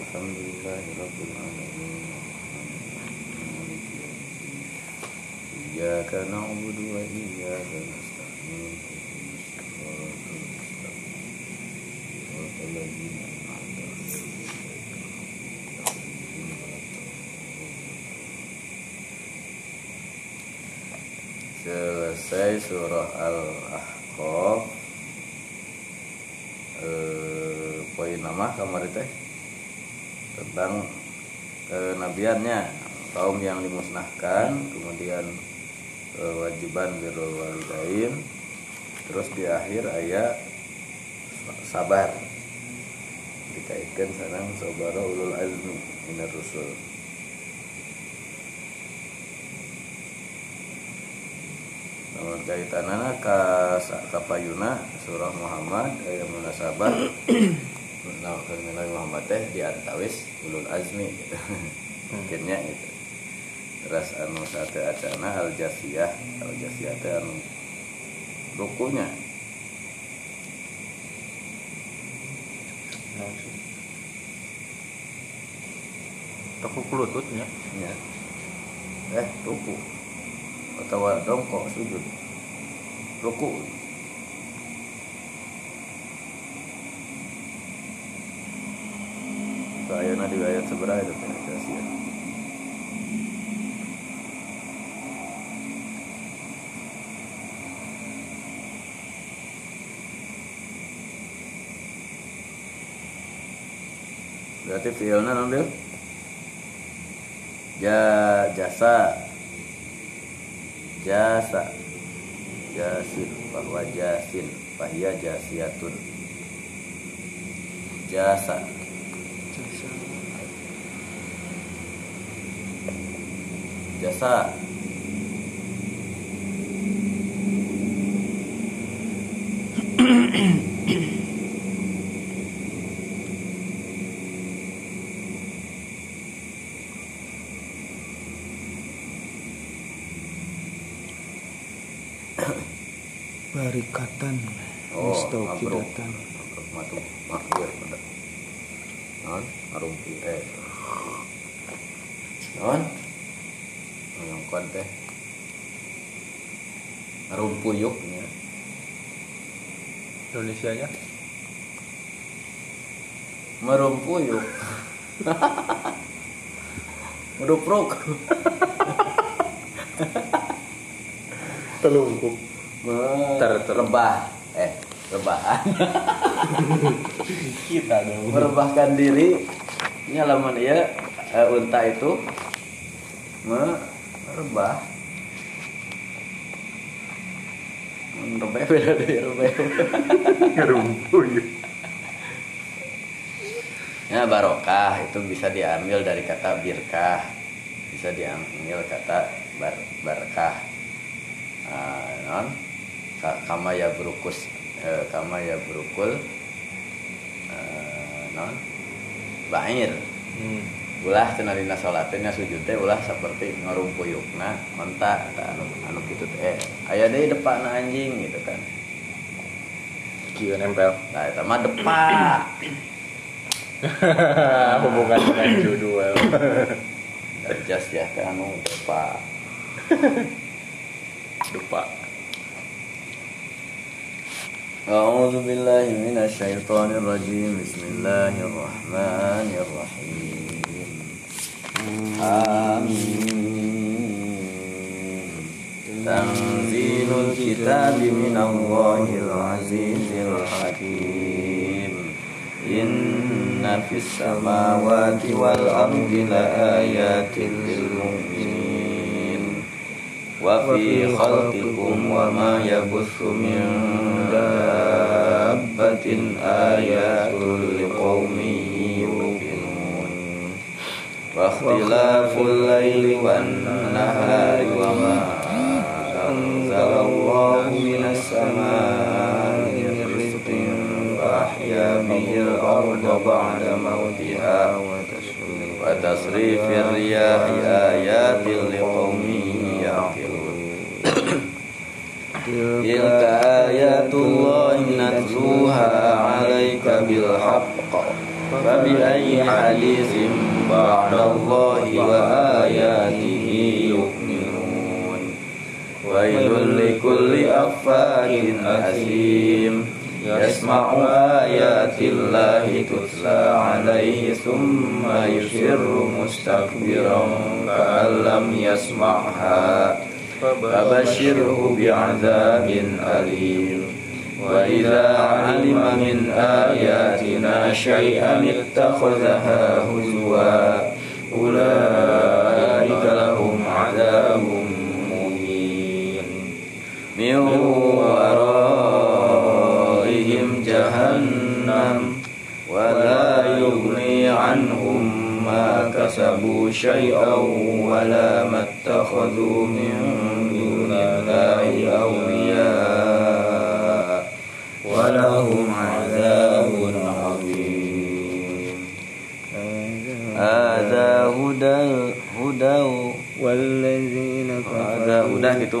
الحمد لله رب العالمين مالك يوم الدين إياك نعبد وإياك نستعين اهدنا الصراط المستقيم صراط الذين أنعمت عليهم غير المغضوب عليهم Selesai surah Al-Ahqaf Nama kamar teh Tentang kenabiannya Kaum yang dimusnahkan Kemudian kewajiban birrul walidain Terus di akhir ayat Sabar. Dikaitkan sarang Sobara ulul azmi Minar rusul. Namun kaitanana ka kapayuna surah Muhammad aya munasabah nah kenal Muhammad teh di antawis ulul azmi gitu. Mungkinnya gitu. Terus anu sate acana al jasiyah, al jasiyah teh anu rukunya. Toko kulututnya. Ya. Eh, ruku. Atau dongkok sujud. Ruku. Ayana di ayat seberapa itu penetrasi ya. Berarti fiilnya ambil ja jasa. Jasa. Jasin bahwa jasin. Bahya jasiatun. Jasa jasa barikatan oh mustaukidatan mabruk matu makbir pada non arumpi eh non yang kon teh arumpuyuk ya Indonesia nya merumpuyuk merupruk telungkup. Ter- ter- rebah eh rebahan kita dong. Merebahkan diri. Ini halaman ya eh, unta itu. Merebah merebah beda dari rebah ngerumpuyuk ya barokah itu bisa diambil dari kata birkah bisa diambil kata bar barkah. Ah, non? Ka- kama ya berukus eh, kama ya berukul eh, non? Bair. Hmm. ulah cenalina salatnya sujud teh ulah seperti ngarumpuyukna mentak tah anu anu kitu teh. Eh, aya deui depana anjing gitu kan. Kieu nempel. Nah eta mah depak. Hubungan dengan judul jas ya teh anu depak lupa أعوذ بالله من الشيطان الرجيم بسم الله الرحمن الرحيم آمين تنزيل الكتاب من الله العزيز الحكيم إن في السماوات والأرض لآيات للمؤمنين. وفي خلقكم وما يبث من دابة آيات لقوم يوقنون. واختلاف الليل والنهار وما أنزل الله من السماء به الأرض بعد موتها وتصريف الرياح آيات لقوم يعقلون. تلك آيات الله نتلوها عليك بالحق فبأي حديث بعد الله وآياته يؤمنون؟ ويل لكل أفاك أثيم. يسمع آيات الله تتلى عليه ثم يصر مستكبرا كأن لم يسمعها فبشره بعذاب أليم. وإذا علم من آياتنا شيئا اتخذها هزوا أولئك لهم عذاب مهين. من جهنم ولا يغني عنهم ما كسبوا شيئا ولا ما اتخذوا من دون الله أولياء ولهم عذاب عظيم. هذا هدى هدى. والذين هذا هدى gitu.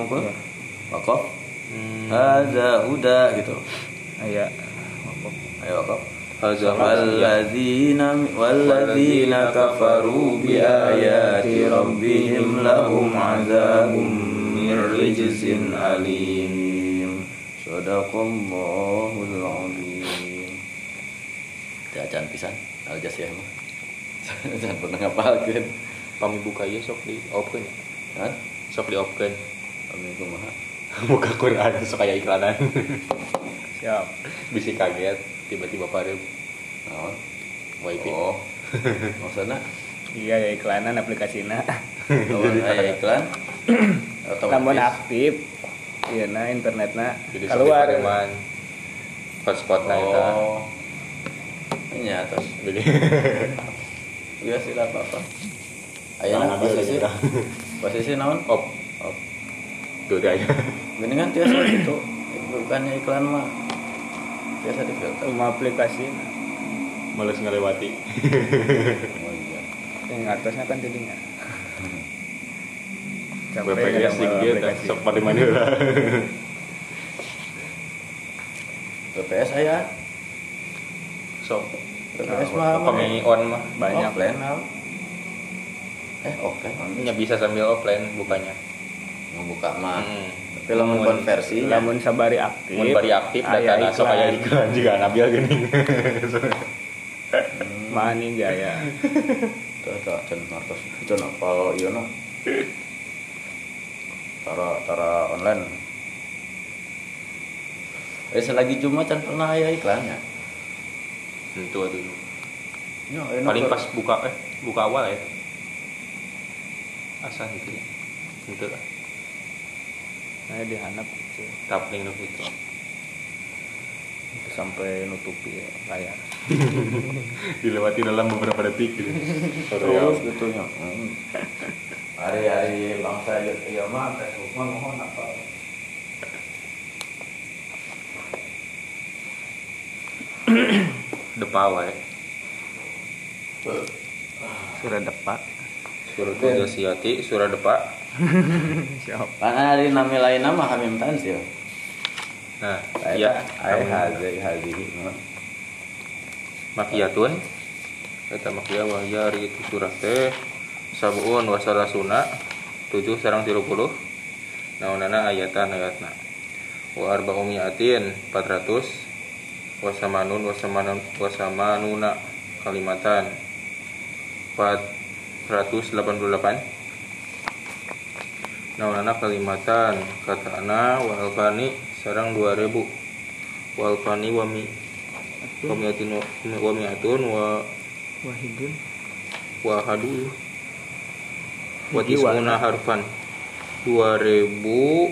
Hadza huda gitu. Ayo wakaf Hazal والذين والذين كفروا بآيات ربهم لهم عذاب من رجز أليم صدق الله العظيم Jajan pisan al ya mah jangan pernah ngapalkeun Kami buka ya sok di open kan Sok di open kami kumaha Buka Quran sok kayak iklanan Siap. Bisa kaget Tiba-tiba pada naon wifi. Oh. Maksudnya Iya ya iklanan aplikasina. lawan aya iklan? Namun aktif. Iya nah internetna Jadi sok keluar. dipareman Hotspot na eta oh. Ini atas Jadi. Iya sih lah apa-apa. Ayeuna posisi. posisi naon? Op. Oh, Tuh dia ya gini kan tiasa gitu. Bukannya iklan mah biasa di filter. Rumah aplikasi. Males ngelewati Oh iya. Yang atasnya kan jadinya. BPS sih gitu Sok pada mana BPS aya. Sok BPS Nah, mah Kami on mah Banyak. Naon? Eh, offline. Ya bisa sambil offline bukanya Membuka mah. Hmm. Tapi lamun konversi Lamun sabari aktif. Mun bari aktif aya data sok iklan. aya iklan juga Nabil geuning. Mani gaya. Tuh, tuh, cen martos. Cen apa ieu na? Tara tara online. Eh selagi cuma can pernah aya iklannya. Itu tuh. Ya, enak Paling kok. pas buka eh buka awal ya. Asa gitu ya. Lah. Nah dihanap gitu. Tapling nu gitu. sampai nutupi layar. Dilewati dalam beberapa detik gitu. terus gitu ya Hmm. hari-hari bangsa ya ya mah Facebook mah mohon apa Depa wae. Sudah depak. Surah Jasiyati, surah depa. Siap. kan hari nami lain nama Hamim Tansil Nah, ya iya, kami hazi hazihi makiyatun. Eta makiyah wa hiya ari itu surah teh sabuun wa salasuna 7 sareng 30. Naonana ayatan ayatna. Wa arba'u mi'atin 400 wa samanun wa samanun wa samanuna kalimatan 488 Naonana kalimatan katana wa alfani sarang 2000 wa alfani wa mi. Wa mi'atin wa wa mi'atun wa Wahidun. wa hadu. Wa tisuna harfan. 2100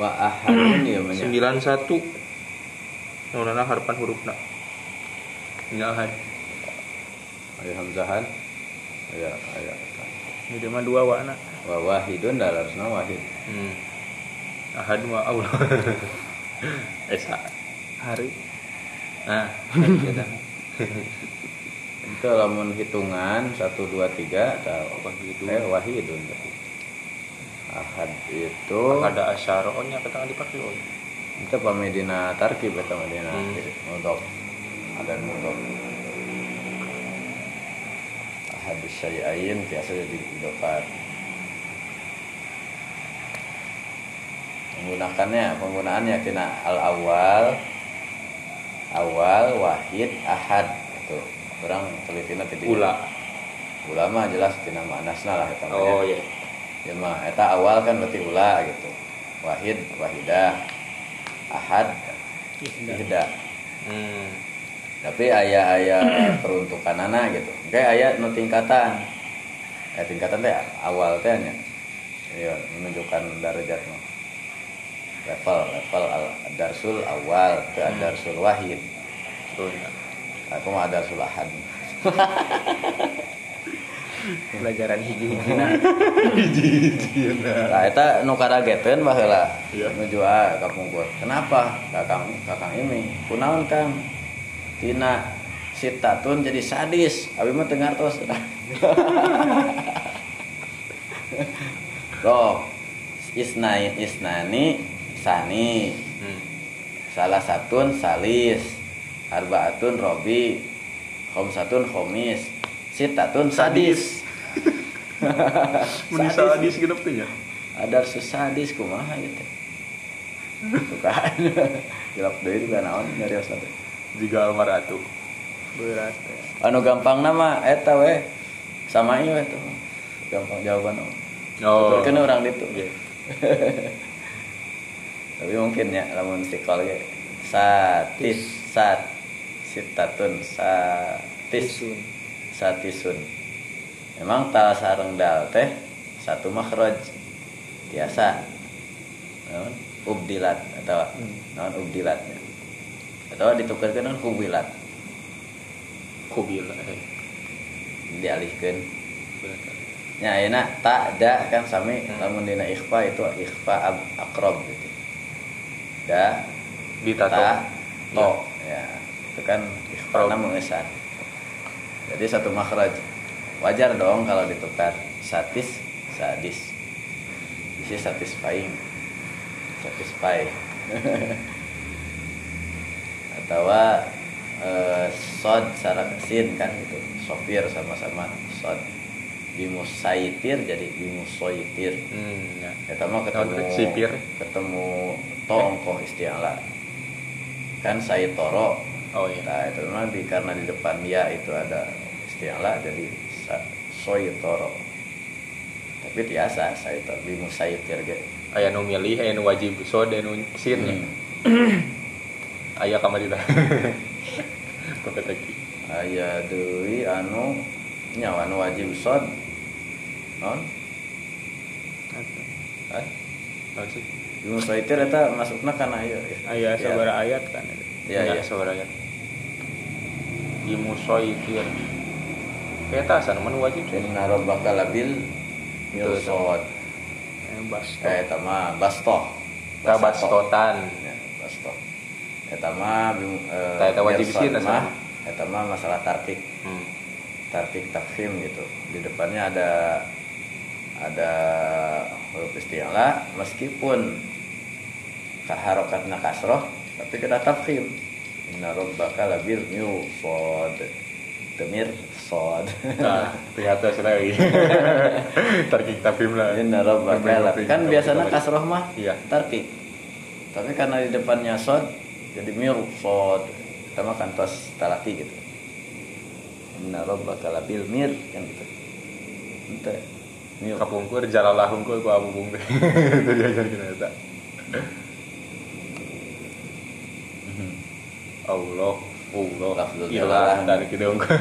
wa ahadun ya banyak 91 Naunana harfan hurufna Ini ahad ayo hamzahan. Ya aya Jadi mah dua wana. wa wahidun dalarna wahid hmm. Ahad wa Allah Esa Hari. Nah kita itu lamun hitungan 1 2 3 Apa gitu eh wahidun ahad itu Ada asyarohnya kata dipakai Itu pamedina tarkib eta medina Hmm. mudhof. Ada mudhof. Ahadus syai'ain biasa jadi idofat. Menggunakannya, penggunaannya tina al awal awal wahid ahad itu orang telitina tidak Ula. ulama jelas tina manasna lah mah Oh iya. Ya mah eta awal kan berarti ula gitu. Wahid wahidah. Ahad ihda. Hmm. Tapi aya aya peruntukan anak gitu. Kayak aya nu tingkatan. Kayak tingkatan teh awal teh nya. Iya, menunjukkan derajat mah. Level level al darsul awal ke darsul wahid. Iya. Aku mah darsul ahad. pelajaran hiji-hiji nah Nah, eta nu karageteun baheula. Iya. Nuju ah ka pungkur. Kenapa? Kakang Kakang ini. Kunaon Kang? Tina sitatun jadi sadis. Abi mah teu ngartos. Roh. Isnain isnani sani. Hmm. Salah satun salis. Arbaatun robi. Khomsatun khomis. Sitatun sadis. Mun sadis gitu tuh nya. ada susadis kumaha gitu tuh kan gelap deui juga naon nyarios teh Jika almaratu. berat ya. anu gampang nama eta we sama ieu eta gampang jawaban Oh. kan orang itu Iya. tapi mungkin ya lamun sikol ge satis sat sitatun satis Tisun. satisun memang tal sareng dal teh satu makhraj biasa naon ubdilat atau Hmm. naon ubdilatnya atau ditukarkan dengan hubilat Kubila. Eh. dialihkan nya ayeuna tak da kan sami Hmm. lamun dina ikhfa itu ikhfa ab, akrob gitu da Ditato. ta to ya itu kan ikhfa Akrob. namun esan jadi satu makhraj wajar dong kalau ditukar satis sadis isi satisfying satisfy atau eh, sod secara sin kan gitu sopir sama-sama sod bimusaitir jadi bimusoitir Hmm, ya. Eta mah ketemu sipir? ketemu tongkoh istiala kan saitoro Oh iya. nah itu mah di karena di depan dia itu ada istiala jadi sa- soitoro tapi biasa saitoro bimusaitir ge Aya nu milih, aya nu wajib sod, nu sin. Aya kamari dah. Kok tadi. aya deui anu nyawa anu wajib sod non Hah? Naon sih? bimusaitir eta masukna kana Aya Ya. sabara ayat kan itu. ya ya sabaraya. Di musoitir. Eta asan mana wajib sih? inna rabbaka labil mirsad Yang basto. Eh, eta mah bastoh. Kabastotan. Ya. Eta mah bim- eh, Tah, eta wajib mirsad sieun mah, asal. Eta mah masalah tarkik, Hmm. tarkik tafhim gitu. Di depannya ada ada huruf isti'la meskipun kaharokatna kasroh tapi kena tafhim. Inna rabbaka labil mirsad. Temir sod. Nah, ternyata sudah lagi. Tarkik tafim lah. Inna rabbaka kan biasanya kasroh mah Iya. tarkik tapi karena di depannya sod jadi mir sod sama kan tos talaki gitu inna rabbaka labil mir kan gitu ente mir Kapungkur jalalah hungkul ku abu bung teh. Itu diajar kita eta. Allah, Allah. Ilah jalalah. dari kita hungkul.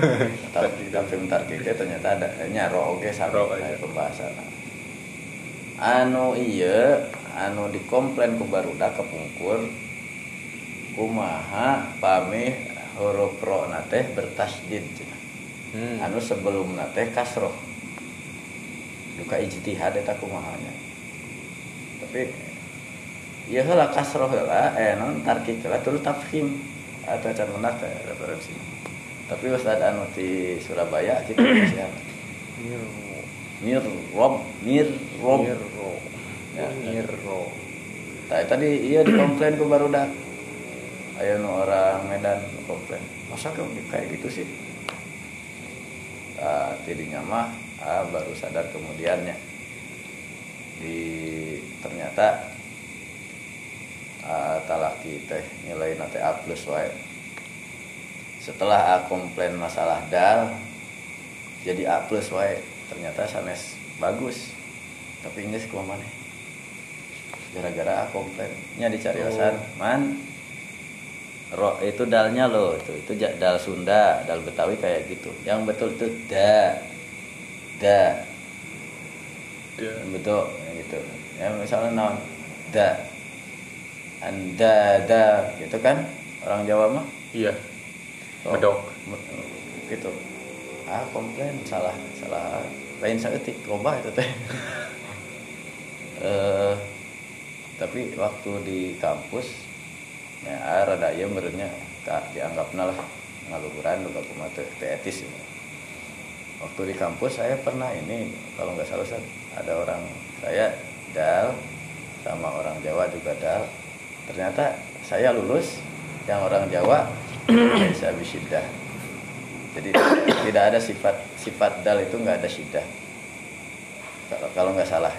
tapi tapi tarkik teh ternyata ada nyaro oge sama Ro, iya. pembahasan anu iya anu dikomplain ku barudak kepungkur kumaha pamih huruf ro bertasdid cenah. Hmm. anu sebelum teh kasroh duka ijtihad eta kumahanya tapi ya heula kasroh heula eh non tarkik heula terus tafhim atau can menak referensi tapi ustad anu di Surabaya kita masih mir rob mir rob Mirro. Ya. Mirro. Tadi tadi iya dikomplain ke barudak. Ayo nu orang Medan komplain. Masa kamu kayak gitu sih? Ah, tidinya mah ah, baru sadar kemudiannya. Di ternyata ah, talaki teh nilai nanti A plus wae. Setelah A komplain masalah dal jadi A plus wae. Ternyata sanes bagus. Tapi Inggris kumaha maneh? gara-gara aku komplainnya dicari alasan man ro itu dalnya loh itu itu dal Sunda dal Betawi kayak gitu. Yang betul itu da da. Yang betul gitu. Ya misalnya naon? Da. Anda da gitu kan? Orang Jawa mah? Iya. Oh, Medok. me- gitu. Ah komplain salah salah. Lain saeutik loba itu teh. Eh tapi waktu di kampus ya ah, rada ieu meureunnya ka dianggapna lah. Kumaha teu teu etis. Ya. waktu di kampus saya pernah ini kalau nggak salah Ustaz, ada orang saya dal sama orang Jawa juga dal. Ternyata saya lulus yang orang Jawa bisa bisyiddah jadi tidak ada sifat sifat dal itu nggak ada syiddah. Kalau kalau nggak salah.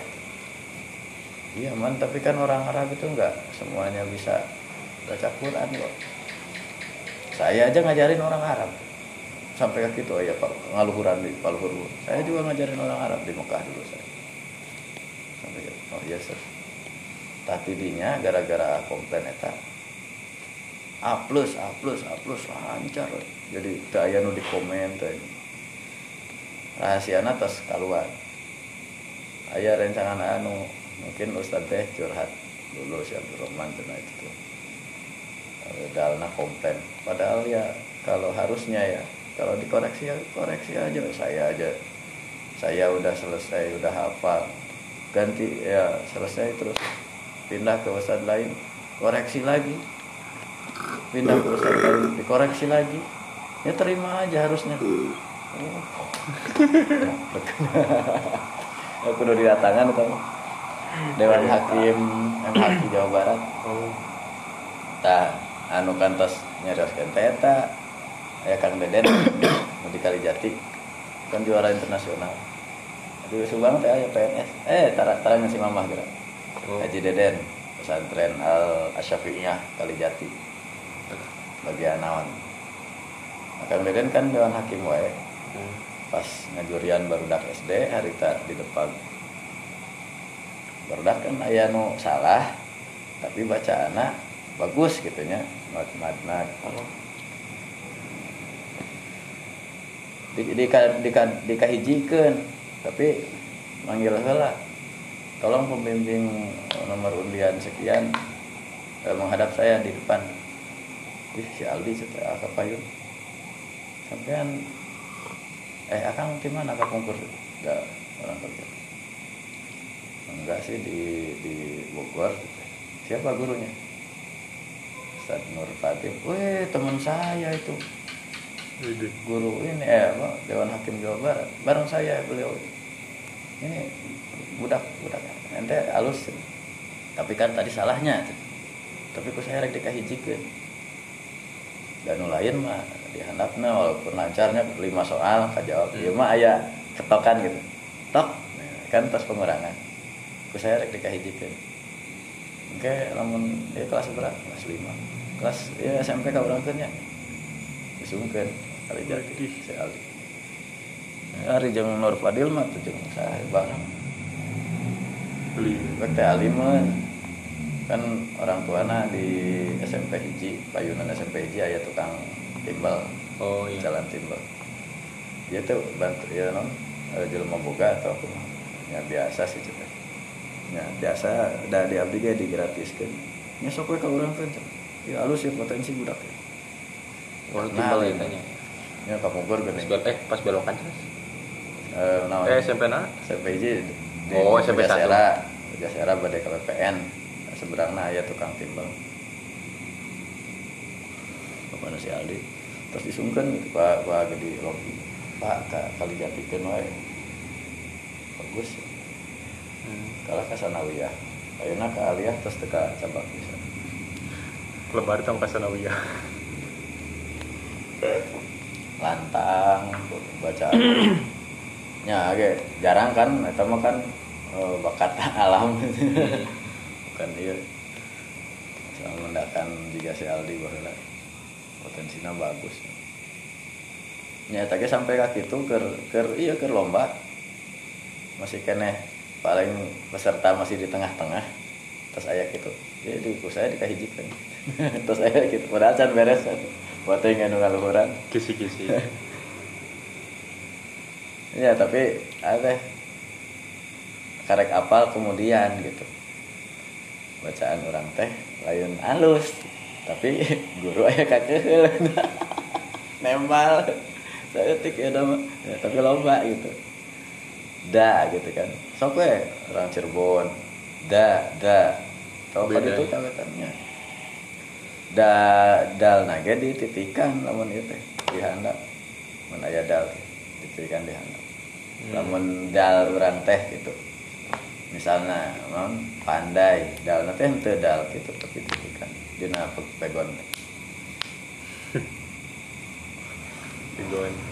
Iya man tapi kan orang Arab itu nggak semuanya bisa baca Quran kok. Saya aja ngajarin orang Arab. Sampai ke gitu ya pak ngaluhuran di Paluhur saya juga ngajarin orang Arab di Mekah dulu saya sampai ke oh iya Ustaz. tapi dinya gara-gara komplain eta A plus A plus A plus lancar jadi teu aya nu di komen teh rahasiana tos keluar aya rencangan anu mungkin Ustadz teh curhat dulu si Abdurrahman itu. tuh dalna komplain. Padahal ya kalau harusnya ya kalau dikoreksi ya koreksi aja saya aja. Saya udah selesai udah hafal. Ganti ya selesai terus pindah ke ustadz lain koreksi lagi. Pindah ke ustadz lain dikoreksi lagi. Ya terima aja harusnya. Oh. aku udah didatangan itu Dewan Hakim MHQ Jawa Barat. Oh. tah anu kantos nyarioskeun teh eta aya Kang Deden nu di Kalijati kan juara internasional. Di Subang teh aya PNS eh tara tara si mamah geura Oh. Haji Deden pesantren Al Asyafi'iyah Kalijati. Bagian naon nah, Kang Deden kan dewan hakim wae. Hmm. pas ngajurian barudak SD harita di depan. Barudak kan aya nu salah tapi baca anak bagus gitu nya mat matna di di di dikahijikeun tapi manggil heula. Tolong pembimbing nomor undian sekian eh, menghadap saya di depan. Ih, si Aldi setelah apa payun. Sampean eh akang di mana konkur? Enggak orang kerja. Enggak sih di di Bogor. Siapa gurunya Ustaz Nur Fatim weh teman saya itu. Guru ini eh apa Dewan Hakim Jawa Barat. Bareng saya beliau. Ini budak budak. Ente halus tapi kan tadi salahnya tapi kok saya rek dikahijikeun dan lain mah dihandapna walaupun lancarnya lima soal kajawab ieu mah aya ketokan gitu. Tok kan tos pengurangan. Ku saya rek dikahijikeun oke lamun ya kelas berapa? Kelas 5 kelas ya SMP ka urang nya disungkeun kali jadi si Aldi hari jeung Nur Fadil mah tuh jeung saya bareng Beli. Bek teh alim mah. kan orang tuana di SMP hiji payunan SMP hiji aya tukang timbal Oh iya. jalan timbal dia tuh bantu ya non eh, jelema boga atau apa ya biasa sih cenah ya biasa da di abdi ge digratiskeun nya sok we urang teh cenah. Ya halus ya potensi budak ya. Oh, Nah, timbal ya tanya. nya ka Bogor bel- eh pas belokan jelas. eh naon Eh SMP na? SMP di Oh, SMP satu. Pujasera Pujasera bade ka PPN seberangna aya tukang timbal. Bapak si Aldi. Terus disungkeun gitu Pak. Pak gede Rocky Pak ka kali jatikeun wae bagus. Hmm. kalah ka Sanawiyah ayeuna ka aliyah terus teka cabang bisa lebar tang kasanawiyah. Lantang bacaan nya ge jarang kan eta mah kan eh, bakat alam. Bukan dia sama mendakan juga si Aldi baheula potensinya bagus. Nya eta ge sampai ka kitu keur keur iya keur lomba. Masih keneh paling peserta masih di tengah-tengah. Terus aya gitu jadi ku saya dikahijikan terus aya gitu. Padahal can beres buat yang nu ngaluhuran kisi-kisi. Ya tapi ada karek apal kemudian gitu. Bacaan orang teh lain halus tapi guru aya kakeul nembal. Saya tik ya ya, tapi lomba gitu. Da gitu kan. Sok we orang Cirebon. Da da Beda. itu ya? kawetannya da dal naga dititikan lamun teh di handap mun aya dal dititikan di handap lamun dal urang teh gitu. Misalnya non pandai dal teh henteu dal gitu tapi titikan dina pe- pegon. Tigoan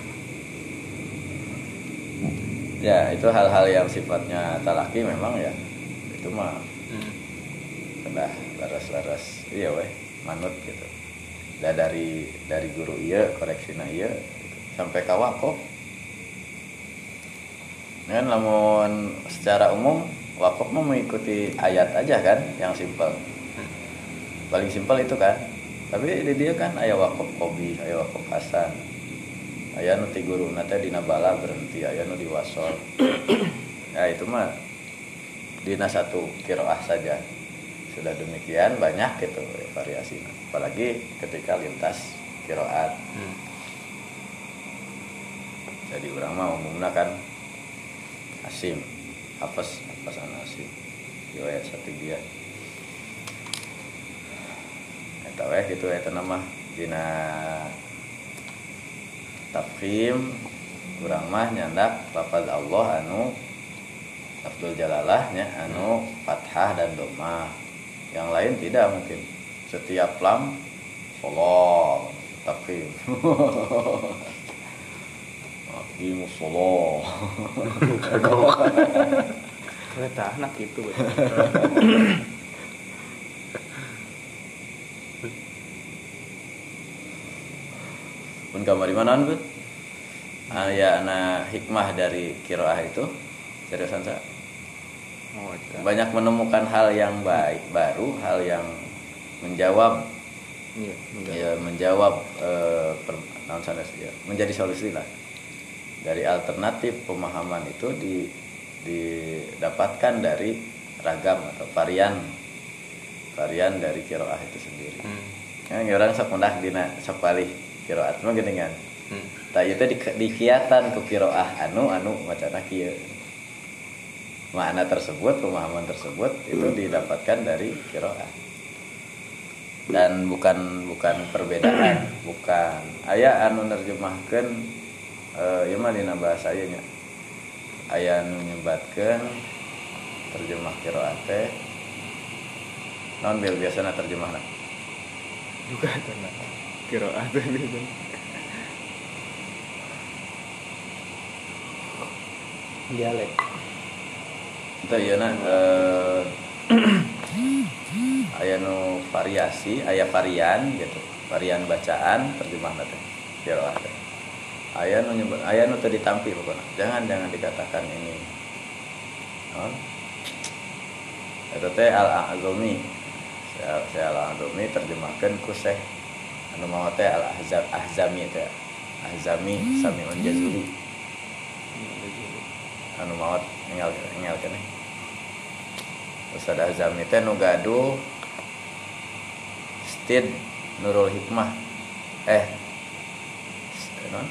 ya itu hal-hal yang sifatnya talaki memang ya. Itu mah Hmm. Udah laras-laras. Iya weh manut gitu. Da dari dari guru iya koreksina iya gitu. sampai ka wakaf kan lamun secara umum wakaf mah mengikuti ayat aja kan yang simpel. Paling simpel itu kan. Tapi di dia kan ayat wakaf kobi ayat wakaf hasan ayat nu ti guru nate dina bala berhenti ayat nu diwasol ya itu mah dina satu kiroah saja sudah demikian banyak gitu variasi. Apalagi ketika lintas kiroat. Hmm. jadi orang mah umumnya kan asim hafaz hafazan asim. Riwayat satu dia. Eta we gitu eta nama dina tafkhim. Urang mah nyandak lafaz Allah anu Abdul Jalalahnya anu fathah dan doma yang lain tidak mungkin. Setiap lam Allah tafkhim Aqimus sholah Kereta anak itu. pun di mana pun ya ana hikmah dari kiroah itu. Seriusan saya. Banyak menemukan hal yang baik baru hal yang menjawab. Enggak. ya menjawab eh, per- ya, menjadi solusi lah. Dari alternatif pemahaman itu di didapatkan dari ragam atau varian varian dari kiroah itu sendiri. Hmm. kan orang mendak dina sok palih kiroat mah geuning kan? Hmm. tak itu di, dikiatan ku kiroah anu anu macana kieu makna tersebut pemahaman tersebut itu didapatkan dari kiroah dan bukan bukan perbedaan bukan ayah anu nerjemahkan eh ya mah dina bahasa ieu nya aya anu nyebatkeun terjemah kiroah teh non bil biasana terjemahna Juga tenang. Kiroah gitu. Dialek. Itu ya nah eh, aya nu variasi aya varian gitu. Varian bacaan terjemah teh kiroah teh. Aya nu nyebut aya nu teu ditampi pokoknya. Jangan jangan dikatakan ini. Non? Eta teh al azumi saya al azumi terjemahkan ku Syekh. Anu mau teh al ahzab ahzami teh. Ahzami samiun jazuli anu maot engel engel keneh Ustaz Azami teh nu gaduh Stid Nurul Hikmah. Eh non?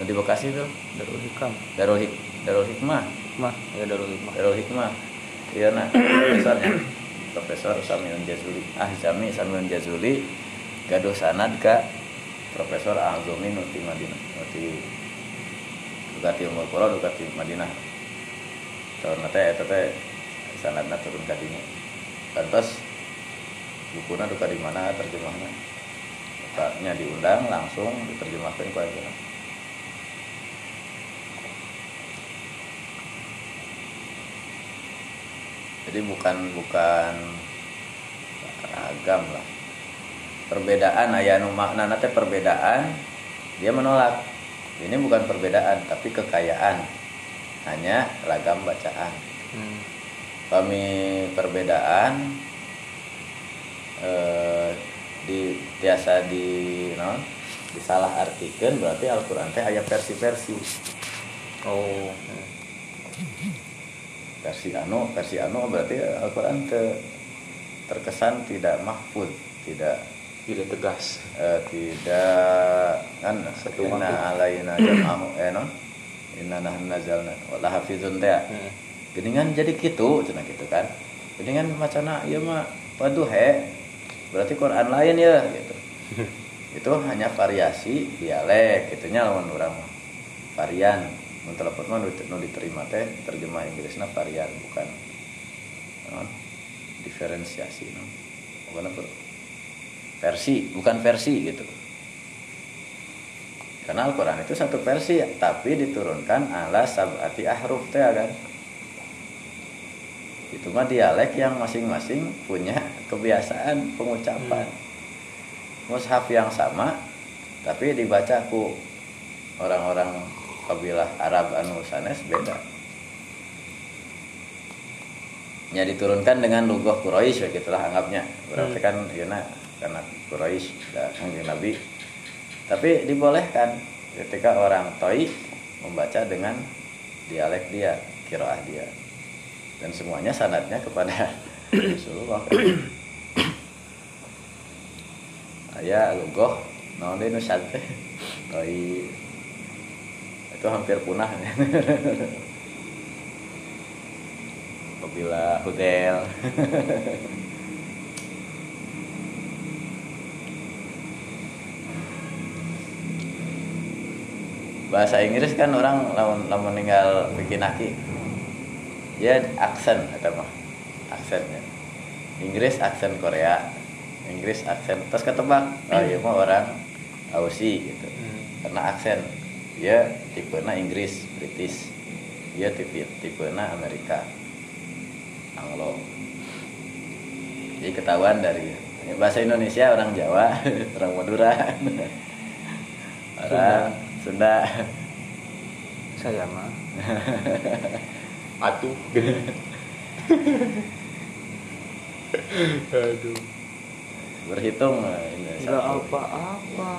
Nu di Bekasi tuh? Darul Hikam. Darul Hik Darul Hikmah. Mah, ya Darul Hikmah. Darul Hikmah. Iya nah profesornya Profesor Samiun Jazuli. Ahzami Samiun Jazuli gaduh sanad ka Profesor Azumi Nuti Madinah Nuti Dukati Umur Pura Dukati Madinah. Tahun teh eta teh sanadna turun ka dinya lantas bukuna duka di mana terjemahnya? Bukanya diundang langsung diterjemahkan ku ayeuna. Jadi bukan bukan ragam lah. Perbedaan aya nu maknana teh perbedaan dia menolak ini bukan perbedaan tapi kekayaan hanya ragam bacaan Hmm. kami perbedaan eh, di biasa di non disalah artikan berarti Al-Qur'an teh aya versi-versi Oh. versi anu versi anu berarti Al-Qur'an te- terkesan tidak mahfud tidak Tidak tegas. eh, tidak kan Satu inna alaina jam'ahu eh non? Inna nahnu nazalna wa lahafizun teh Hmm. geningan jadi gitu cenah gitu kan. Geningan macana ieu mah paduhe berarti Quran lain ya gitu. Itu hanya variasi dialek itunya lawan orang mah. Varian. Mun telepon mah nu diterima teh terjemah Inggrisna varian bukan. Non? Diferensiasi non? Bukan apa versi bukan versi gitu. Karena Al-Quran itu satu versi tapi diturunkan ala sab'ati ahruf teh kan? Itu mah dialek yang masing-masing punya kebiasaan pengucapan. Mushaf yang sama tapi dibaca ku orang-orang kabilah Arab anu sanes beda. Nya diturunkan dengan lugoh Quraisy gitulah anggapnya. Berarti kan yeuna karena Quraisy da kanjeng Nabi. Tapi dibolehkan ketika orang Toi membaca dengan dialek dia kiroah dia. Dan semuanya sanatnya kepada Rasulullah. Kan. Aya lugoh naon deui nu sante Toi. Itu hampir punah. Apabila hotel bahasa Inggris kan orang lamun lamun meninggal bikin aki ya aksen atau mah. Aksennya Inggris aksen Korea Inggris aksen terus ketebak. Oh iya mah orang Aussie gitu. Karena aksen ya tipe na Inggris British. Ya tipe tipe na Amerika Anglo. Jadi ketahuan dari bahasa Indonesia orang Jawa orang Madura. Orang Sunda Saya mah. Atuh. Aduh. berhitung ini Enggak satu, apa-apa.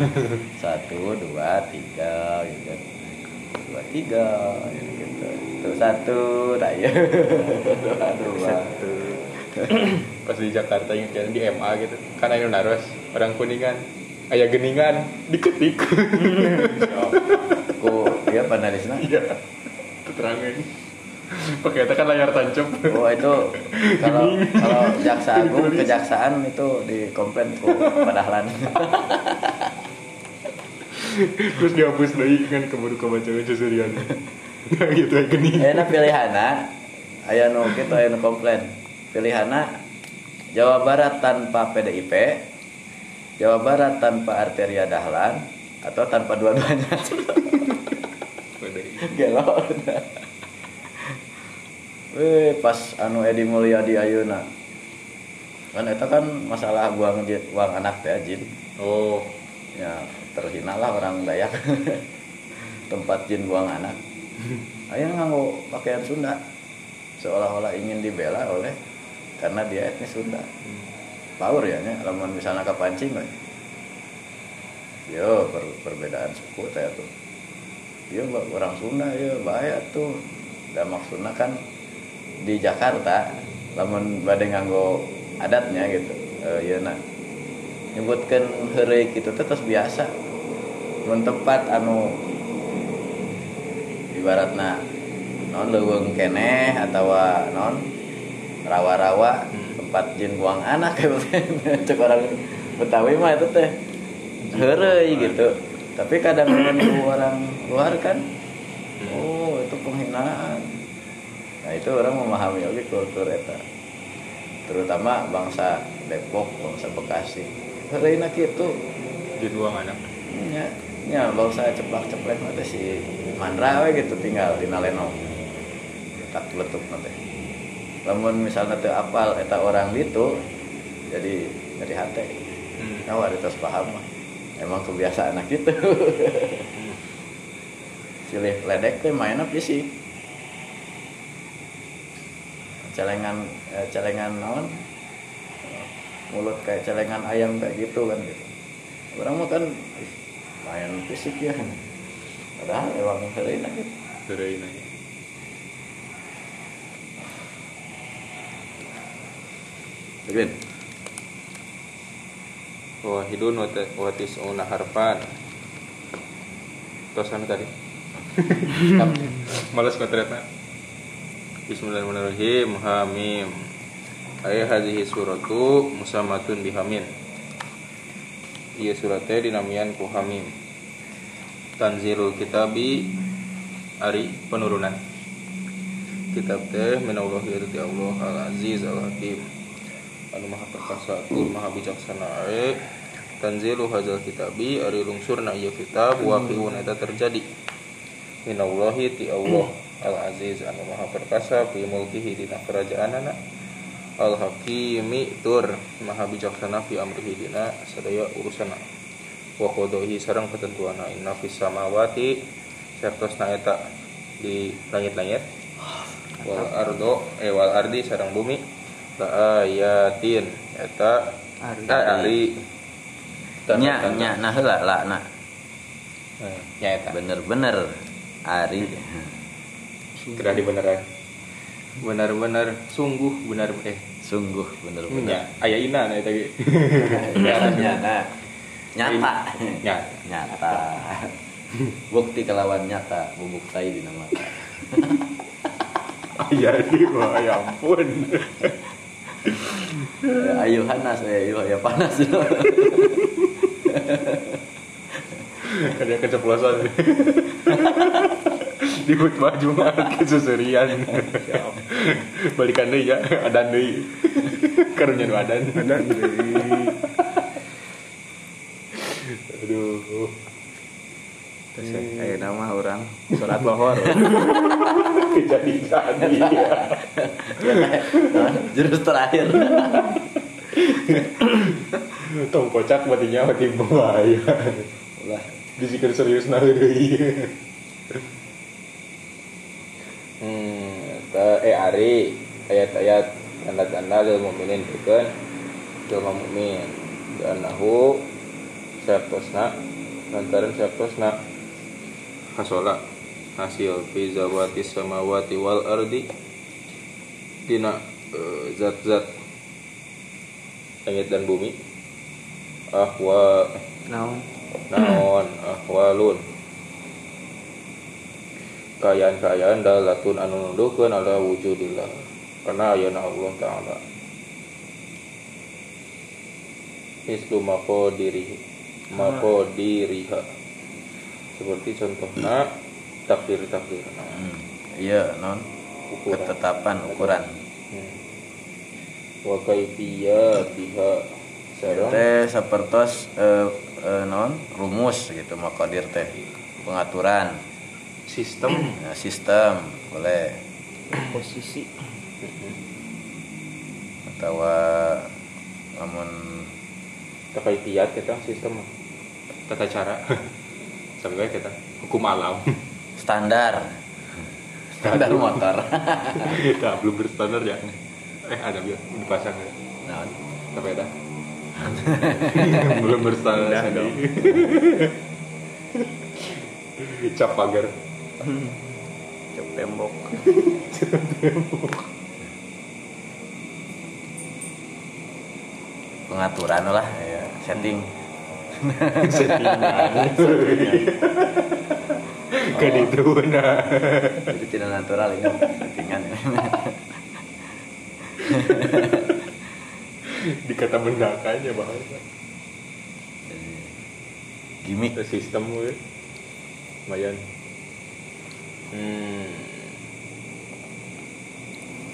satu dua tiga gitu kan. dua tiga gitu Tuh, satu tak ya dua dua Satu. Pas di Jakarta kan di MA gitu. Kan anu naros orang kuningan. Aya geningan diketik. ku dia panelisnya Iya. Keterangan. Pakai itu kan layar tancap. oh itu kalau kalau jaksa agung kejaksaan itu dikomplain ku padahlan Terus dihapus deui kan keburu kebaca seserian. Nah gitu ya gening. enak pilihana aya nu kitu aya nu komplain pilihana Jawa Barat tanpa PDIP Jawa Barat tanpa arteria dahlan atau tanpa dua-duanya. Gelo Weh pas anu Edi Mulyadi ayeuna kan itu kan masalah buang buang anak teh jin. Oh, ya terhina lah orang Dayak. Tempat jin buang anak. Ayo nganggo pakaian Sunda. Seolah-olah ingin dibela oleh karena dia etnis Sunda power ya nya. Lamun misalnya kepancing we. yo per- perbedaan suku teh tuh. Yo orang Sunda yo bahaya tuh. Dan maksudnya kan di Jakarta lamun bade nganggo adatnya gitu. Iya nah nyebutkan heureuy gitu teh terus biasa. Mun tempat anu ibaratna non leuweung keneh atau non rawa-rawa tempat jin buang anak gitu cek orang Betawi mah itu teh heureuy gitu. Tapi kadang-kadang itu orang luar kan oh itu penghinaan. Nah itu orang memahami oke kultur eta. Terutama bangsa Depok bangsa Bekasi. Lain itu. Di ruang anak. Nya nya bangsa ceplak ceplek nanti si Mandra gitu tinggal di Naleno. Tak letup nanti namun misalnya teu apal eta orang gitu jadi dari hati. Hmm. nah waritas paham mah. Emang kebiasaan anak gitu silih ledek teh mainnya fisik. Celengan eh, celengan naon? Mulut kayak celengan ayam kayak gitu kan gitu. Orang mah kan main fisik ya. Padahal emang sering gitu dari Begini. wahidun wat- watis una harfan terus anu tadi malas ternyata. Bismillahirrahmanirrahim. Hamim. Ayah hadhihi suratu musamatun bihamin. Iya suratnya dinamian ku Hamim. Tanzilul kitabi Ari penurunan. Kitab teh minallah itu ti Allah al aziz al hakim Anu maha perkasa atur maha bijaksana ae Tanzilu hadzal kitabi ari lungsurna ieu kitab waqi'un eta terjadi. Minallahi ti Allah al aziz anu maha perkasa fi mulkihi dina kerajaan anak al hakimi tur maha bijaksana fi amrihi dina sadaya urusana. Wa qadaihi sareng ketentuana. Inna fis samawati sertosna eta di langit-langit. Wal ardo eh wal ardi sareng bumi ayatin eta Ari. ari. Nya nya nah heula lah nah Eh, nya eta. Bener-bener. Ari. Kena di beneran benar-benar sungguh benar eh. Sungguh nya bener-bener ayah ina nah itu nyata nyata. Nya. Nyata. Bukti kelawan nyata bubuktai di nama. Wah ya ampun ayo panas eh, ayo ya panas. Ada keceplosan. Dibut baju mah kesusurian balikan deh ya adan deh. Karunya adan. Adan aduh terus ayo nama orang sholat lohor. Jadi jadi jurus terakhir. Tong kocak mati bahaya ulah. Disikir serius nah deui Hmm, eh ari ayat-ayat tanda-tanda lil mukminin pikeun lil mukmin dan nahu sartosna lantaran sartosna kasola hasil fi zawati samawati wal ardi. Dina eh, zat-zat langit dan bumi. Ahwa naon? naon ahwalun. Kayaan-kayaan dalatun anu nuduhkeun ala wujudillah. Karena ayana Allah taala. Mislu maqadirihi maqadiriha seperti contohnya takdir takdir Hmm, iya non. Ukuran. Ketetapan ukuran. Hmm. wa kaifiyatiha sareng teh sapertos eh, eh, non rumus gitu makadir teh. Pengaturan. Sistem. Nah, sistem boleh. Posisi. Atau namun kakaifiyat kita sistem. Tata cara sampai kita hukum alam. Standar. Standar motor. Nah, belum berstandar ya. Eh ada biar dipasang ya. Nah, sepeda belum berstandar Udah sendiri. cap pagar. Cep tembok. Pengaturan lah ya. Setting settingan. Ke itu nah jadi tidak natural ini settingan. Dikata bendakannya bahasa gimmick Itu sistem gue lumayan. Hmm.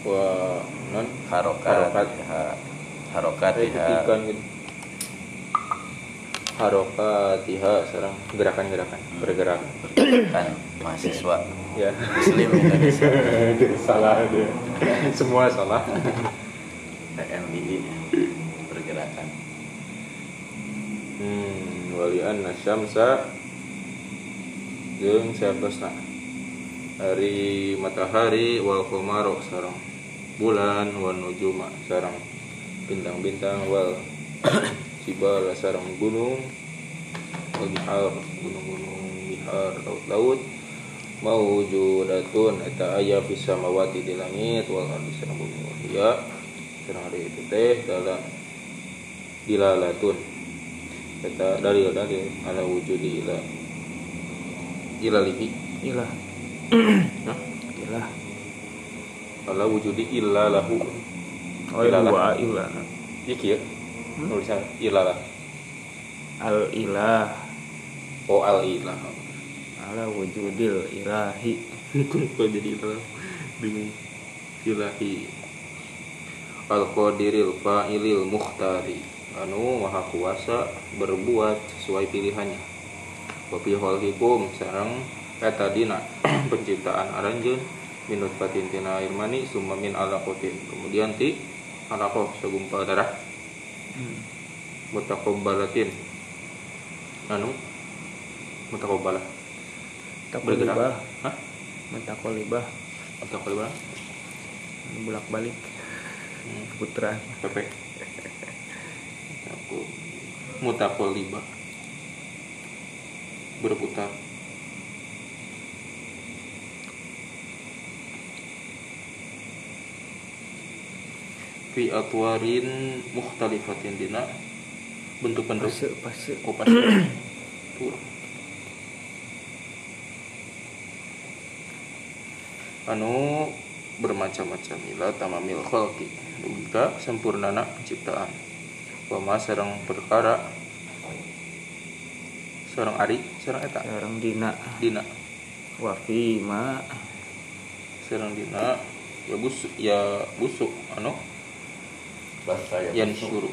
wa non. Harokat Harokat. ha, harokat ya. gitu. Harokatiha sarang gerakan-gerakan pergerakan kan mahasiswa. Ya. Muslim Indonesia. Salah dia. Semua salah. PMII pergerakan. Hmm walian nasyamsa. Jeung saepesna hari matahari wal qamaro sareng bulan wan nujuma sareng bintang-bintang wal jibal sareng gunung wal bihar gunung-gunung bihar laut-laut mawujudatun eta aya bisa mawati di langit wal ardi sareng bumi wahia sareng hari itu teh dalam dilalatun eta dalil dalil ala wujudi ila ilalihi Ilah. Hah? Ilah. ala wujudi illa lahu Oh, Ilah lah. dua ilah. ya kieu tulisan ilalah Al ilah oh al ilah ala wujudil ilahi. kok jadi ilah? Bingung. Ilahi. Al qadiril fa'ilil mukhtari anu maha kuasa berbuat sesuai pilihannya. Wa fi khalqikum sareng eta dina. Penciptaan aranjeun minut patin tina air mani summa min alaqatin. Kemudian ti alaqah segumpal darah mutaqabbalatin anu mutaqabbalah Takolibah. hah Mentakolibah. mutaqabbalah Bolak balik. Hmm. Putaran. Pepe aku mutaqallibah berputar fi atwarin mukhtalifatin dina. Bentuk-bentuk Pase pase. oh pasti Tuh. anu bermacam-macam ila tamamil khalqi. Duga sempurnana penciptaan wama sareng perkara. Sareng ari sareng eta? Sarang dina. Dina. Wafi ma. Sareng dina. Ya busuk ya busuk anu bahasa yan syuru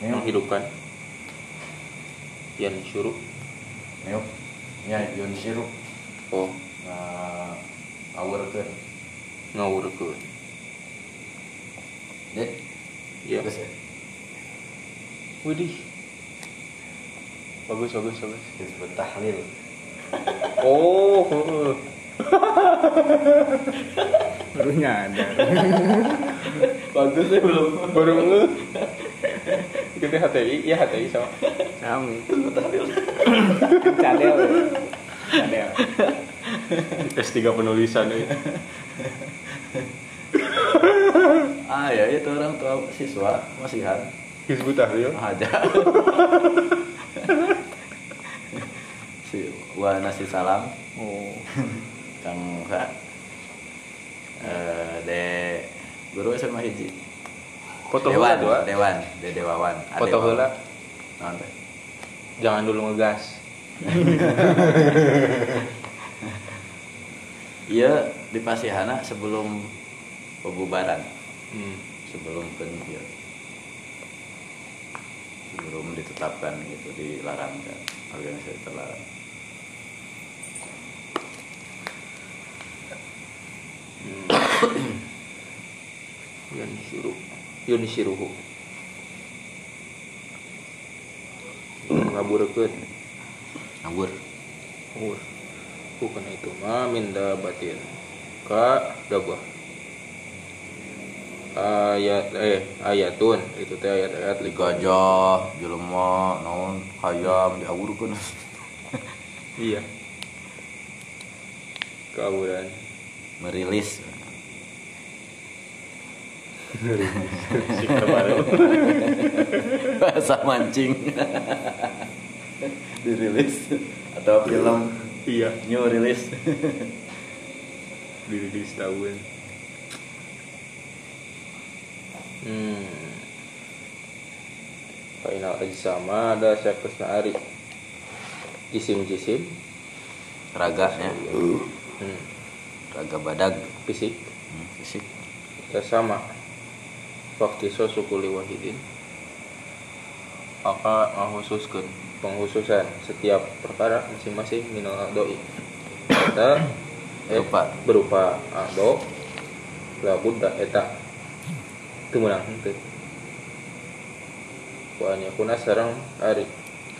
Ya. menghidupkan. Yan syuru Meuk nya yun sirup oh. Nah awurkeun ngawurkeun Dek, ya. Geus ya? Widih. Bagus, bagus, bagus. disebut tahlil Oh, heeh. baru nyadar. bagus ya belum baru ngeh. Kita HTI, ya HTI sama. Disebut tahlil Cadel. Cadel. S3 penulisan eh. ah ya itu orang tua siswa masihan Hizbut Tahrir aja si wa nasi salam Oh. Kang Musa eh de guru SMA hiji Foto dewan dua. dewan de dewawan Foto heula. Naon teh? Jangan dulu ngegas. iya di Pasihana sebelum pembubaran Hmm. sebelum pensiun sebelum ditetapkan gitu dilarang kan organisasi terlarang Yun syuru. Yun syuruhu. Ngaburekeun. ngabur Ngawur. Bukan itu mah minda batin. Ka dabah. Ayat eh ayatun itu teh ayat-ayat liga gajah jelema naon hayam diawurkeun Iya. Kawuran. merilis bahasa mancing dirilis atau film Iya. new release Dirilis tahun. Hmm. Final sama ada siapa ari. Jisim-jisim. raganya Hmm. raga badag Fisik. Hmm, fisik ya sama waktu sukuli wahidin maka menghususkan penghususan setiap perkara masing-masing minal doi eta eh, Berupa. berupa ado la budda eta itu menang henteu wa an yakuna sareng ari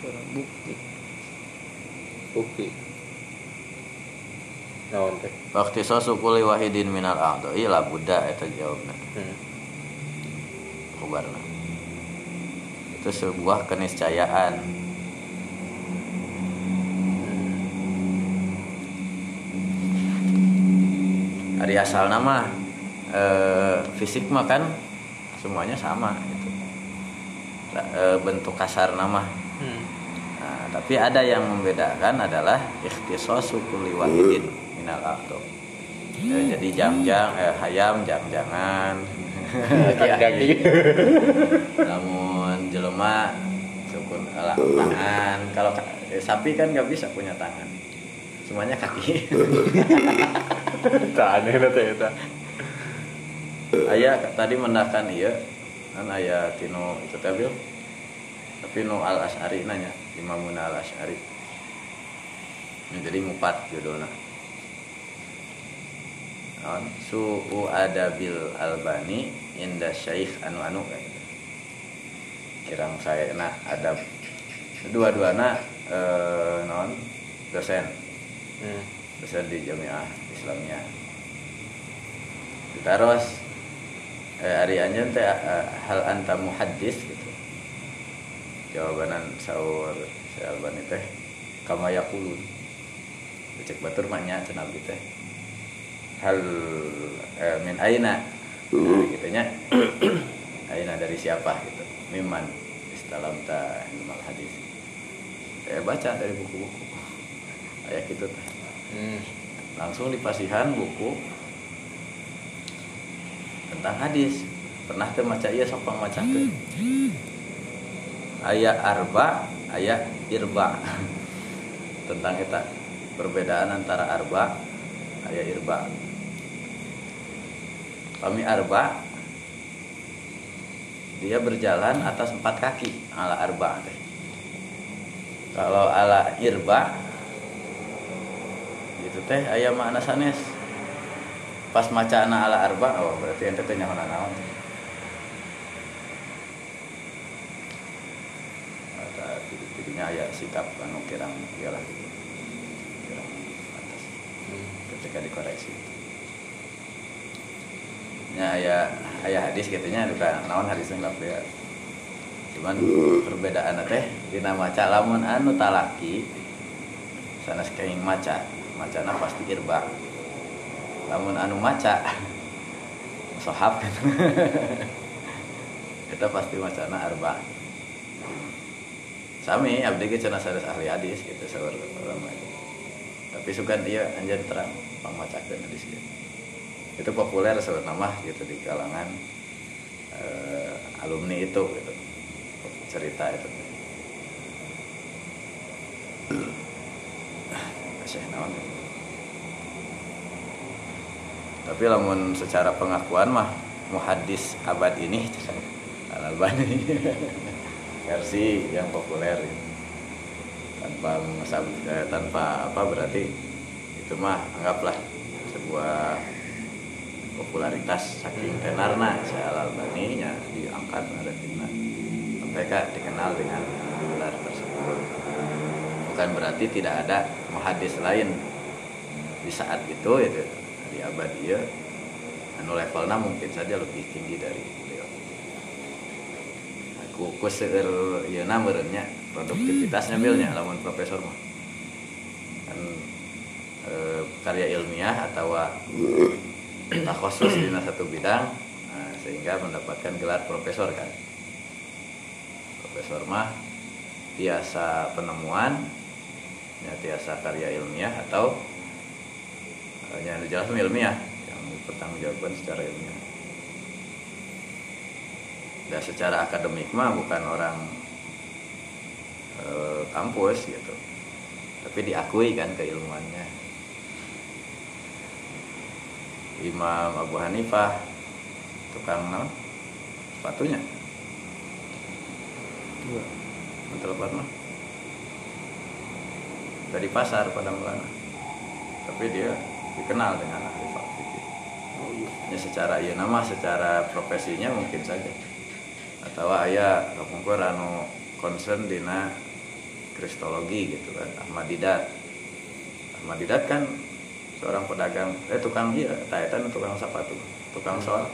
Kurang bukti. bukti naon teh Waktu sosukuli wahidin minal a'dha'i la buddha eta jawabna. hmm. Kubarna. Itu sebuah keniscayaan. Hari asal nama eh, fisik mah kan semuanya sama gitu. Eh, bentuk kasar nama. Hmm. Nah, tapi ada yang membedakan adalah ikhtisasu kulli wahidin minal aqdo. Ya, jadi jam-jam eh, hayam jam-jangan. Kaki-kaki. Namun jelema sukun ala tangan. Kalau ka- eh, sapi kan nggak bisa punya tangan. Semuanya kaki. Tak aneh na teh eta. Ayah tadi mendakan iya kan ayah tino itu tabil tapi no al asari nanya imamuna al asari jadi ngupat judulnya Naon? su'u adabil albani inda syaikh anu anu kayak gitu. kirang saya nah adab. Dua-duana eh, non dosen. Hmm. dosen di Jamiah Islamnya terus eh, Ari Anjen teh eh, hal anta muhaddis gitu. Jawabanan saur si Albani teh kama yakulun cek batur maknya cenah abdi teh hal eh, min aina? Nah, gitu nya aina dari siapa gitu? Miman istalam ta ilmal hadis. Saya baca dari buku-buku. Kayak gitu teh. Hmm. langsung dipasihan buku tentang hadis. Pernah tuh maca? Iya sopang maca ayat arba ayat irba. Tentang kita perbedaan antara arba ayat irba kami arba dia berjalan atas empat kaki ala arba kalau ala irba gitu teh ayam makna sanes. Pas maca ana ala arba oh berarti ente teh nyaho naon ada tidinya aya sikap anu kirang iyalah gitu kirang atas. Hmm. ketika dikoreksi nya aya aya hadis gitunya duka naon hadisnya nggak beda cuman perbedaan teh dina maca lamun anu talaki sanes kenging maca macana pasti irba lamun anu maca sohab. Kita pasti macana arba. Sami abdi ge cenah sanes ahli hadis gitu saur tapi sukan iya anjeun terang pamacakeun hadis gitu itu populer saur nama gitu di kalangan eh, alumni itu gitu. Cerita itu. Naon tapi lamun secara pengakuan mah muhaddis abad ini Al Albani versi yang populer gitu. tanpa eh, tanpa apa berarti itu mah anggaplah sebuah popularitas saking tenarna Al Albani nya diangkat ada tina mereka dikenal dengan gelar tersebut. Bukan berarti tidak ada muhaddis lain. Di saat itu itu di abad dia anu levelnya mungkin saja lebih tinggi dari beliau. Aku ku seueur ieu na meureunnya produktivitasnya bilnya lamun profesor mah. Kan eh, karya ilmiah atau khusus di satu bidang nah, sehingga mendapatkan gelar profesor kan. Profesor mah biasa penemuan ya biasa karya ilmiah atau hanya dijelaskan ilmiah yang bertanggung secara ilmiah. Dan secara akademik mah bukan orang eh, kampus gitu. Tapi diakui kan keilmuannya Imam Abu Hanifah. Tukang naon sepatunya? Iya. telepon mah dari pasar pada mulanya. Tapi dia dikenal dengan ahli fikih Oh iya. ya secara iya nama secara profesinya mungkin saja. Atau ayah kapungkur anu concern dina kristologi gitu kan Ahmad Didat Ahmad Didat kan seorang pedagang eh tukang iya taitan tukang sepatu tukang sol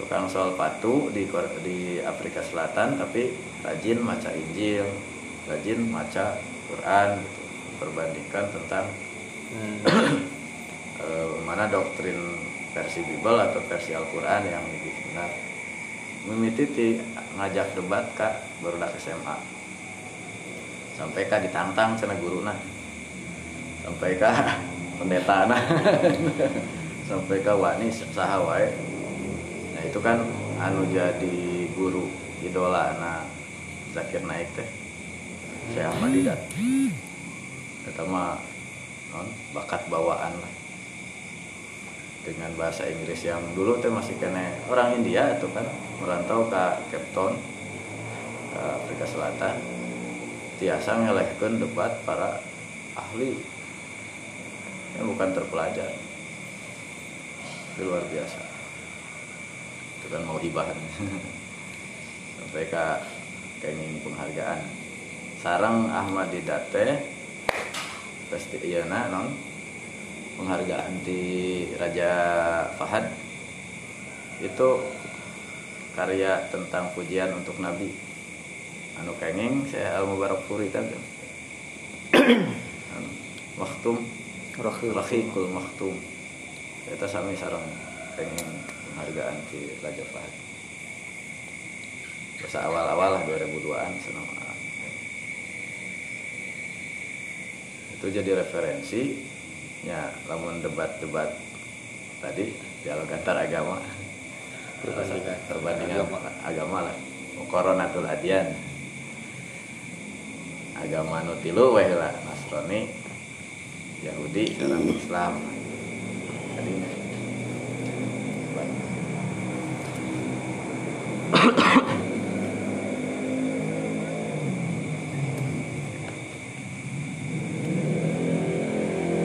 tukang sol patu di di Afrika Selatan tapi rajin maca Injil rajin maca Quran gitu. Perbandingkan tentang Hmm. eh, mana doktrin versi Bible atau versi Al-Quran yang lebih benar. Mimiti ngajak debat kak baru SMA sampai kak ditantang cina guruna. Sampai kak pendeta nah sampai kak wani saha wae. Nah itu kan anu jadi guru idola nah Zakir Naik teh. Ahmad Didat Eta mah non, bakat bawaan lah. Dengan bahasa Inggris yang dulu teh masih kena orang India itu kan merantau ke Cape Town ke Afrika Selatan. Tiasa ngelehkeun debat para ahli yang bukan terpelajar. Itu luar biasa. Itu kan mau hibah. Sampai ke kenging penghargaan. Sarang Ahmad Didate pasti iya nah non? Penghargaan di Raja Fahad. Itu karya tentang pujian untuk Nabi. Anu kenging saya Al Mubarak Puri kan Anu, Rakhikul Maktum. Kita sami sarang? Kenging penghargaan di Raja Fahad. Masa awal-awal lah 2002an senang. Itu jadi referensi ya lamun debat-debat tadi dialog antar agama. Perbandingan. perbandingan Agama. agama, lah. Koronatul adian agama nu tilu weh lah Nasrani Yahudi sareng Islam. Tadinya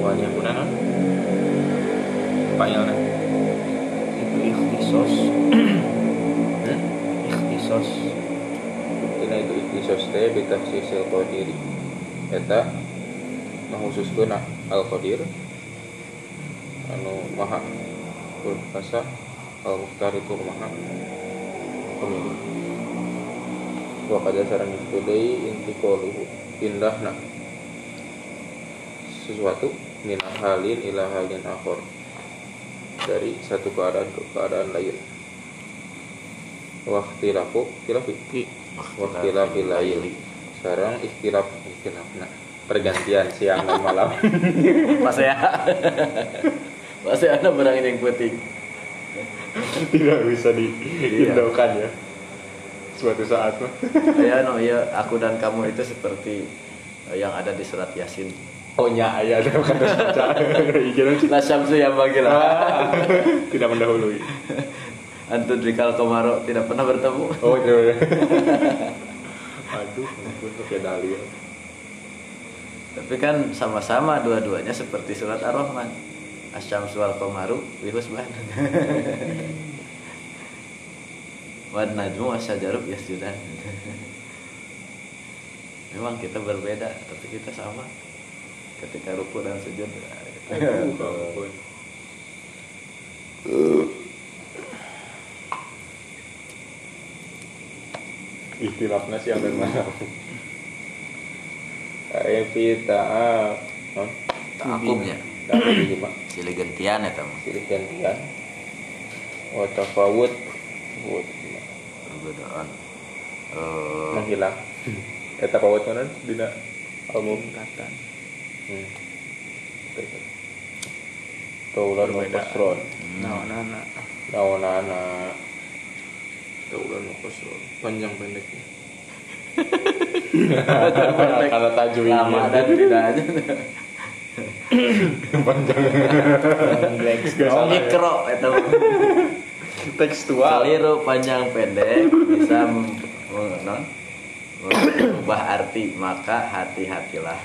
Wanya pun kan? Payalna. Itu ikhtisos. Hmm? Ikhtisos. Tina itu ikhtisos teh bitafsir qadiri. Eta mengkhususkeun al qadir anu maha berkasa al muhtar itu maha pemilik itu deui inti qaluhu pindahna sesuatu min halin ila halin akhor. Dari satu keadaan ke keadaan lain. Waktilafu tilafi waktilafi laili sekarang ikhtilaf ikhtilafna pergantian siang dan malam. Pas ya. Pas ya ada barang yang penting. Tidak bisa dihindaukan ya suatu saat. Mah ya no ya aku dan kamu itu seperti eh, yang ada di surat yasin. Oh nya aya ada kata baca Ikira sih. la syamsu yang bagi lah Ah, tidak mendahului. Antud rikal komaro tidak pernah bertemu. Oh iya iya. aduh ampun pakai dalil tapi kan sama-sama dua-duanya seperti surat ar-rahman. Asyamsu wal komaru wihusban wan najmu wasyajaru yasjudan memang kita berbeda tapi kita sama. Ketika ruku dan sujud Ikhtilafnya siang dan malam Evita non takumnya tapi juga silih gentian ya tamu silih gantian. Wa tafawut wut perbedaan Eh, menghilang eta pawut mana dina? Album? Tingkatan. hmm. Taulan wa kasron Nah, nah, nah. naonana Taulan wa kasron panjang pendeknya kalau tajwid lama dan tidak. Aja panjang. Black ya. mikro itu Tekstual. keliru panjang pendek bisa non, mengubah arti maka hati-hatilah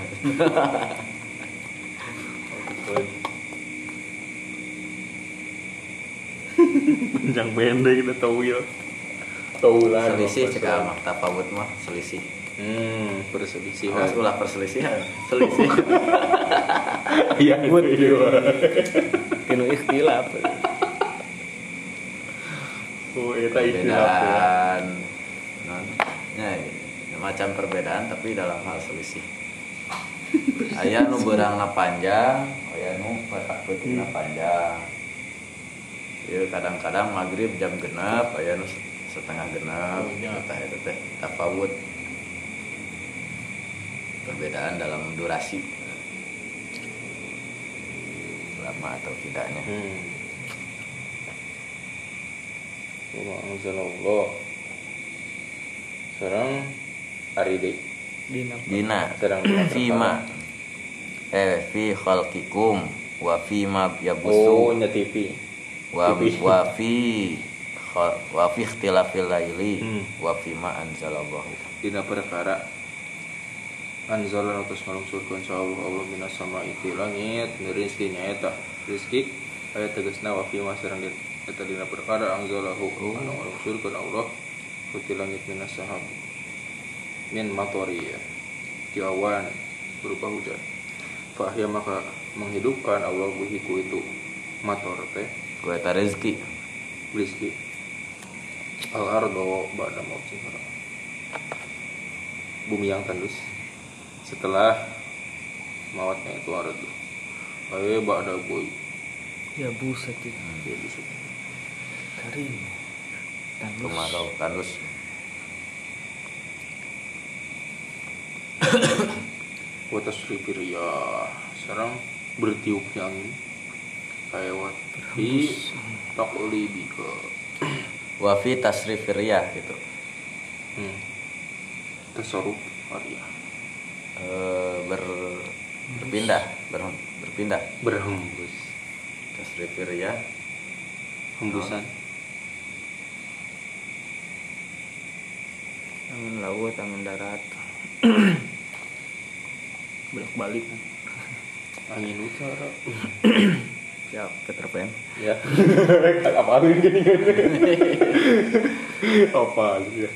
Panjang pendek kita tahu ya. Tahu lah. selisih cekal mah tafawut mah selisih Hmm, perselisihan. Awas ulah perselisihan selisih Iya, iya. Tinu ikhtilaf. Oh, eta ikhtilaf ya. perbedaan non ya, ya, macam perbedaan tapi dalam hal selisih ayah nu beurangna panjang ayah nu petak peutingna panjang ya kadang-kadang maghrib jam genap ayah nu setengah genap Oh, iya. eta teh perbedaan dalam durasi lama atau tidaknya Hmm. Sekarang hari deh. Dina. dina. Sedang fima. Eh fi khalqikum wa fima Oh, yabusu nya TV. wa wa fi wa fi ikhtilafil laili. Hmm. wa fima anzalallahu. Dina perkara. Anzalan atas malungsurkan Allah Allah minas sama itu langit rizki nyaeta rizki ayat tegasna wa fi masarang di eta dina perkara anzalahu anu malungsurkan Allah kuti langit minas sahab min matori ya. Ti awan berupa hujan. Fahya maka menghidupkan Allah bihiku itu mator teh. Ku eta rezeki. Rizki al ardo ba'da mautiha bumi yang tandus. Setelah mawatnya itu ardo. Ayo ba'da boy Ya buset itu. ya bisa Karim. Tandus. kemarau tandus. Wata Sripir ya sekarang bertiupnya angin kayak wat di taklibika wa fi tasrifir riyah gitu. Hmm. tasarruf Arya Eh, ber berpindah ber, berpindah. Berhembus. Tasrifir riyah hembusan Angin laut, angin darat. Bolak balik. angin utara Siap, Peter Pan. ya apa lu gini gini apa lu ya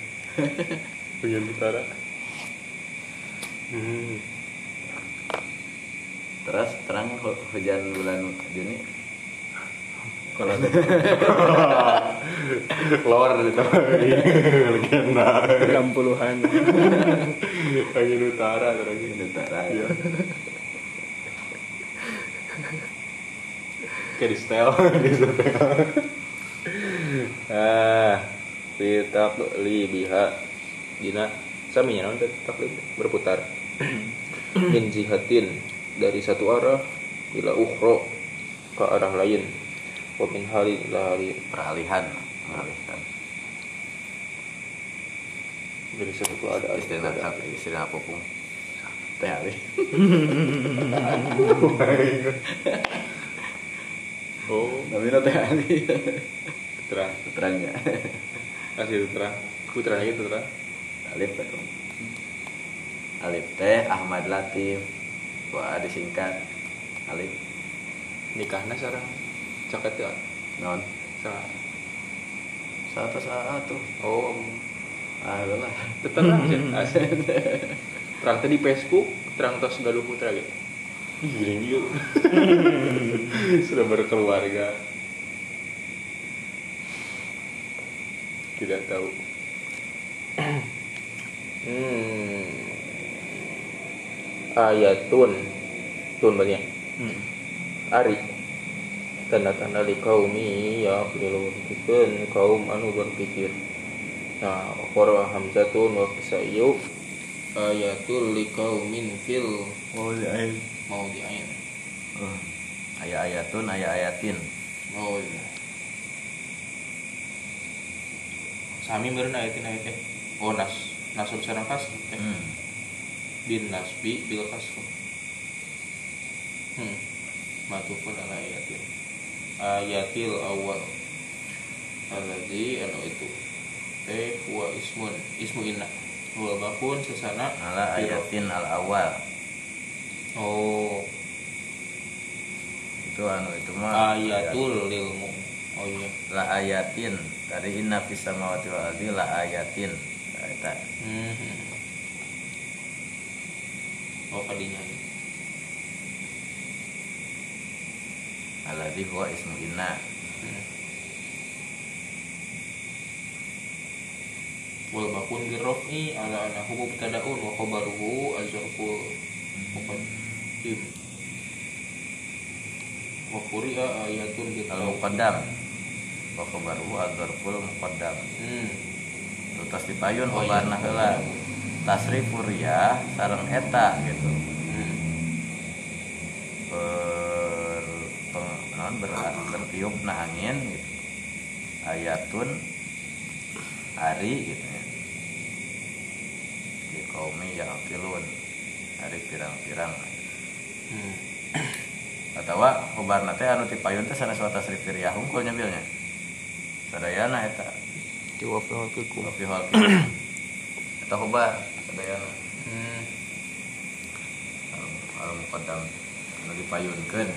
pengen utara hmm. terus terang hu- hujan bulan Juni kalau ada lor legenda 60-an. angin utara terus Ini utara Iya. kayak di setel. Di setel. Ah fi taqlibiha dina sami teh taklib berputar. Min jihatin dari satu arah ila ukhra ke arah lain wa min halin ila halin peralihan. Mengalihkan dari satu keadaan ke istilah keadaan. istilah popung teh alih oh. Namanya teh alih terang terangnya asli terang putra. Itu terang alif teh alif teh Ahmad Latif. Wah disingkat. Alif. Nikahna sarang caket ya? Non. Sarang satu satu. Oh. Ah lah. Terang sih terang tadi Facebook terang tos galuh putra gitu. Giring yuk. Sudah berkeluarga. Tidak tahu. Hmm. Ayatun Tun. Banyak Hmm. Ari Tanda-tanda li kaumi Ya Pilihkan kaum anu berpikir. Nah Qara Hamzatun wa Kisayu Ayatul li kaumin fil iya Mau diain oh. ayat ayatun ayat ayatin Oh iya Sami meureun ayatin ayat teh? Oh nas Nasur sareng kas teh. Hmm. bin nasbi bil kasr hmm. Matufun ala ayatil ayatil awal alladzi anu itu. Teh huwa ismun. Ismu inna. Huwa bakun sesana. Ala ayatin al awal oh. Itu anu itu mah ayatul lilmu oh iya. La ayatin. Tadi inna fis samawati wal ardi la ayatin. Nah, eta hmm. oh kadinya alladzi huwa ismu inna wal bakun birrofi ala anahu mubtadaun wa khabaruhu azrful muqaddim wa quri'a ayatun al bitawqid muqaddam wa khabaruhu adzarful muqaddam hmm. tas dipayun Oh, khobarna iya. heula tasrifur ya sareng eta gitu hmm. Naon, ber, bertiup na angin gitu. ayatun hari gitu ya di kaumi yang kilun hari pirang-pirang Hmm. atau khobar teh anu tipayun teh sanes wata tasrif ya hungkul nyambilnya sadayana eta Di wafi wafiku. kopi halki eta khobar sadayana Hmm. al muqaddam anu dipayunkeun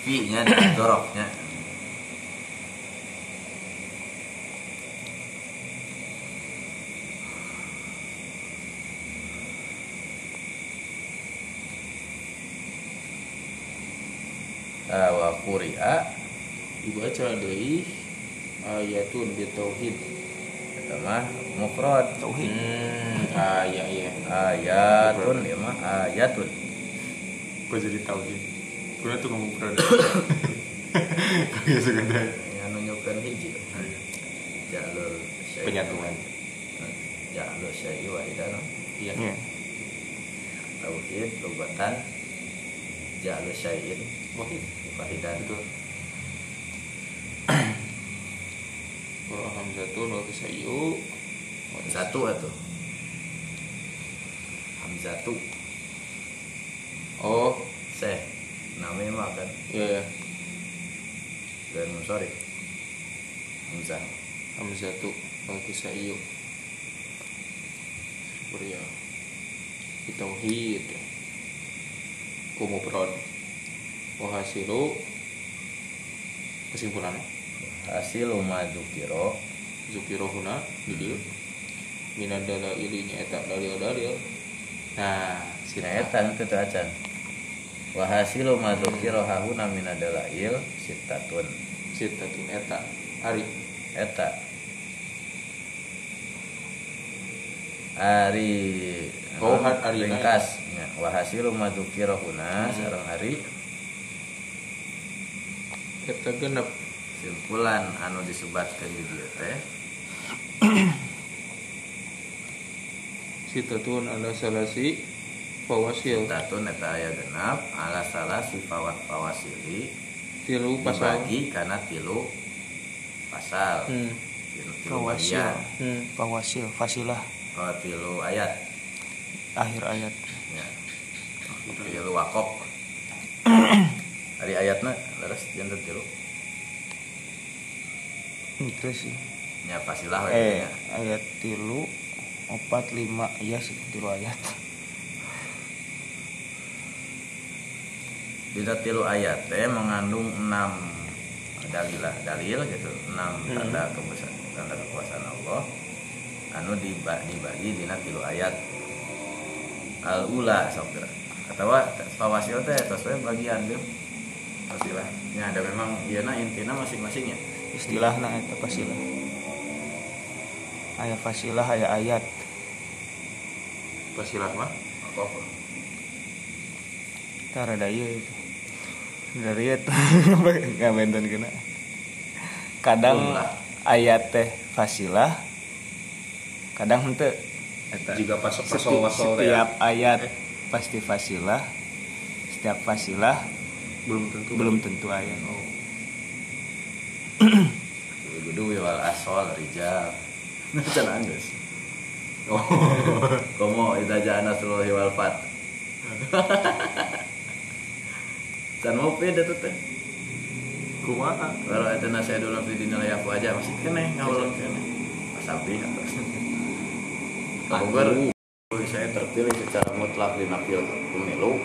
fi nya doroknya. Ah, wa quri'a. Dibaca deui ayatun bitauhid eta mah mufrad. Tauhid. hmm. ah iya iya ayatun ya mah ayatun. Kok jadi tauhid? Gue tuh ngomong produk. Kok ya suka deh. yang nunjukkan hiji jalur syai' penyatuan. Jalur syai' wahidan iya. Iya. tauhid lugatan jalur syai'in wahid. Wahidan betul. Wa hamzatun wa kisayyu satu atau? Hamzatu oh. Seh namanya mah kan. Iya ya dan sorry hamzah. Hamzatu wa kisayyu Beriya Tauhid. Kumupron Wahasilu. Kesimpulannya? Hasil umadzukiro Zukirohuna di dieu minadala ilinya eta dalil-dalil. Nah sina sina eta teu teu acan wa hasilu madzukiro hahuna minadalail sitatun sitatun eta. Ari. Eta. Ari. Oh, had- ari ringkas. Nya wa hasilu madzukiro huna Hmm. sareng ari. Eta genep. Simpulan anu disebatkeun di dieu teh. Sitatun ala salasi fawasil tatun eta aya genap ala salah sifawat pawasili tilu pasal dibagi kana tilu pasal hmm. tilu, tilu Fawasil. bagian Hmm. Fawasil. Fasilah. oh, tilu ayat Akhir ayat. ya tilu wakop dari ayatna leres jantan tilu Itu sih. nya pasilah Eh, ayat tilu, empat, lima, iya sih tilu ayat. Dina tilu ayat teh mengandung enam dalilah dalil gitu enam tanda kebesaran tanda kekuasaan Allah. Anu diba- dibagi dina tilu ayat. Al ula sabda atau fawasil teh tos we bagian deh. Fasilah nya ada memang ieu na intina masing-masingnya Istilahna eta fasilah. Aya fasilah, aya ayat. pasilah mah? Apa Tara daya Dari itu nggak benten kena. Kadang Jumlah. ayat teh fasilah, kadang henteu. Eta. Jika pas Seti- pasal pasal setiap ayat pasti fasilah, setiap fasilah belum tentu. belum tentu ayat. Gudu wal asol rijal Can geus. Oh. Komo idza jaa nasrullahi wal fat. Can mau pede tuh teh. kumaha? Kalau itu nasi dulu di dinilai aku aja masih kene ngawalun kene asabi atau Bogor saya terpilih secara mutlak di napil pemilu.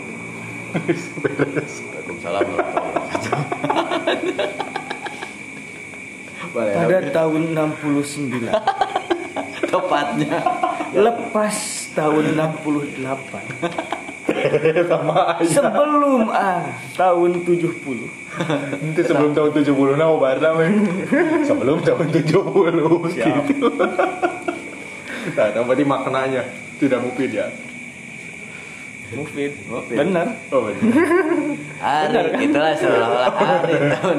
Waalaikumsalam. Warahmatullahi wabarakatuh Pada tahun 69 tepatnya. Lepas tahun 68 sama aja. Sebelum ah tahun 70 itu sebelum tahun 70 nah obarna men sebelum tahun 70 gitu. Nah berarti maknanya. Tidak mungkin ya? Mufid. Mufid. bener oh benar. Hari itulah seolah-olah hari tahun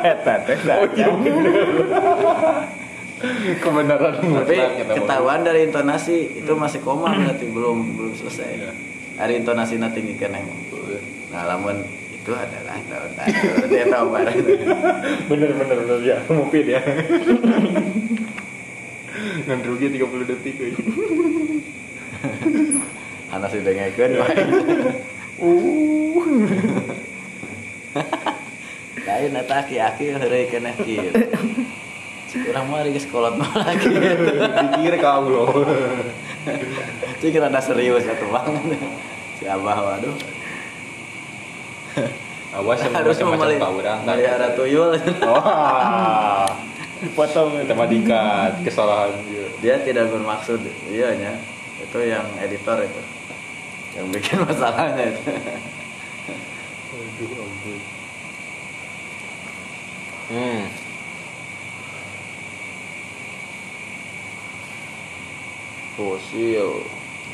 eta teh oh iya benar. Kebenaran tapi ketahuan dari intonasi itu masih koma berarti belum belum selesai hari intonasi tinggi kan emang nah lamun itu adalah tahun tahun dia tahu barang bener bener bener. Ya mungkin ya. Ngan rugi 30 detik euy. anak sudah dengekeun lain eta aki-aki heureuy keneh kieu. Urang mah geus kolot mah lagi. dikir kau loh Cik rada serius ya tuh bang. Si Abah waduh. awas sama Harus memeli- kau urang melihara tuyul. wah potong mah dikat kesalahan dia Dia tidak bermaksud, iya nya. Itu yang editor itu. Yang bikin masalahnya itu. aduh ampun hmm Fusil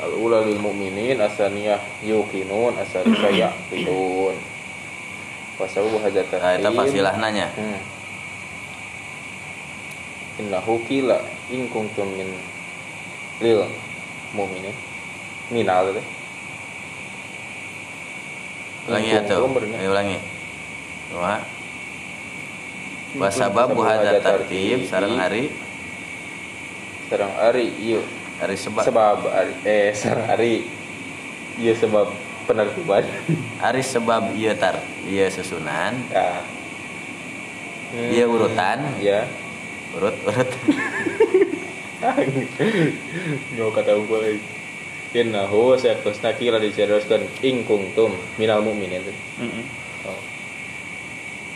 Al-ula lil mu'minin asaniyah yuqinun asalisa yaqilun Wasabu hajatan Nah, itu fasilah nanya. Hmm. Innahu kila in kuntum min lil mu'minin minal teh. Ulangi In ya ulangi. Wah. Wasabab buhada tartib sarang hari sarang ari ieu hari sebab. Sebab eh sarang ari ieu sebab penertiban. Hari sebab iya tar iya susunan. Ya. Iya urutan. Ya. Urut urut. Nyo kata unggul lagi. Innahu sayakusna kila diceroskan ing kuntum minal mu'minin. Teh. Oh.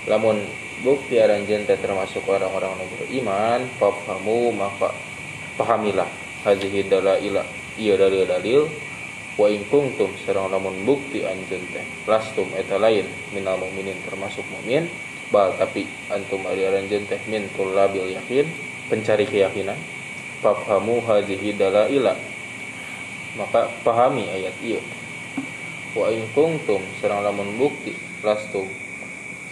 Lamun bukti aranjeun teh termasuk orang-orang nu beriman, fafhamu maka pahamilah hadhihi dalaila ieu dalil-dalil wa in kuntum sareng lamun bukti anjeun teh lastum eta lain minal mu'minin termasuk mukmin bal tapi antum ari aranjeun teh min tullabil yakin pencari keyakinan. Fafhamu hadhihi dalaila. Maka pahami ayat ieu wa in kuntum sareng lamun bukti lastum.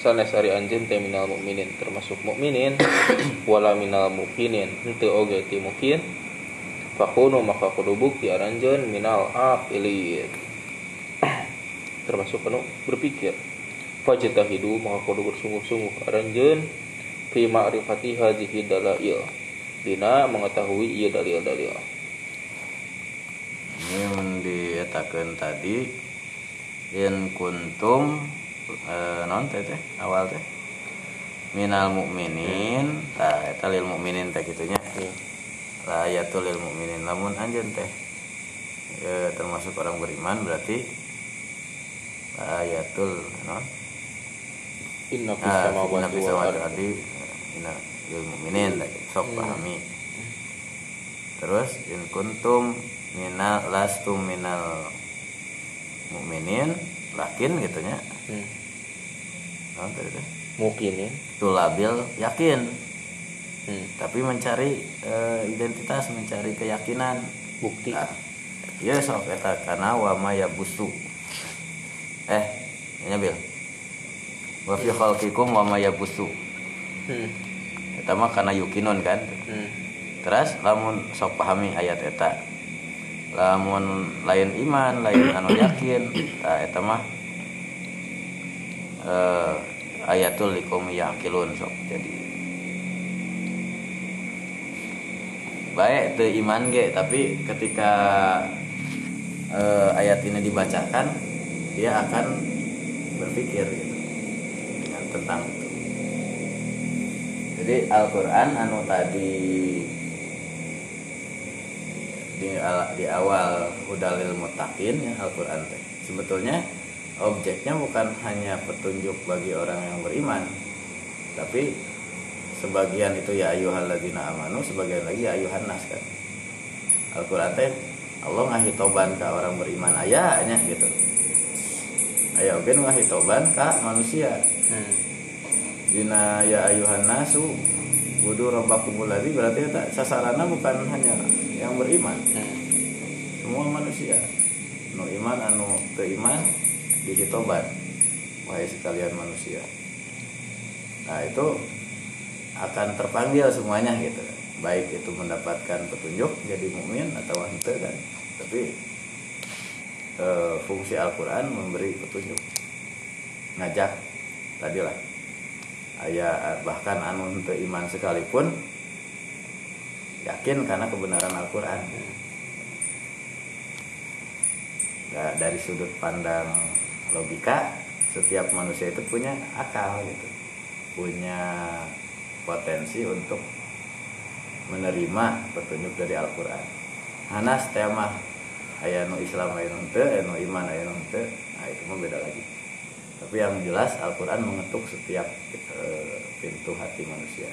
Sanes ari anjeun teh minal mukminin termasuk mukminin wala minal mukminin henteu oge ti mukmin fakunu maka kudu bukti aranjeun minal aqilin. Termasuk anu berpikir. Fajtahidu maka kudu bersungguh-sungguh aranjeun fi ma'rifati hadhihi dalail. Dina mengetahui ieu dalil-dalil. Ini dietakeun tadi in kuntum eh, non teh teh awal teh minal mukminin tah eta lil mukminin teh kitunya la ayatul lil mukminin lamun anjeun teh eh, termasuk orang beriman berarti ayatul non? Inna fis ah samawati wal ardi inna lil mukminin sok pahami. Terus in kuntum minal lastum minal mukminin lakin gitunya. Hmm. non tadi teh? Mukminin tulabil yakin hmm. tapi mencari eh, identitas mencari keyakinan. Bukti. Nah, ya sok eta karena wama ya busu eh nya bil. Wa fi khalqikum wama ya busu hmm. eta mah karena yukinun kan? Hmm. terus lamun sok pahami ayat eta. Lamun lain iman lain anu yakin nah, eta mah eh, ayatul likum yakilun sok jadi baik itu iman ge tapi ketika eh, ayat ini dibacakan dia akan berpikir gitu tentang itu jadi Al-Qur'an anu tadi di, di awal hudalil mutakin ya Al-Qur'an teh. Sebetulnya objeknya bukan hanya petunjuk bagi orang yang beriman tapi sebagian itu ya ayyuhalladzina amanu sebagian lagi ya ayuhan nas kan. Al-Qur'an teh Allah ngasih toban ke orang beriman. Ayahnya gitu. Aya oge nu ngasih toban ka manusia. Hmm. dina ya ayuhan nasu budu rabbakumul ladzi berarti eta sasaranna bukan hanya yang beriman. Hmm. semua manusia. Nu iman anu teu iman dihitoban wahai sekalian manusia. Nah itu akan terpanggil semuanya gitu. Baik itu mendapatkan petunjuk jadi mukmin atau ente kan tapi eh, fungsi Al-Quran memberi petunjuk. Ngajak tadilah. Ayah bahkan anu ente iman sekalipun yakin karena kebenaran Al-Quran. Ya, dari sudut pandang logika setiap manusia itu punya akal gitu. Punya potensi untuk menerima petunjuk dari Al-Quran. Hanas tema aya nu Islam aya nu teu aya nu iman aya nu nah itu mah beda lagi. Tapi yang jelas Al-Quran mengetuk setiap eh, pintu hati manusia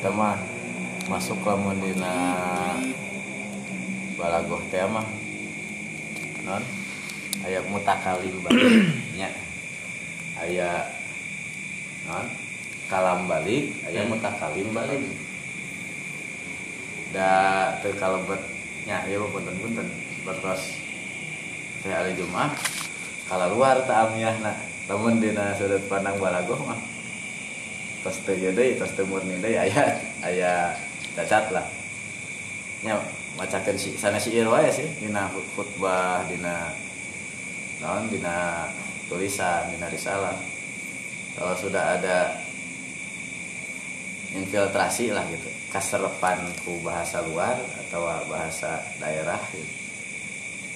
kita mah masuk lamun dina balagoh teh mah. Non aya mutakalim balik nya aya non kalam balik aya mutakalim balik da teu kalebet nya ieu mah punten-punten bertos teh ali Jumat. Kalau luar tak amiyahna namun dina sudut pandang balagoh mah tos teu ieu deui tos teu murni deui aya cacat lah nya macakeun si sana si sih dina khut- khutbah dina naon dina tulisan dina risalah kalau sudah ada infiltrasi lah gitu kaserepan ku bahasa luar atau bahasa daerah gitu.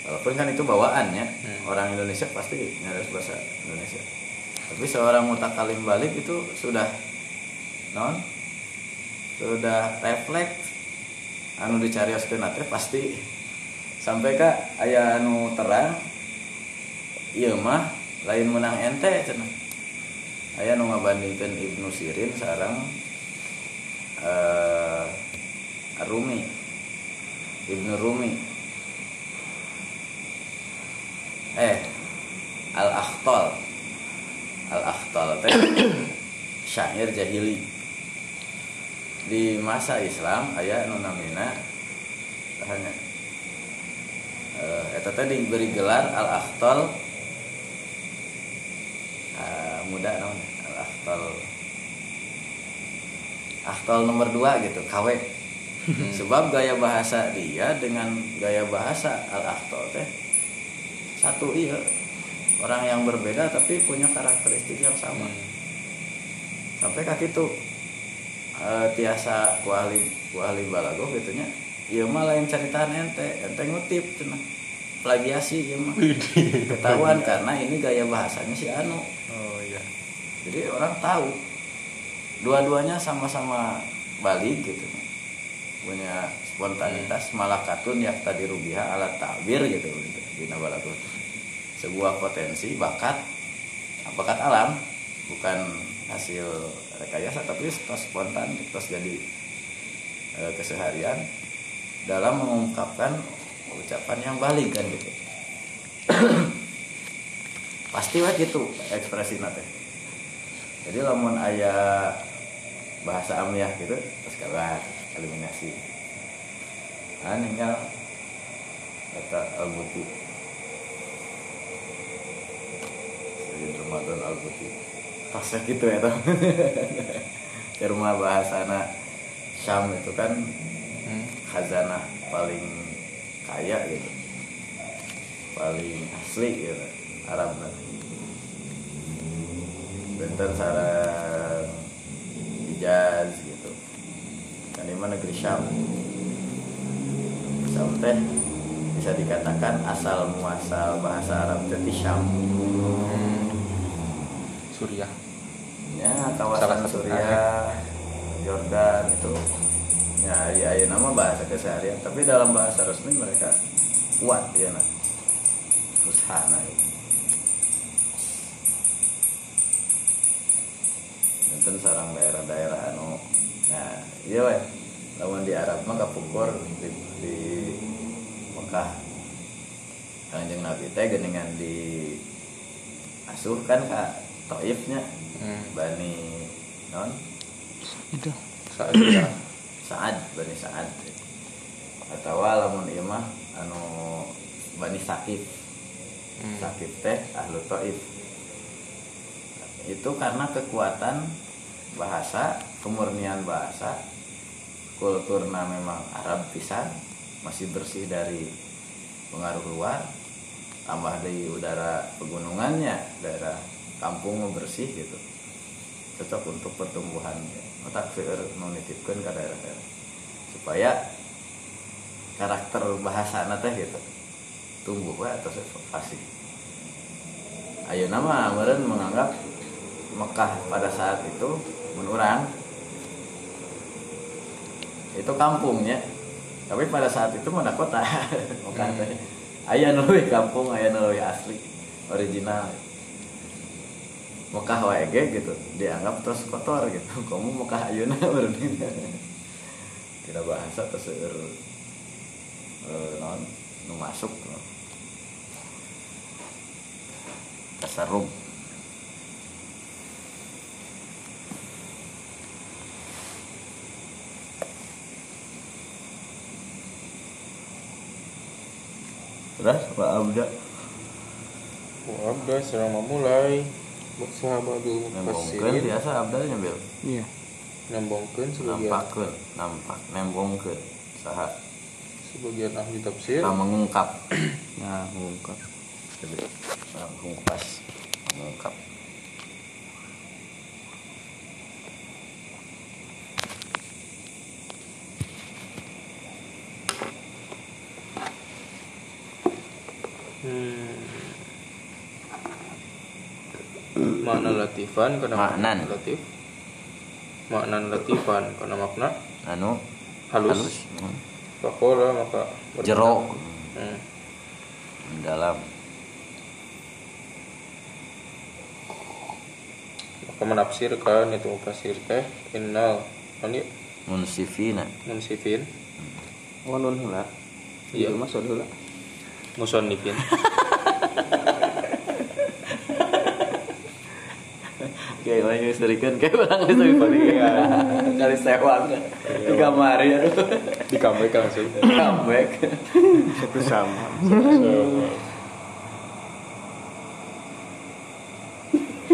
walaupun kan itu bawaannya Hmm. orang Indonesia pasti harus bahasa Indonesia tapi seorang mutakalim balik itu sudah non sudah refleks anu dicari teh pasti. Sampai ka aya anu terang iya mah lain menang ente cenah. Aya nu ngabandingkeun Ibnu Sirin sareng eh Rumi. Ibnu Rumi. Eh Al Akhtal Al Akhtal teh syair jahili di masa Islam aya nu namina hanya eh eta teh diberi gelar al akhtal eh, muda naon al akhtal akhtal nomor 2 gitu KW sebab gaya bahasa dia dengan gaya bahasa al akhtal teh satu iya orang yang berbeda tapi punya karakteristik yang sama. Sampai kaki itu eh, tiasa kuali kuali balago gitunya iya mah lain cerita ente ente ngutip cenah plagiasi iya mah. Ketahuan karena ini gaya bahasanya si Anu. Oh iya. Jadi orang tahu. Dua-duanya sama-sama balik gitu punya spontanitas malakatun yang tadi rubiha alat tabir gitu gitu. Di sebuah potensi bakat bakat alam. Bukan hasil rekayasa tapi terus spontan terus jadi eh, keseharian dalam mengungkapkan ucapan yang balik kan gitu. Pasti wah gitu ekspresi nate jadi lamun ayah bahasa amiyah gitu terus kabar eliminasi. Ah tinggal kata al-buti. Ramadan al-buti tasnya gitu ya tuh ke rumah bahasana Syam itu kan Hmm. khazanah paling kaya gitu. Paling asli gitu Arab kan. Benten sarang Hijaz gitu. Kan ini negeri Syam? Syam teh bisa dikatakan asal muasal bahasa Arab teh di Syam. Hmm. Suriah. Ya kawasan Suriah Yordan itu. Ya ya, ya nama bahasa keseharian. Tapi dalam bahasa resmi mereka kuat ya nah usaha itu. Enten sarang daerah-daerah anu. Nah iya weh. Lawan di Arab mah kapungkur di, di Mekah. Kanjeng Nabi teh geningan di asuh kan ka Taifnya. Hmm. Bani non? Itu. Saat ya Saad Bani Saad. Atau lamun ieu mah anu Bani Sakif Hmm. Sakif teh ahlu Taif. Itu karena kekuatan bahasa kemurnian bahasa kulturna memang Arab pisan masih bersih dari pengaruh luar tambah dari udara pegunungannya daerah kampung mah bersih gitu. Cocok untuk pertumbuhan otak nu nitipkeun ka daerah-daerah. Supaya karakter bahasa teh gitu tumbuh we atau fasih. Ayeuna mah meureun menganggap Mekah pada saat itu menurang. Itu kampungnya tapi pada saat itu mana kota. Mekah teh. Aya nu leuwih kampung aya nu leuwih asli original Mekah wae gitu. Dianggap terus kotor gitu. Kamu Mekah ayeuna meureun tidak bahasa terus seueur eh, non nu masuk tasarruf terus Pak Abda? Wa abda serang memulai Sahabadul nembongkeun mufassirin biasa Abda nyambil iya. Nembongkeun sebagian nampakkeun nampak nembongkeun saha. Sebagian ahli tafsir. Nah, mengungkap. Nah mengungkap. Nah, mengupas mengungkap Makna latifan karena Maknan. latif. Makna latifan karena makna anu halus, halus. Hmm. Fakola maka berkata- jero Hmm. dalam Maka menafsirkan itu mufasir teh innal ini munsifina. munsifin. Oh nun heula Iya. Itu mah sun heula musonifin Oke, kayak orang nyusurikan kayak orang nyusurikan kali sewang di kamar ya. Di comeback langsung. Comeback. Itu sama.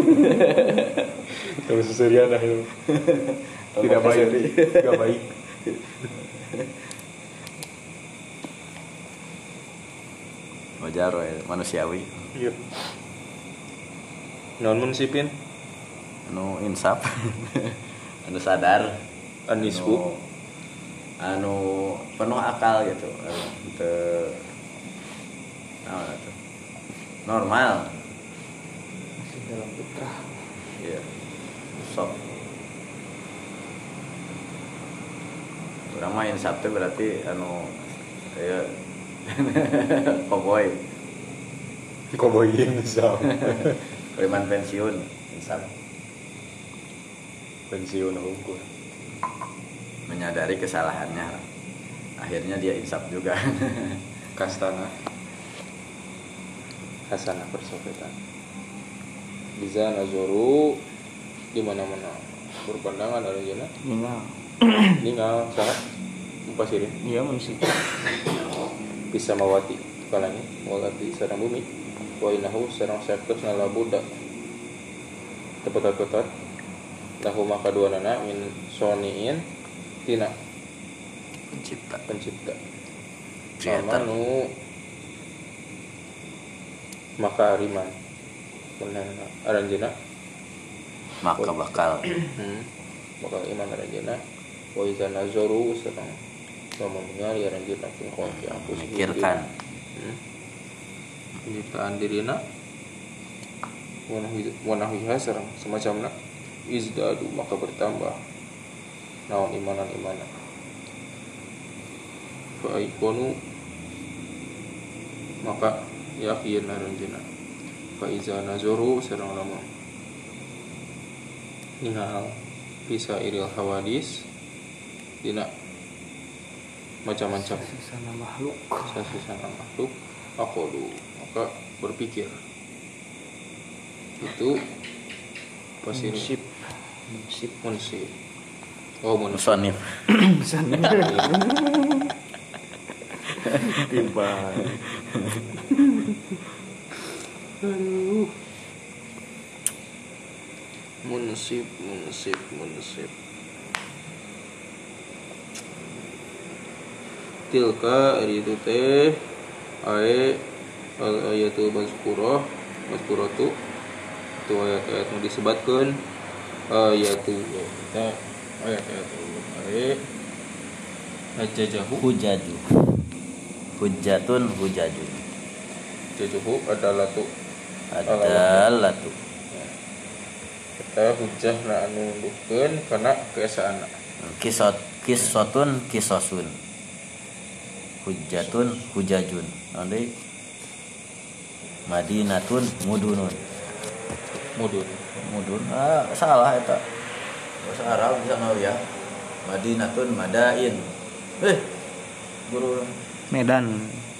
terus seserian lah itu. Tidak baik. tidak baik. Wajar manusiawi. Iya. Non munsipin anu insaf anu sadar. Anisbu anu, anu penuh akal gitu. Anu, atuh? normal. Dalam fitrah iya. Sok. Orang mah insaf teh berarti anu ya. Koboi. Koboyin bisa preman pensiun insaf pensiun hukum menyadari kesalahannya. Akhirnya dia insaf juga. Kastana. Hasanah persopetan bisa nazoru di mana mana berpandangan ada jana Tinggal. ningal sangat mupasirin Iya musik. bisa mawati kalanya mawati sarang bumi. Wa inahu sarang sektos nala budak tepat-tepat lahu maka dua nana min soniin tina. Pencipta. Pencipta. Creator. amanu maka ariman benar aranjena maka bakal. Hmm. bakal iman aranjena wa iza nazaru sareng sama ningali aranjena pun aku memikirkan. Hmm. penciptaan dirina wanahi wanahiha sareng semacamna izdadu maka bertambah naon imanan imanan. Fa aikonu maka yakin aranjena fa iza nazaru sareng lamun ningal bisa iril hawadis dina macam-macam. Sana makhluk. sasisana makhluk akolu maka berpikir. Itu pasti Musib. Musib. munsib oh munsib musonif Tiba. aduh. Munsib munsib munsib tilka ari itu teh ae al ayatul mazkurah mazkuratu itu. Ayat-ayat nu disebatkeun ayatu kita ayat-ayat ae ajajahu hujaju. Hujatun hujajun jajahu adalah tu adalah tuh kita hujah na anu nundukeun kana keesaan kisot kisotun kisosun. Hujatun hujajun. Nanti. Madinatun mudunun mudun mudun ah salah eta. Bahasa Arab bisa nggak ya? Madinatun madain. Eh guru. Medan.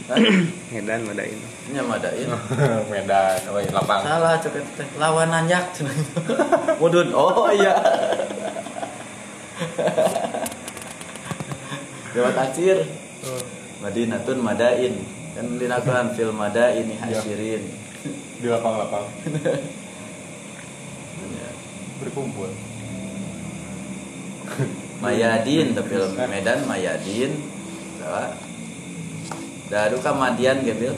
Hah? Medan Madain. nya madain? Medan we lapang. Salah cek eta teh. Lawan nanjak cenah. mudun oh iya. Lewat acir. Madinatun madain. Kan dinakulan fil madaini hasirin. Di lapang-lapang berkumpul. Mayadin tapi Medan Mayadin. Dadu kan Madian gitu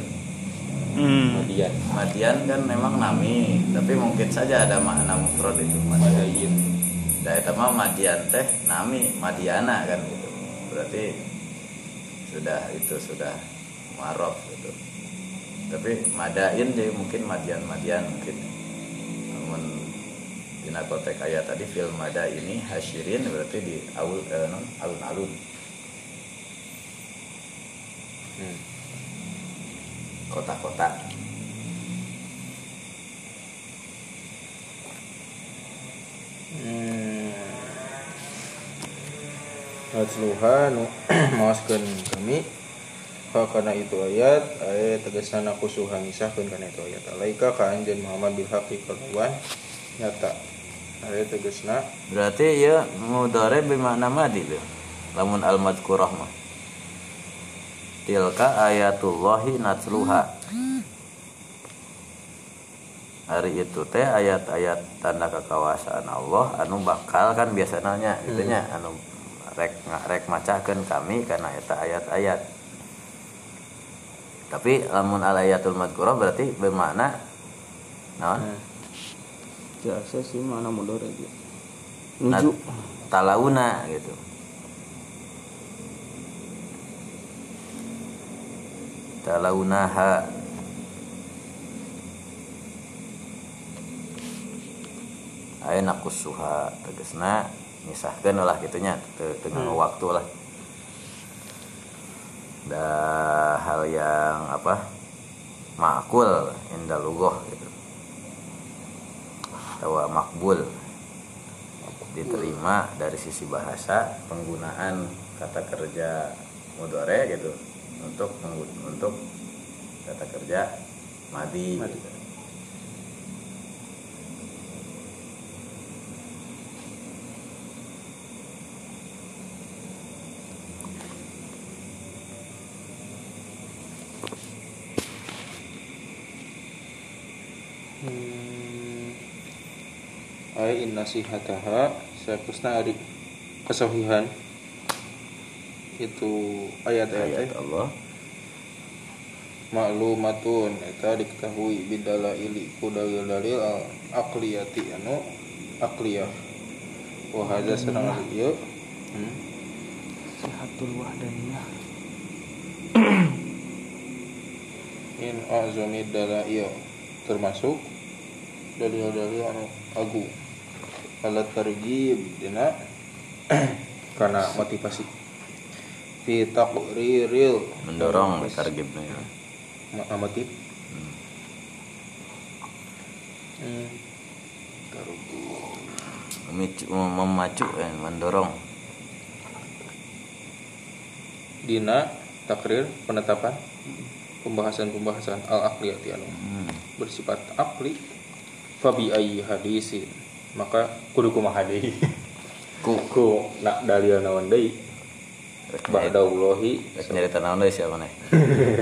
Hmm. Madian. Madian kan memang nami tapi mungkin saja ada makna mufrad itu Madian. Madain da eta mah Madian teh nami Madiana kan gitu. Berarti sudah itu sudah marof gitu. Tapi Madain jadi mungkin Madian Madian mungkin. Namun dina konteks ayat tadi fil mada ini hasyirin berarti di aul eh, non, alun-alun. Hmm. kota-kota. Hmm. Atsluha nu maoskeun kami. Ka kana itu ayat ayat tegasna kusuha ngisahkeun kana itu ayat. Alaika ka anjeun Muhammad bil kalawan nyata Ari tegasna Berarti ya mudore bermakna madi tuh. Lamun al madkurah mah. Tilka ayatullahi natluha. Hari itu teh ayat-ayat tanda kekuasaan Allah anu bakal kan biasa nanya gitu nya anu rek rek macakeun kami karena eta ayat-ayat. Tapi lamun al ayatul madkurah berarti bermakna naon? Jasa sih mana mudore gitu. Nat- Nuju. talauna gitu. Talaunaha. Aya nakusuha tegesna misahkeun lah gitunya teu nganggo waktu lah. Da hal yang apa makul indah lugoh gitu atau makbul diterima dari sisi bahasa penggunaan kata kerja mudore gitu untuk untuk kata kerja madi, Madi. gitu. hmm, Ai in nasihataha sakusna ari kesahihan itu ayat-ayat ayat Allah. Maklumatun. Eta diketahui bidalaili ku dalil-dalil al aqliyati anu aqliyah. Wa hadza sareng ari ieu hmm, Sihatul wahdaniyah. in azami dalail termasuk dalil-dalil anu agung alat targhib dina karena motivasi. Fi taqriril mendorong targibnya. Ma- motif hmm. memicu memacu eh, mendorong. Dina takrir penetapan pembahasan-pembahasan al aqliyati anu hmm. bersifat akli fabi ayyi hadisin maka kudu kumaha deui ku. Ku nak dalil naon deui? Rek ba'dallahi rek nyarita naon deui siapa nih?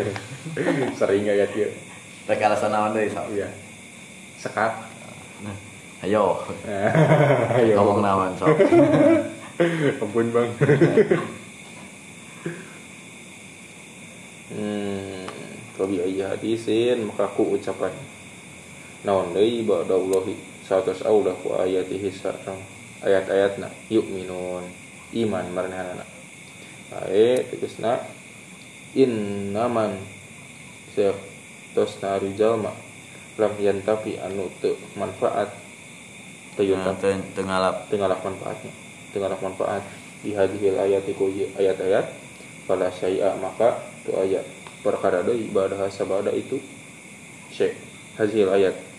Sering ayat ieu rek alasan naon deui sok iya. Sekat. Nah, ayo. Ayo. Ngomong naon sok ampun bang. Hmm fabi ayyi hadisin maka ku ucapan naon deui ba'dallahi satos aulah ku ayatihi sareng ayat-ayatna yu'minun. Iman maranehana ae tegasna innaman sep tosna jalma lam yantafi anu teu manfaat. Teu Nah, yantafi teu- teu ngalap. tengalak manfaatnya. Tengalak manfaat. Di hadhil ayat ayat-ayat. Pada syai'a maka tu ayat. Perkara deui ibadah sabada itu syai hadhil ayat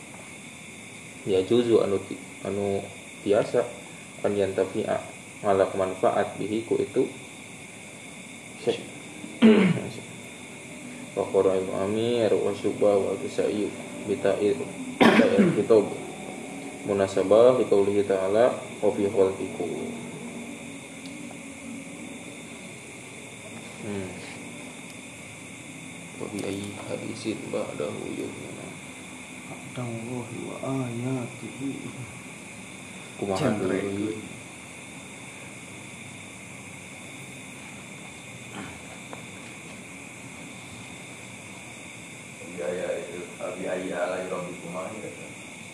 ya juzu anu anu tiasa kan yantafi'a ngalak manfaat bihi ku itu. Syai wa qara ibnu amir wa kisai bita'ir bita'ir kitab munasabah di qaulihi ta'ala wa fi khalqikum hmm. Wa bi ayyi hadisin ba'dahu yu'minu Abdallahi wa ayatihi. kumaha deui biaya itu biaya ala rabbikum gitu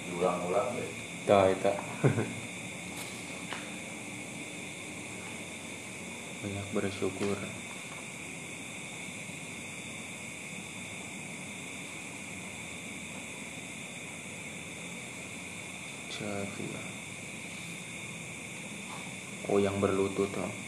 diulang-ulang deh tah eta banyak bersyukur Oh yang berlutut oh.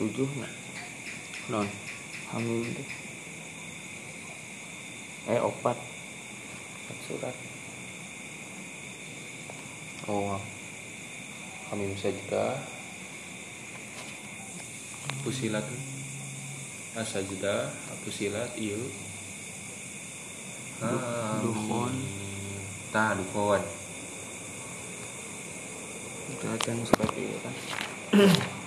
Tujuh nak non. Hamim teh eh opat. Opat surat. Oh hamim sajda pusilat asajda pusilat iya. Dukhon. tah dukhon kelihatan seperti itu. kan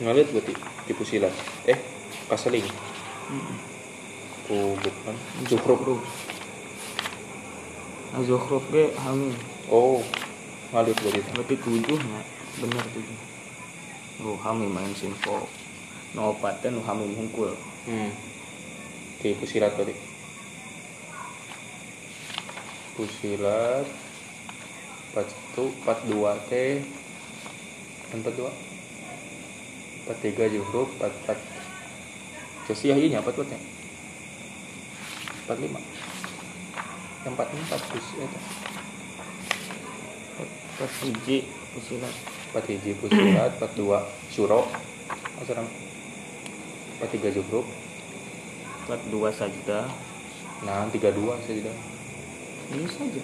ngalit berarti di pusilat eh kaseling. Ku bukan. Zuhruf. Nah Zuhruf ge hamim oh ngalit berarti berarti tujuh nak bener tujuh oh hamim main sinfo. No opat teh nu hamim hungkul hmm di pusilat berarti pusilat 41 42 teh 42 43 juhrup 44 Josiah iya apa tuh teh? 45 yang 44 terus eta pas hiji pusilat 4 hiji pusilat 42 syuro asal 43 juhrup empat dua sajda nah 32 saja bisa aja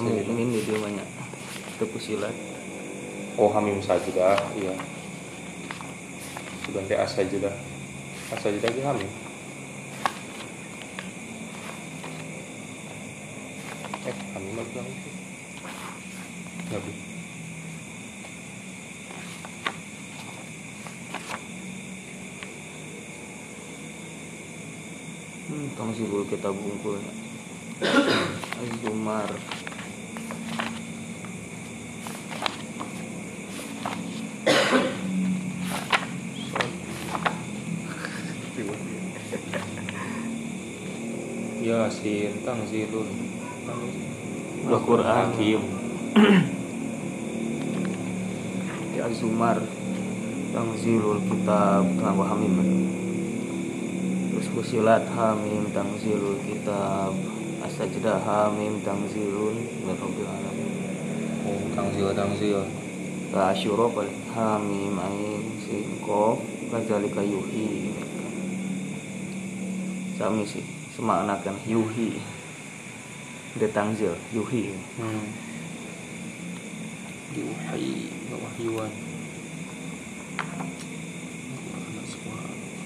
kan kalau mukmin di dia banyak. Itu pusilat. Oh hamim sajudah iya. Sudah teh asajudah Asajudah ge hamim? Eh hamim mah bilang itu hmm, tong sih dulu kita bungkul. Azumar Yasin Tangzilun Al-Quran. Hakim ya Azumar Tangzilul Kitab Tangwa Hamim Terus Fusilat Hamim. Tangzilul Kitab Asajdah Hamim. Tangzilun Min Rabbil Alamin. Oh Tangzil Tangzil Ka Asyura Hamim Ain Sin Kof Kazalika Yuhi. Sami sih Semaknakan Yuhi. De Tangzil Yuhi. Hmm. Yuhai Wahyuan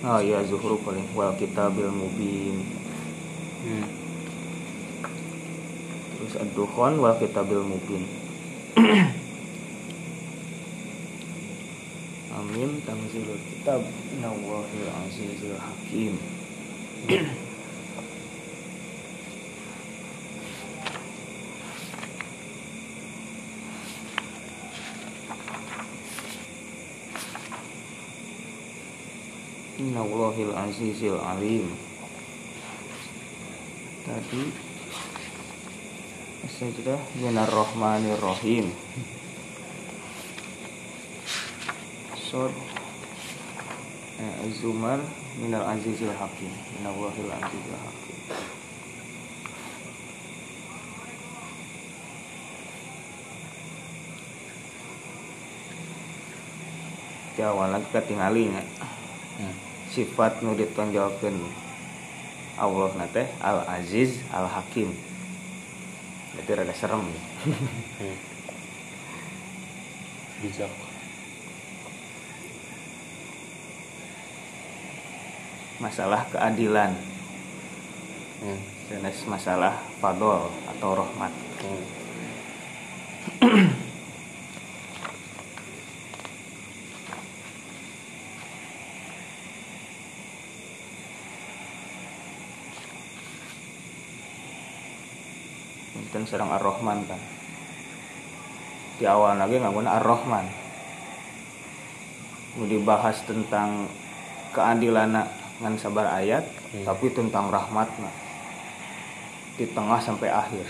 Oh iya Zuhru paling Wal Kitabil Mubin. Hmm. Terus Ad-Dukhon wal Kitabil Mubin. Amin Tanzilul Kitab. Nawahil Azizil Hakim Innallahil Azizil Alim. Tadi Sajdah Minar Rahmanir Rahim Sod eh, Zumar Minar Azizil Hakim. Minallahil Azizil Hakim. Jawalan ketinggalinnya Hmm. Sifat nu ditonjolkeun Allah nate Al Aziz Al Hakim Berarti rada serem. Hmm. Bijak. Masalah keadilan. Hmm. masalah fadol atau rahmat Serang ar-rahman kan? Di awal lagi nggak ar-rahman. Mau dibahas tentang keadilan ngan sabar ayat Hmm. tapi tentang rahmat di tengah sampai akhir.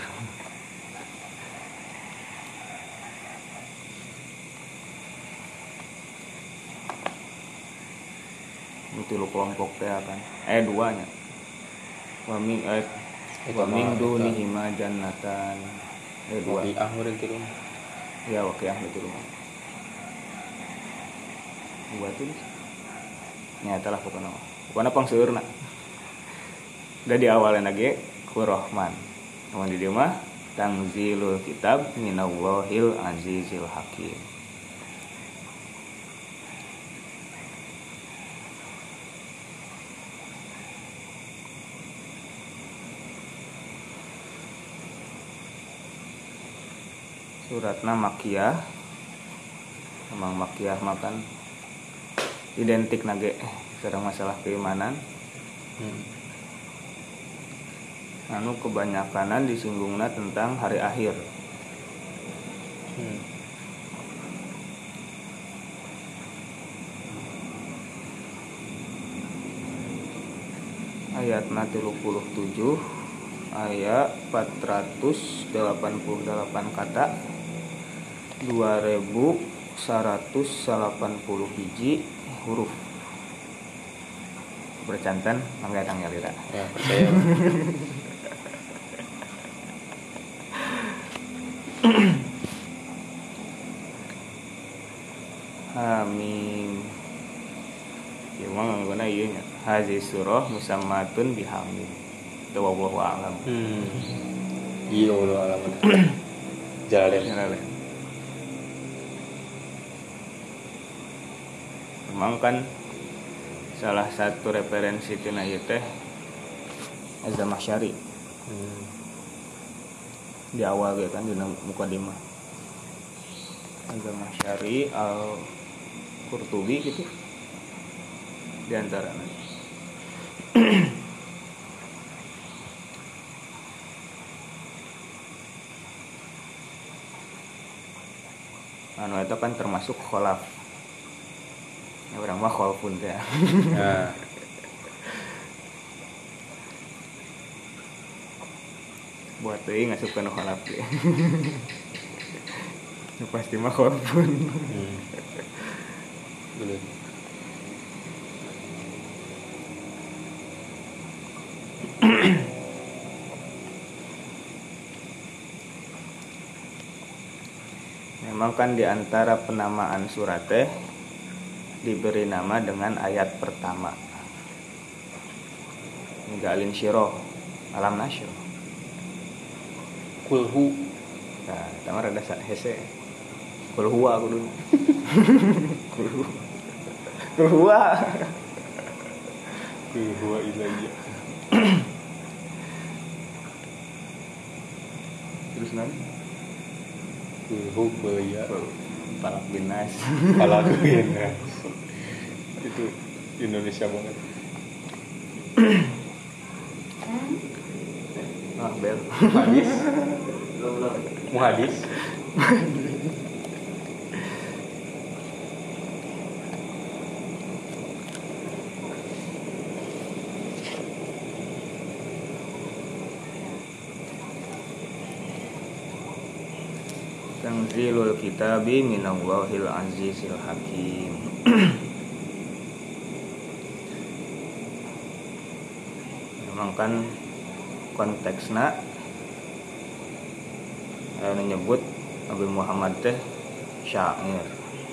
Itu lu kelompok teh kan? Eh duanya waming eh Itu waming mah, dunihima jannatan. Eh dua. Di akhir itu rumah. ya oke ah itu rumah. Dua tuh. Nyata lah pokoknya. Pokoknya pangseur nak. Udah di awalnya lagi ku Rahman. Namun di dia mah tangzilul kitab minallahil azizil hakim suratna makiyah emang makiyah makan identik nage sekarang masalah keimanan Hmm. anu kebanyakan disinggungna tentang hari akhir Hmm. ayat 37 ayat 488 kata 2180 hiji huruf bercantan mangga kang Yalira Ya, percaya. Hamim Ya mah nganggona ieu nya Hazi surah musammatun bihamim Itu wallahu a'lam Hmm. Iya, Allah alamat. Jalan. Nyala. Memang kan salah satu referensi tina teh Azza Masyari. Hmm. di awal gitu kan di mukadimah Azza Masyari al Qurtubi gitu. Di antara anu itu kan termasuk kholaf ya orang mah kholfun teh. Nah, buat teuing ngasupkeun kholaf ge Nu pasti mah kholfun hmm. Memang kan di antara penamaan surat teh diberi nama dengan ayat pertama. Ninggalin syiro alam nasyro. Kulhu. Nah, tama rada sa hese. Kul huwa aku dulu. Kul huwa. Kul huwa. Kulhu ilayya. Terus nanti Kulhu ya. palak binas. Palakuin ya. Itu Indonesia banget. Ah, bel. Hadis. Muhadis. Tanzilul kitabi minallahil azizil hakim. Memang kan konteksna aya nu nyebut Nabi Muhammad teh syair,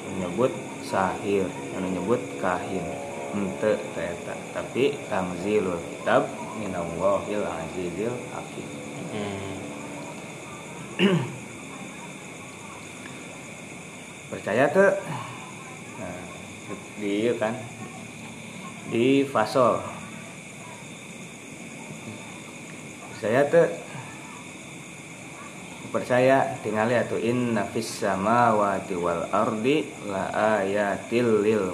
anu nyebut sahir, anu nyebut kahin. Henteu teh eta, tapi tanzilul kitab minallahil azizil hakim. Hmm. percaya tuh nah, di ieu kan di fasol percaya tuh percaya tinggali atuh inna fis samawati wal ardi la ayatil lil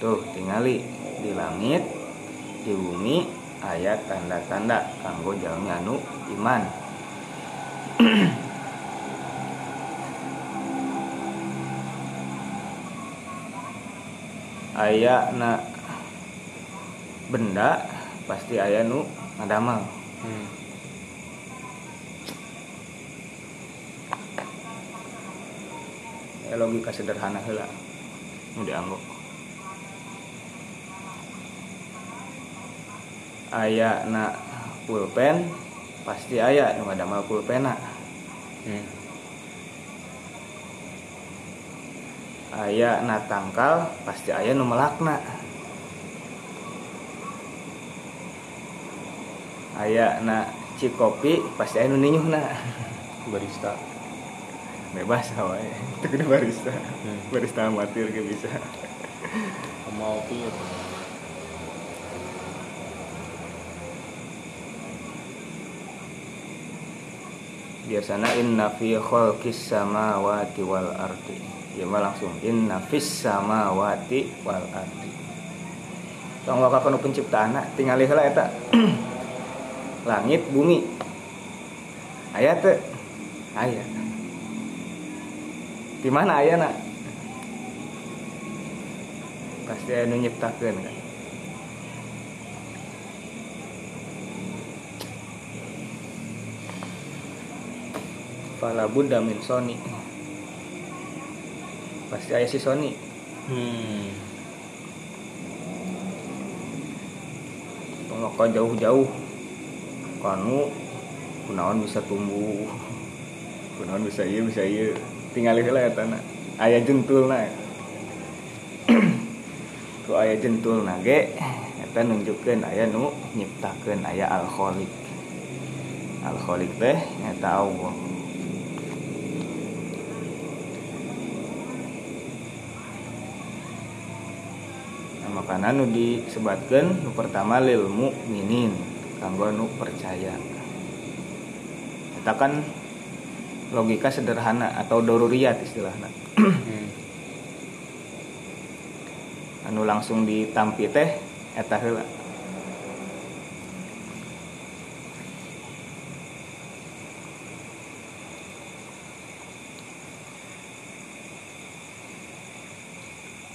tuh tinggali di langit di bumi ayat tanda-tanda kanggo jalmi anu iman. Aya na benda pasti aya nu ngadamal Hmm. ya logika sederhana heula. Nu dianggo aya na pulpen pasti aya nu ngadamal pulpena. Hmm. aya na tangkal pasti aya nu melakna aya na cikopi pasti aya nu ninyuhna barista. Bebas wae itu kudu barista. Hmm. barista amatir ge bisa. Mau pir biasanya inna fi khalqis samawati wal ardi. Ya mah langsung inna fis samawati wal ardi. Tong waka penciptaan tinggal heula eta langit bumi. Aya teu aya. Di mana aya nak? Pasti aya nu nyiptakeun kan? Fala Buddha min Sony. Pasti ayah si Sony. Hmm. Pengoka jauh-jauh Kanu Kunaon bisa tumbuh? Kunaon bisa iya bisa iya Tinggal heula ya tanah Ayah jentul na Ku ayah jentul na ge Eta nunjukkeun aya nu nyiptakeun aya alkoholik Alkoholik teh Eta Allah. Nah, makana nu disebatkan nu pertama lil mukminin kanggo nu percaya. Kita kan logika sederhana atau doruriyat istilahnya. Hmm. anu langsung ditampi teh eta heula.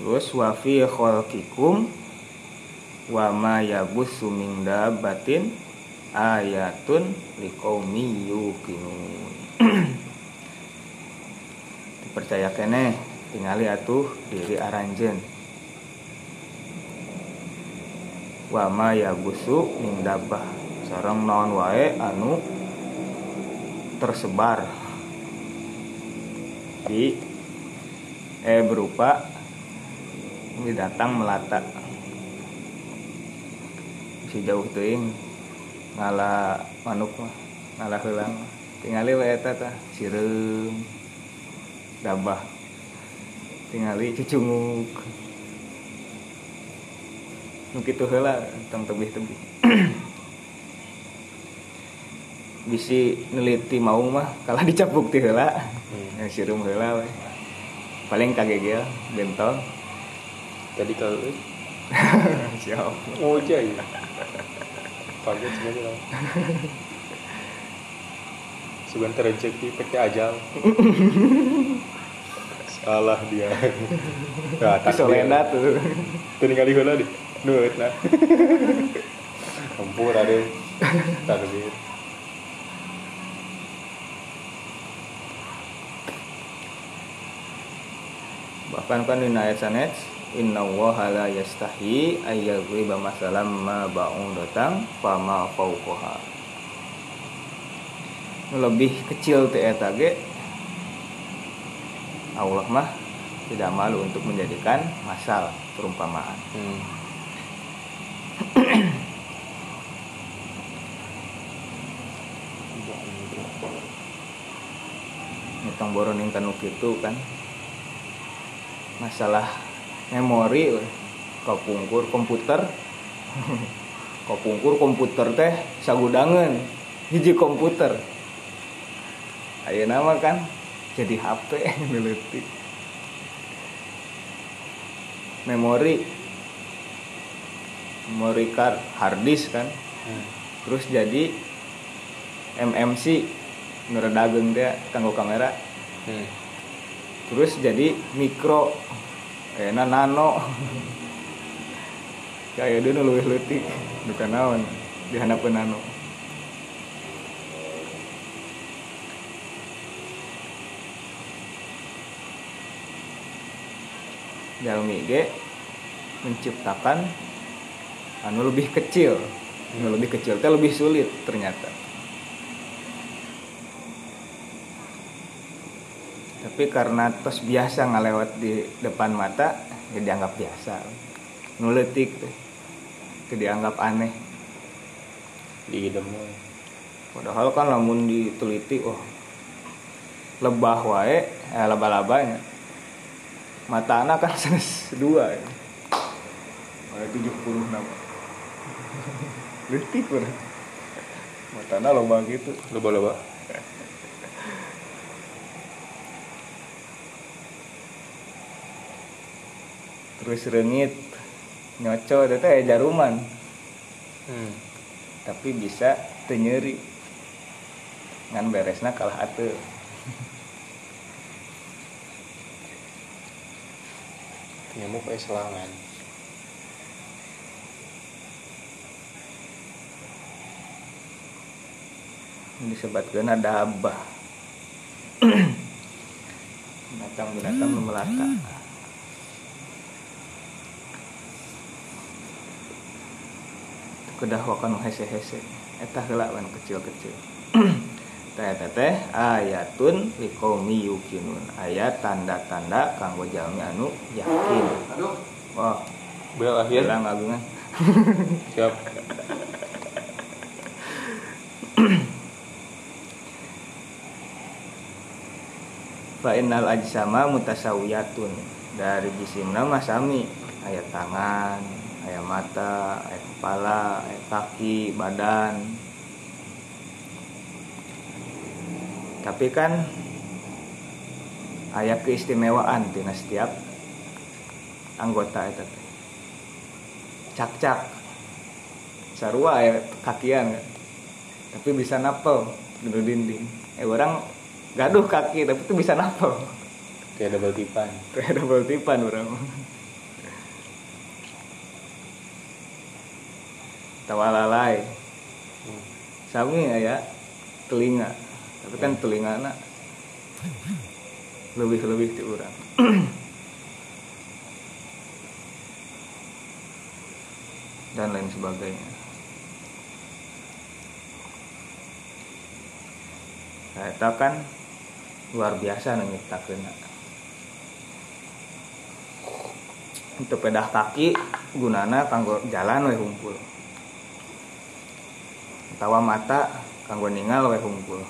Terus wa fi khalqikum wa ma yabussu min dabbatin ayatun liqaumi yuqinun. Dipercaya kene tingali atuh diri aranjen wa ma yabusu min dabbah. Sareng naon wae anu tersebar di eh berupa ini datang melata si jauh teuing ngala manuk mah ngala heulang tingali we eta tah sireum dabah. Tingali cucunguk. Nu kitu heula tong tebih-tebih. Bisi neliti mau mah kalah dicapuk ti heula. Hmm. hmm. sireum heula we paling kagegel bentol. Tadi kalau siap. Oh iya ya kaget sebenarnya lah. Sebentar rezeki pakai ajal. Salah dia. Nah, Solenda tuh. Tadi kali heula di nueut nah. Ampun ada. Takdir. bahkan kan di ayat sanet inna allaha la yastahi ayyadriba masalam ma ba'udatan fama fauqaha lebih kecil teh eta ge. Allah mah tidak malu untuk menjadikan masal perumpamaan. Hmm. Nitong boroning kanu kitu kan. Masalah memori kapungkur komputer. Kapungkur komputer teh sagudangan. Hiji komputer. Ayo nama kan? Jadi HP miletik memori. Memori card hard disk kan? Hmm. terus jadi MMC dagang dia kanggo kamera. Hmm. terus jadi mikro enak nano. Kayak dulu lebih letik bukan naon. Hadapan nano. Xiaomi G menciptakan anu lebih kecil. Anu lebih kecil teh lebih sulit ternyata tapi karena tos biasa ngalewat di depan mata ya dianggap biasa. Nuletik teh Teu dianggap aneh. Di idem padahal kan lamun diteliti wah lebah wae eh, laba-labanya. Mata anak kan sanes dua ya. Ada tujuh puluh nama. Letik udah Mata anak loba gitu. Loba-loba Terus rengit Nyoco itu teh jaruman. Hmm. Tapi bisa tenyeri Ngan beresna kalah atuh nyamuk kayak selangan disebutkan ada abah. Binatang-binatang nu melata kedah wakan hese-hese. Eta heula wan kecil-kecil. Teh ayatun liqaumi yuqinun ayat tanda-tanda kanggo jalmi anu yakin. Wah. Bel akhir. Bilang agungan siap. Fa innal ajsama mutasawiyatun. Dari jisimna mah sami aya tangan, aya mata, aya kepala, aya kaki, badan. Tapi kan aya keistimewaan tina setiap anggota teh. Cak-cak. Sarua aya kakian kan. Tapi bisa napel di dinding. Eh orang gaduh kaki tapi itu bisa napel kayak double tipan kayak double tipan orang tawalalai sami ya telinga. Tapi kan telinga anak lebih lebih di orang dan lain sebagainya. Itu kan luar biasa nyiptakeun untuk pedah kaki gunana kanggo jalan we hungkul tawa mata kanggo ningal we hungkul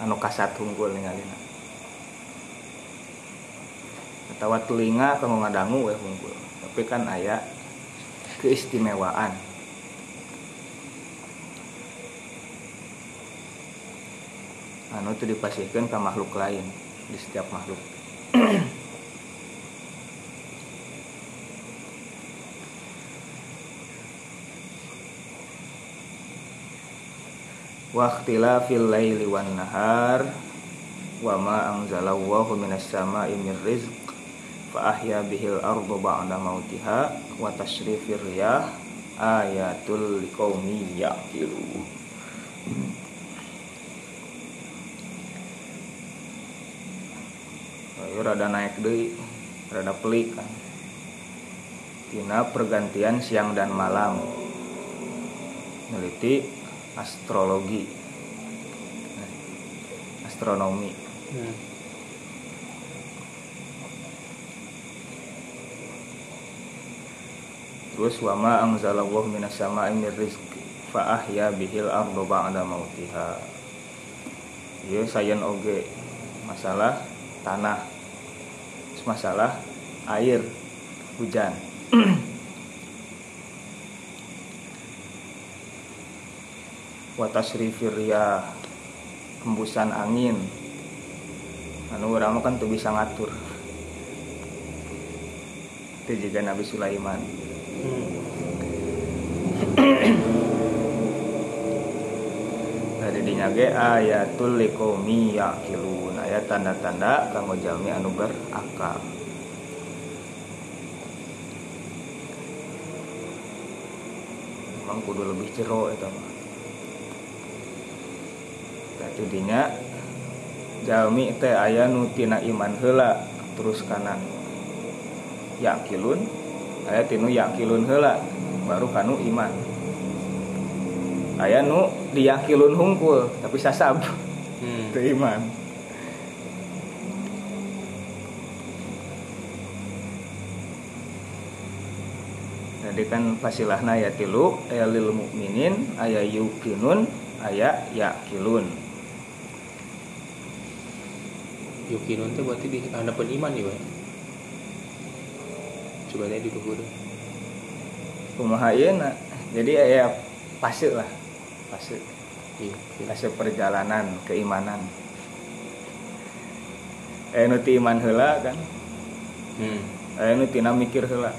anu kasat hungkul ningalina. Tawa telinga kanggo ngadangu we hungkul tapi kan aya keistimewaan. Anu itu dipasihkan ke makhluk lain di setiap makhluk Waktila fil laili wan nahar wa ma anzalallahu minas sama'i mir rizq fa ahya bihil ardu ba'da mautiha wa tasrifir riyah ayatul liqaumi yaqilun Ayo rada naik deui, rada pelik kan. Tina pergantian siang dan malam. Neliti astrologi. Astronomi. hmm. Terus wama anzalallahu minas sama'i mir rizqi fa ahya bihil ardu ba'da mautiha. Ieu sayen oge masalah tanah. Masalah air hujan. Wa tasrifir riyah hembusan angin. Anu urang mah kan tuh bisa ngatur. Itu juga Nabi Sulaiman. didinya ge ayatul liqaumi yaqilun aya tanda-tanda kanggo jalmi anu berakal Memang kudu lebih jero eta mah Tadi dinya jalmi teh aya nu tina iman heula terus kana yakilun aya tinu yakilun heula baru kanu iman. Aya nu diyakilun hungkul tapi sasab. Hmm. teu iman. Jadi kan fasilahna ya tilu aya lil mukminin aya yukinun aya yakilun Yukinun teh berarti di hadapan iman ya, Pak. Coba tadi duhur. kumaha ieu jadi aya fase lah fase Iya. fase perjalanan keimanan aya nu ti iman heula kan Hmm. aya nu tina mikir heula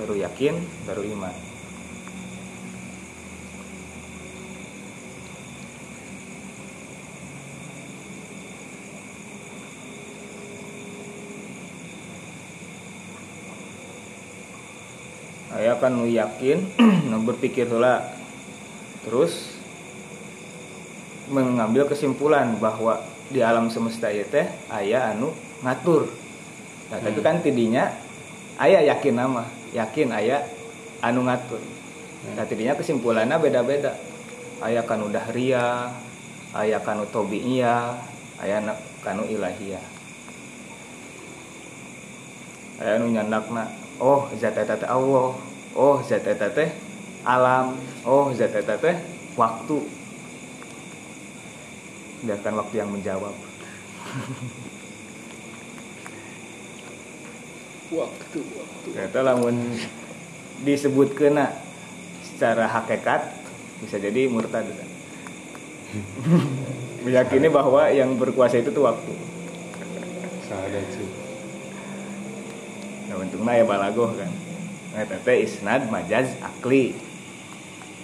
baru yakin baru iman Aya kan nu yakin, nu berpikir heula. Terus mengambil kesimpulan bahwa di alam semesta ieu teh aya anu ngatur. Nah, tapi Hmm. kan tidinya aya yakin nama, yakin aya anu ngatur. Nah, tidinya kesimpulannya beda-beda. Aya kanu dahria, aya kanu tobi'iyah, aya na- kanu ilahiyah. Aya nu nyandakna, oh zat Allah, oh teh alam, oh teh waktu. Biarkan waktu yang menjawab. Waktu, waktu. Eta lamun disebut kena secara hakikat bisa jadi murtad kan. Meyakini bahwa yang berkuasa itu tuh waktu. Sada sih. Nah, untungnya ya balagoh kan. Tete isnad majaz akli.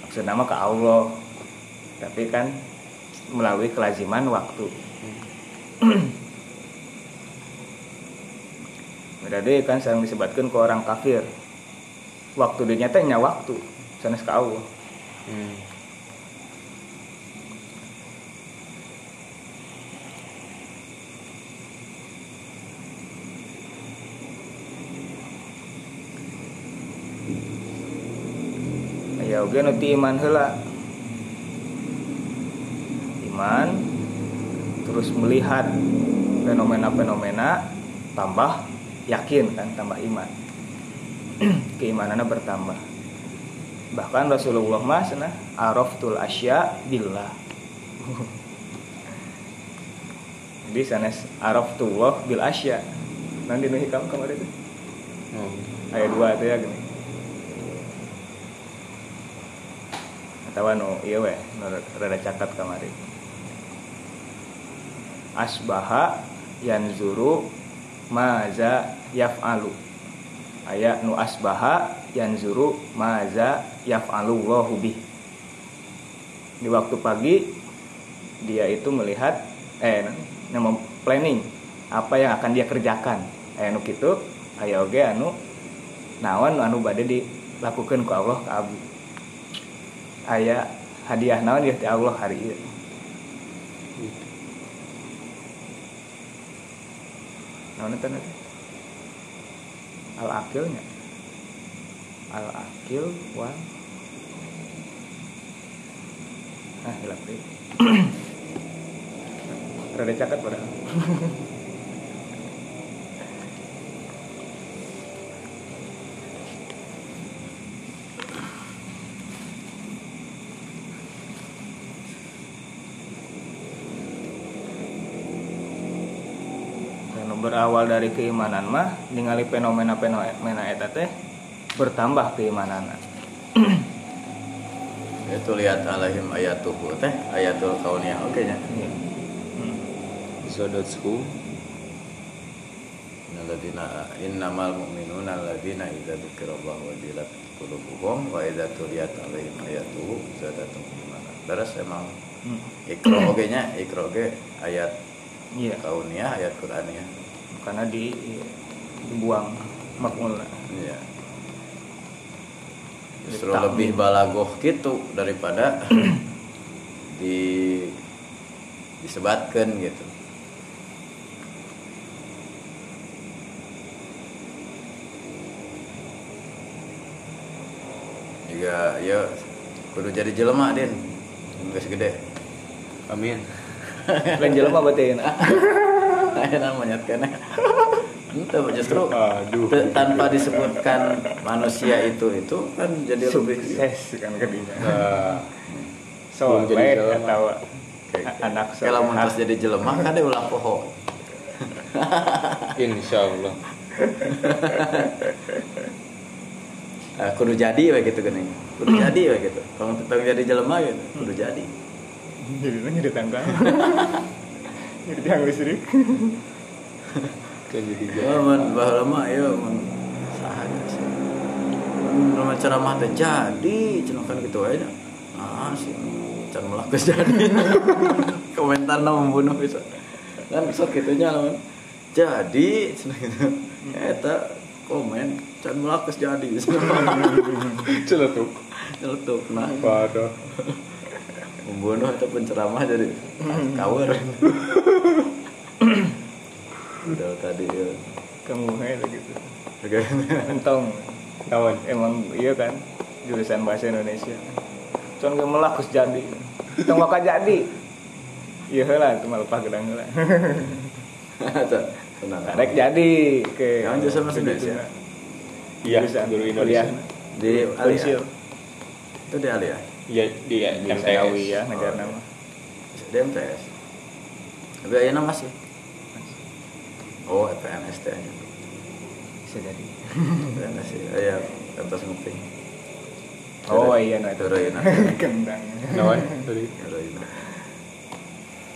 Maksud nama ke Allah. Tapi kan melalui kelaziman waktu. Berarti kan sering disebutkan ke orang kafir. Waktu dia nyata nya waktu. Sanes ke Allah. Hmm. Ya oge nu ti iman heula. Iman terus melihat fenomena-fenomena tambah yakin kan tambah iman. Keimanannya bertambah. Bahkan Rasulullah mah cenah araftul asya billah. Jadi sanes araftullah bil asya. Nanti nu hikam kemarin itu Oh. ayat dua itu ya gini atau nu iya weh rada cakat kamari. Asbaha yanzuru maza yaf'alu. Aya nu asbaha yanzuru maza yaf'alu Allahu bih. Di waktu pagi dia itu melihat eh nama planning apa yang akan dia kerjakan. Eh nu kitu aya oge anu naon anu bade dilakukan ku Allah abdi aya hadiah naon ya Allah hari ieu naon eta nanti? Al akilnya al akil wa ah hilap deui rada cakat padahal Anu berawal dari keimanan mah ningali fenomena-fenomena eta teh bertambah keimanan. Itu lihat alaihim ayatuhu teh ayatul kauniyah oke nya? Zadatsku Innalladzina innamal mu'minuna alladzina idza dzukirallahu wajilat qulubuhum wa idza tuliyat alaihim ayatuhu zadatuhum imanan. Beres emang? Hmm. ikro oge nya? Ikro oge ayat iya. kauniyah ayat Qur'aniyah karena di dibuang makmul. Iya. Justru lebih balagoh gitu daripada di disebatkan gitu. Juga ya kudu jadi jelema din. Geus gede Amin. lain jelema berarti Ayo namanya kene itu justru Aduh. tanpa disebutkan manusia itu itu kan jadi lebih sukses kan kadinya Nah, so baik atau anak kalau muntas jadi jelema kan dia ulah poho. Insya Allah. Eh, kudu jadi we gitu geuning kudu jadi we gitu. Kalau tentang jadi jelema gitu kudu jadi. Jadi jadi tangga jadi tiang listrik Kan jadi ya man baheula mah ya mun saha sih mun ceramah teh jadi cenah kan gitu aja. Ah sih can melakus jadi. Komentar membunuh bisa kan sok gitunya lamun jadi cenah gitu. Eta komen can melakus jadi. Celetuk. nyeletuk nah. Parah. Membunuh atau penceramah jadi cover. Udah tadi ya. Kamu itu gitu. Entong Nawan. emang iya kan jurusan bahasa Indonesia. Cuman gak melakus jadi tong maka jadi iya lah itu malah pak gedang lah. Karek jadi ke Yang jurusan bahasa Indonesia? Iya, guru. Indonesia. di Alia. Itu di Alia Iya, di di MTS. Ya negara nama. Di MTS tapi ayeuna masih oh FPNS teh bisa jadi. FPNS ya aya kantos nguping. Oh iya no itu Heroina. kendang. Nawan tadi. Heroina.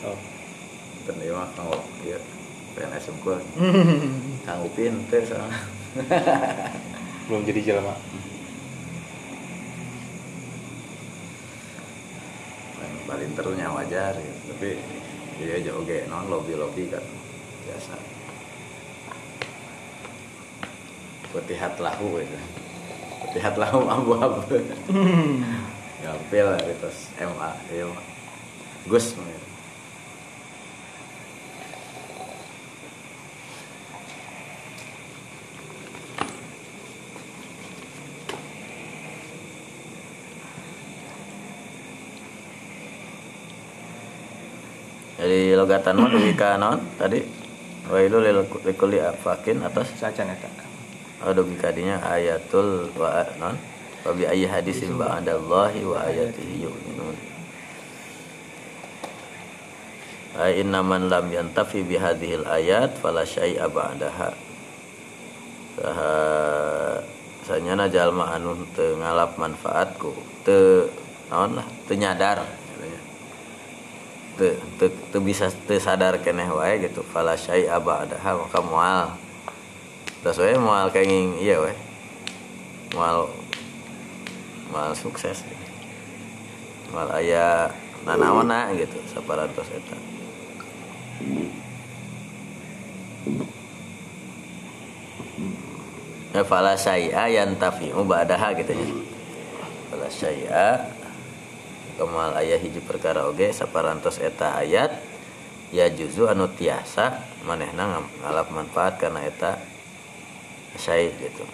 Oh. Ten ieu mah kang ieu PNS unggul kang Upin teh Belum jadi jelema. balinternya wajar ya. tapi dia aja oke. Non lobby lobby kan biasa. Petihat lahu itu petihat lahu abu-abu gampil lah itu MA mah. Gus mah, jadi logatan mah dugi ka naon tadi wailu lil likulli afakin atas? Saja neta oh dugi kadinya ayatul wa non. Wa bi ayyi hadisin ba'dallahi wa ayatihi yu'minun. Ay innaman lam yantafi bi hadhil ayat fala syai'a ba'daha. Saha sanyana jalma anu teu ngalap manfaatku teu naon lah teu nyadar teu teu teu bisa teu sadar keneh wae gitu. Fala syai'a ba'daha maka moal terus wae moal kenging iya wae moal moal sukses. Moal aya nanaona gitu saparantos eta. Ya fala syai'a yantafi'u ba'daha gitu ya. Fala syai'a kemal ayah hiji perkara oge saparantos eta ayat ya juzu anu tiasa manehna ngalap manfaat karena eta syai gitu.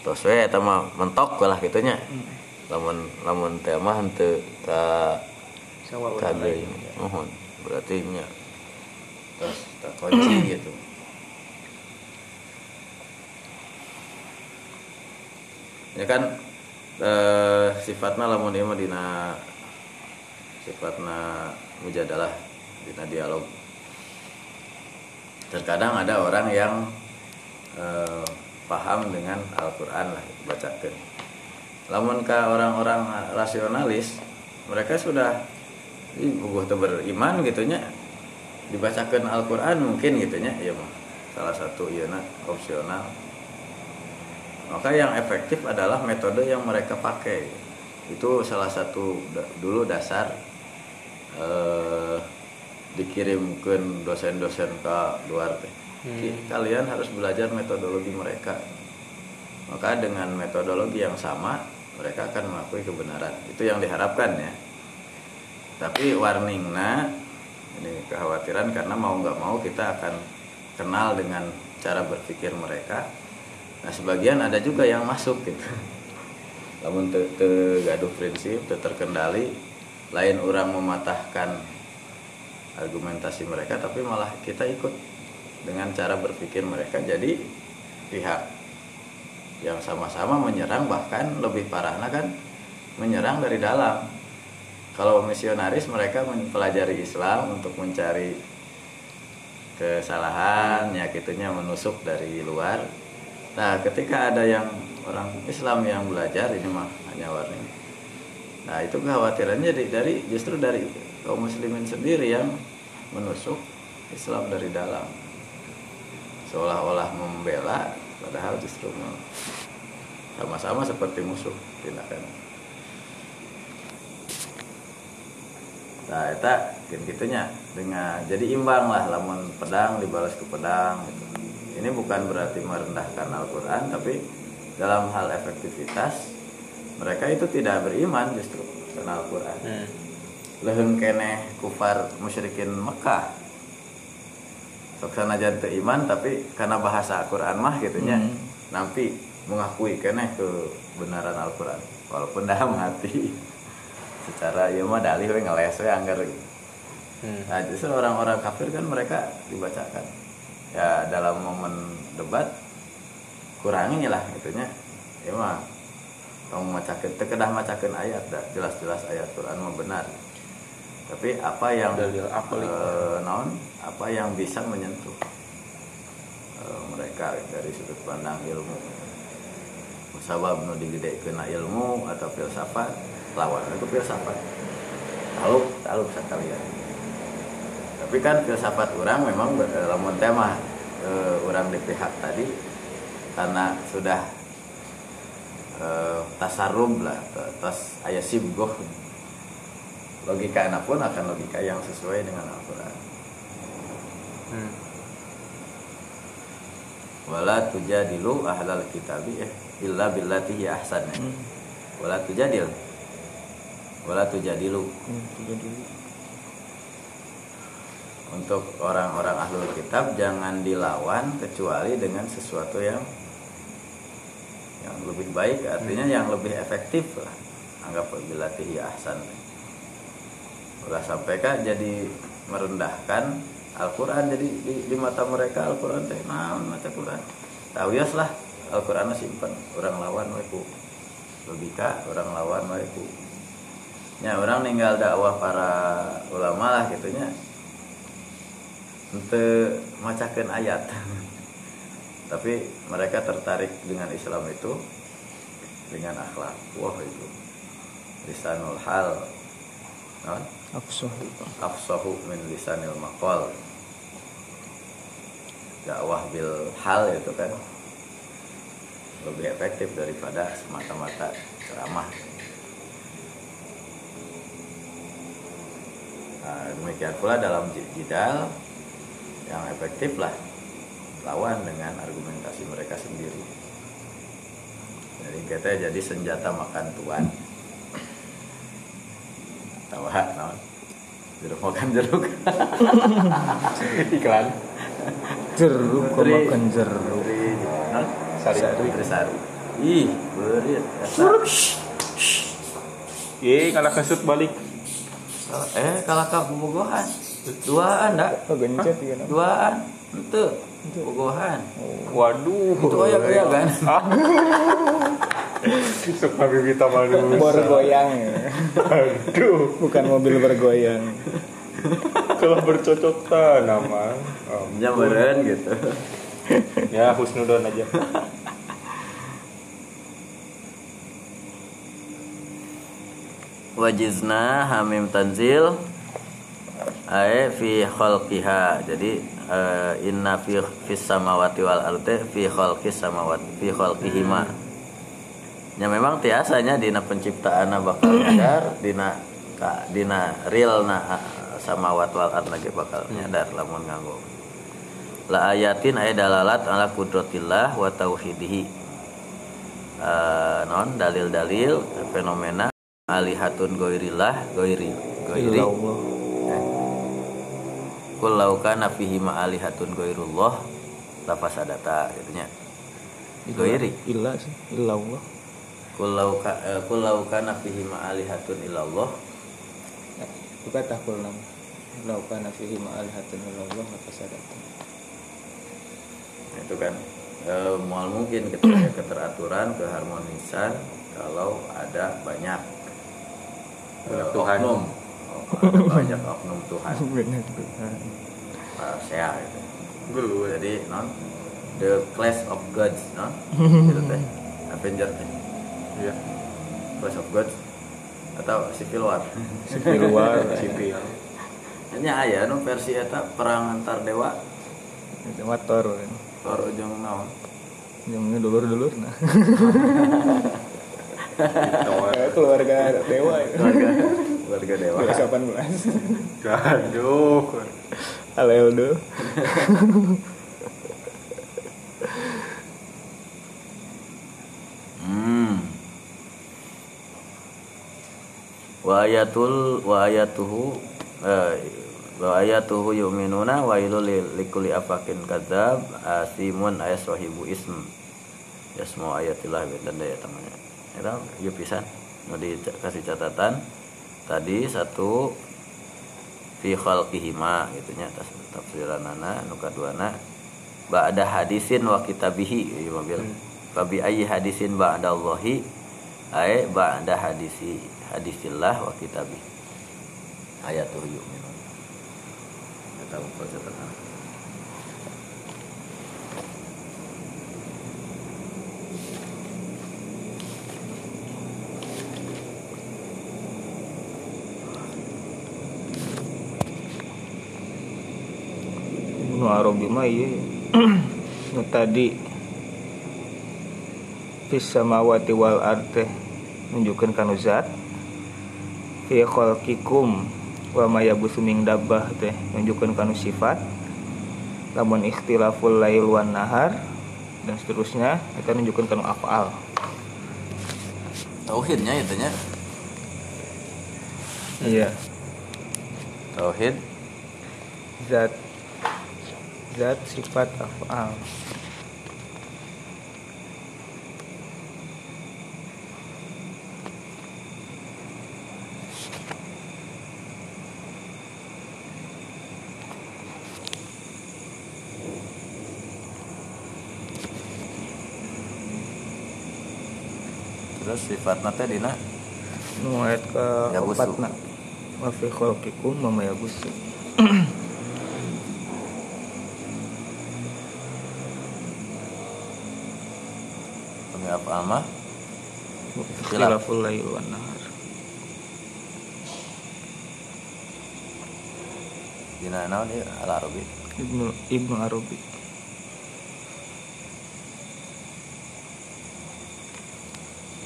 Terus we eta mah mentok lah gitunya. Lamun lamun teh mah henteu ka sawah udah kagak lain. mohon berarti nya terus tak kunci gitu. Ya kan eh, sifatna lamun ieu dina sifatna mujadalah dina dialog. Terkadang ada orang yang eh, paham dengan Al-Quran lah bacakan lamun ka orang-orang rasionalis mereka sudah teu beriman gitunya dibacakan Al-Quran mungkin gitunya iya mah. Salah satu ieu opsional maka yang efektif adalah metode yang mereka pakai. Itu salah satu dulu dasar eh, dikirimkan dosen-dosen ke luar teh. Ki- kalian harus belajar metodologi mereka. Maka dengan metodologi yang sama mereka akan mengakui kebenaran. Itu yang diharapkan ya. Tapi warning nah ini kekhawatiran karena mau nggak mau kita akan kenal dengan cara berpikir mereka nah sebagian ada juga yang masuk gitu. Namun te, te gaduh prinsip te terkendali lain orang mematahkan argumentasi mereka tapi malah kita ikut dengan cara berpikir mereka jadi pihak yang sama-sama menyerang bahkan lebih parahnya kan menyerang dari dalam. Kalau misionaris mereka mempelajari Islam untuk mencari kesalahan ya menusuk dari luar nah ketika ada yang orang Islam yang belajar ini mah hanya warning. Nah itu kekhawatirannya dari, justru dari kaum muslimin sendiri yang menusuk Islam dari dalam. Seolah-olah membela padahal justru sama-sama seperti musuh tindakan nah eta gitu gitunya. Dengan jadi imbang lah lamun pedang dibalas ke pedang gitu. Ini bukan berarti merendahkan Al-Quran tapi dalam hal efektivitas mereka itu tidak beriman justru karena Al-Quran Hmm. leheng keneh kufar musyrikin Mekah sok sanajan teu iman tapi karena bahasa Al-Quran mah gitunya nampi mengakui keneh kebenaran Al-Quran walaupun dalam hati secara ya mah dalih we ngeles we anggar gitu. Hmm. Nah, justru orang-orang kafir kan mereka dibacakan. Ya dalam momen debat kurangi lah gitunya. Ya mah kamu macakeun teu kedah macakeun ayat dah jelas-jelas ayat Quran mah benar. Tapi apa yang Dalil akli. eh, naon apa yang bisa menyentuh eh, mereka dari sudut pandang ilmu. Sabab nu digedekeun ilmu atau filsafat lawan itu filsafat. Tahu, tahu sekalian tapi kan filsafat orang memang dalam tema eh, orang di pihak tadi karena sudah eh, tasarrub lah ta- tas ayat sibgoh logika anak pun akan logika yang sesuai dengan Al-Quran. Hmm. wala tujadilu ahlal kitabi eh illa billati hi ahsan. Ya. wala tujadil. Wala tujadilu untuk orang-orang ahlul kitab jangan dilawan kecuali dengan sesuatu yang yang lebih baik. Artinya yang lebih efektif lah. Anggap bilatih ya ahsan. Ulah sampai kan jadi merendahkan Al-Quran? Jadi di, di mata mereka Al-Quran teh nah mata Quran. Tahu ya lah Al-Quran simpan orang lawan mereka logika orang lawan mereka ya orang ninggal dakwah para ulama lah gitunya untuk macakan ayat. Tapi mereka tertarik dengan Islam itu dengan akhlak. Wah itu. Lisanul hal. Non Afsah. afsahu min lisanil maqal. Dakwah bil hal itu kan. Lebih efektif daripada semata-mata ceramah. Nah, demikian pula dalam jidal yang efektif lah lawan dengan argumentasi mereka sendiri. Jadi kita jadi senjata makan tuan. Tawa naon? Jeruk makan jeruk. Iklan. Jeruk makan jeruk. Non Sari. Putri sari. Ih. Berit Ye, kalah kesut balik. eh kalau kamu bogohan duaan dak Oh gencet ya. duaan itu bogohan Waduh. itu aya aya kan Sok Habibie Tamalus. Bergoyang. Aduh. Bukan mobil bergoyang. Kalau bercocok tanam oh. nyamperin gitu Ya, husnudon aja. wajizna hamim tanzil ae fi khalqiha. Jadi eh, inna fi fis samawati wal ardi fi khalqis samawati fi khalqihima. Ya memang tiasanya dina penciptaan bakal nyadar dina ka dina real na samawat wal ard lagi bakal nyadar lamun nganggo. La ayatin aya dalalat ala kudratillah wa tauhidihi. Eh, non dalil-dalil fenomena alihatun goirillah goiri goiri. Kul laukana fihi ma alihatun lafasadata gitu nya goiri Illa sih, illallah. kul lauka eh, kul laukana fihi ma alihatun illallah Bukan tahkul nama. Laukan fihi ma'alihatun illallah maka sadaqah. itu kan eh, mual mungkin ketika keteraturan keharmonisan kalau ada banyak Banyak eh, Tuhan. oknum Oh, ada banyak oknum Tuhan Benar Tuhan. uh, saya gitu. Jadi non the class of gods non gitu teh Avenger teh Iya. class of gods atau Civil War Sipil luar. Sipil. hanya aya nu versi eta perang antar dewa Itu motor. Thor ujung naon Yang dulur-dulur nah. Gitu. Keluarga dewa. keluarga keluarga dewa. 18. Gaduh. Aleldo. hmm wa ayatul wa ayatuhu eh, wa ayatuhu yu'minuna wa ilul likulli afakin kadzab asimun ayat sahibu ism. Ya semua ayatillah dan daya tamanya itu yuk pisan. Mau dikasih catatan tadi satu fi khalqihima gitu nya tafsiranana nu kaduana ba'da hadisin wa kitabihi ieu mobil fabi ayyi hadisin ba'da Allahi ay ba'da hadisi hadisillah wa kitabihi. Ayatul yu'minun. Kita buka catatan Ibnu Arabi mah iya. Nu tadi fis samawati wal arte nunjukkeun kana zat fi khalqikum wa ma yabusu min dabbah teh nunjukkeun kana sifat. Lamun ikhtilaful lail wan nahar dan seterusnya itu nunjukkeun kana afal. Tauhidnya itu nya. Iya. Tauhid. Zat zat sifat afal terus sifatna teh dina? Nu ayat ke Yabusu. empatna wa fi khalqikum wa ma yabusu Mah ikhtilaful lail wan nahar. Dina naon ieu al arabi Ibnu Ibnu Arabi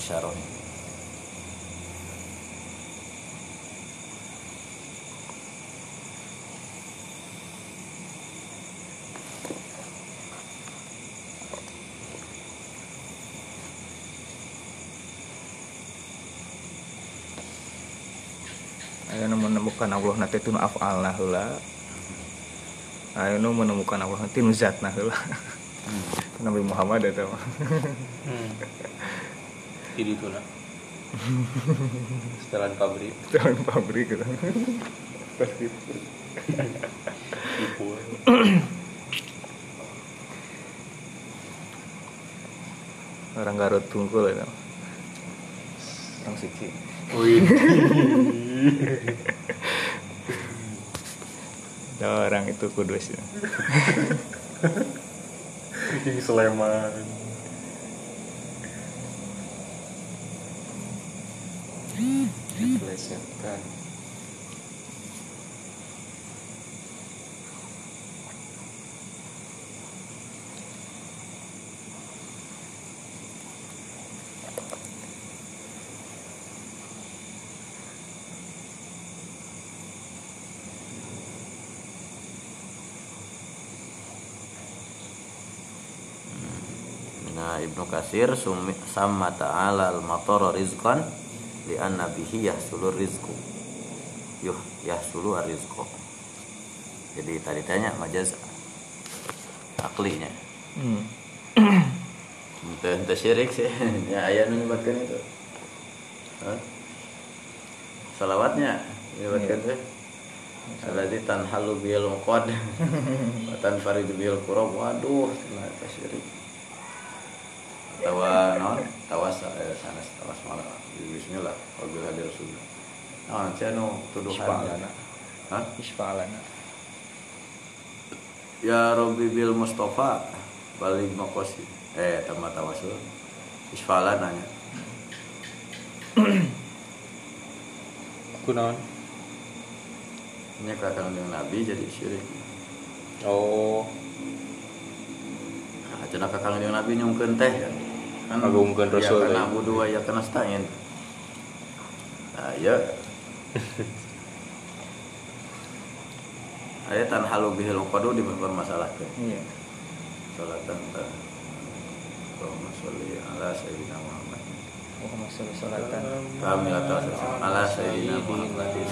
isyarah Ayo nu menemukan Allah nanti tunu afal nah heula. Ayo nu menemukan Allah nanti nu zat nah heula. Nabi Muhammad eta mah. Hmm. Jadi itu nah. Setelan pabrik. Jalan pabrik gitu. Pas gitu. Tipu. Orang Garut tungkul eta. Orang suci. Wih. Orang itu kudus ya. Yang Sleman. Diplesetkan. Nah, Ibnu Katsir sama ta'ala al-matara rizqan li anna bihi yahsulu rizqu. Yuh yahsulu ar-rizqu. Jadi tadi tanya majaz aklinya. Hmm. Ente ente syirik sih. ya ayat menyebutkan itu. Hah? Salawatnya menyebutkan teh. Alladzi tanhalu bil muqad wa tanfaridu bil qurab. Waduh, ternyata syirik. Tawas eh, sanes tawas malah. Bismillah, wabil hadir sunnah. Nah, ceno tuduhan. Isfa'alana. Hah? Isfa'alana. Ya Robi bil Mustafa balik makosi eh tambah tawasul isfala nanya Kunaon? ini kakang dengan Nabi jadi syirik Oh, nah kakang dengan Nabi nyungkeun teh kan kan Ngagungkeun Rasul, ya ya. kana dua ya kana stain nah ya ayat tan halu bihil qadu dipermasalahkeun Iya. salatan ta Allahumma sholli ala sayyidina Muhammad Muhammad sallallahu alaihi wasallam. kamilatan ala sayyidina Muhammadin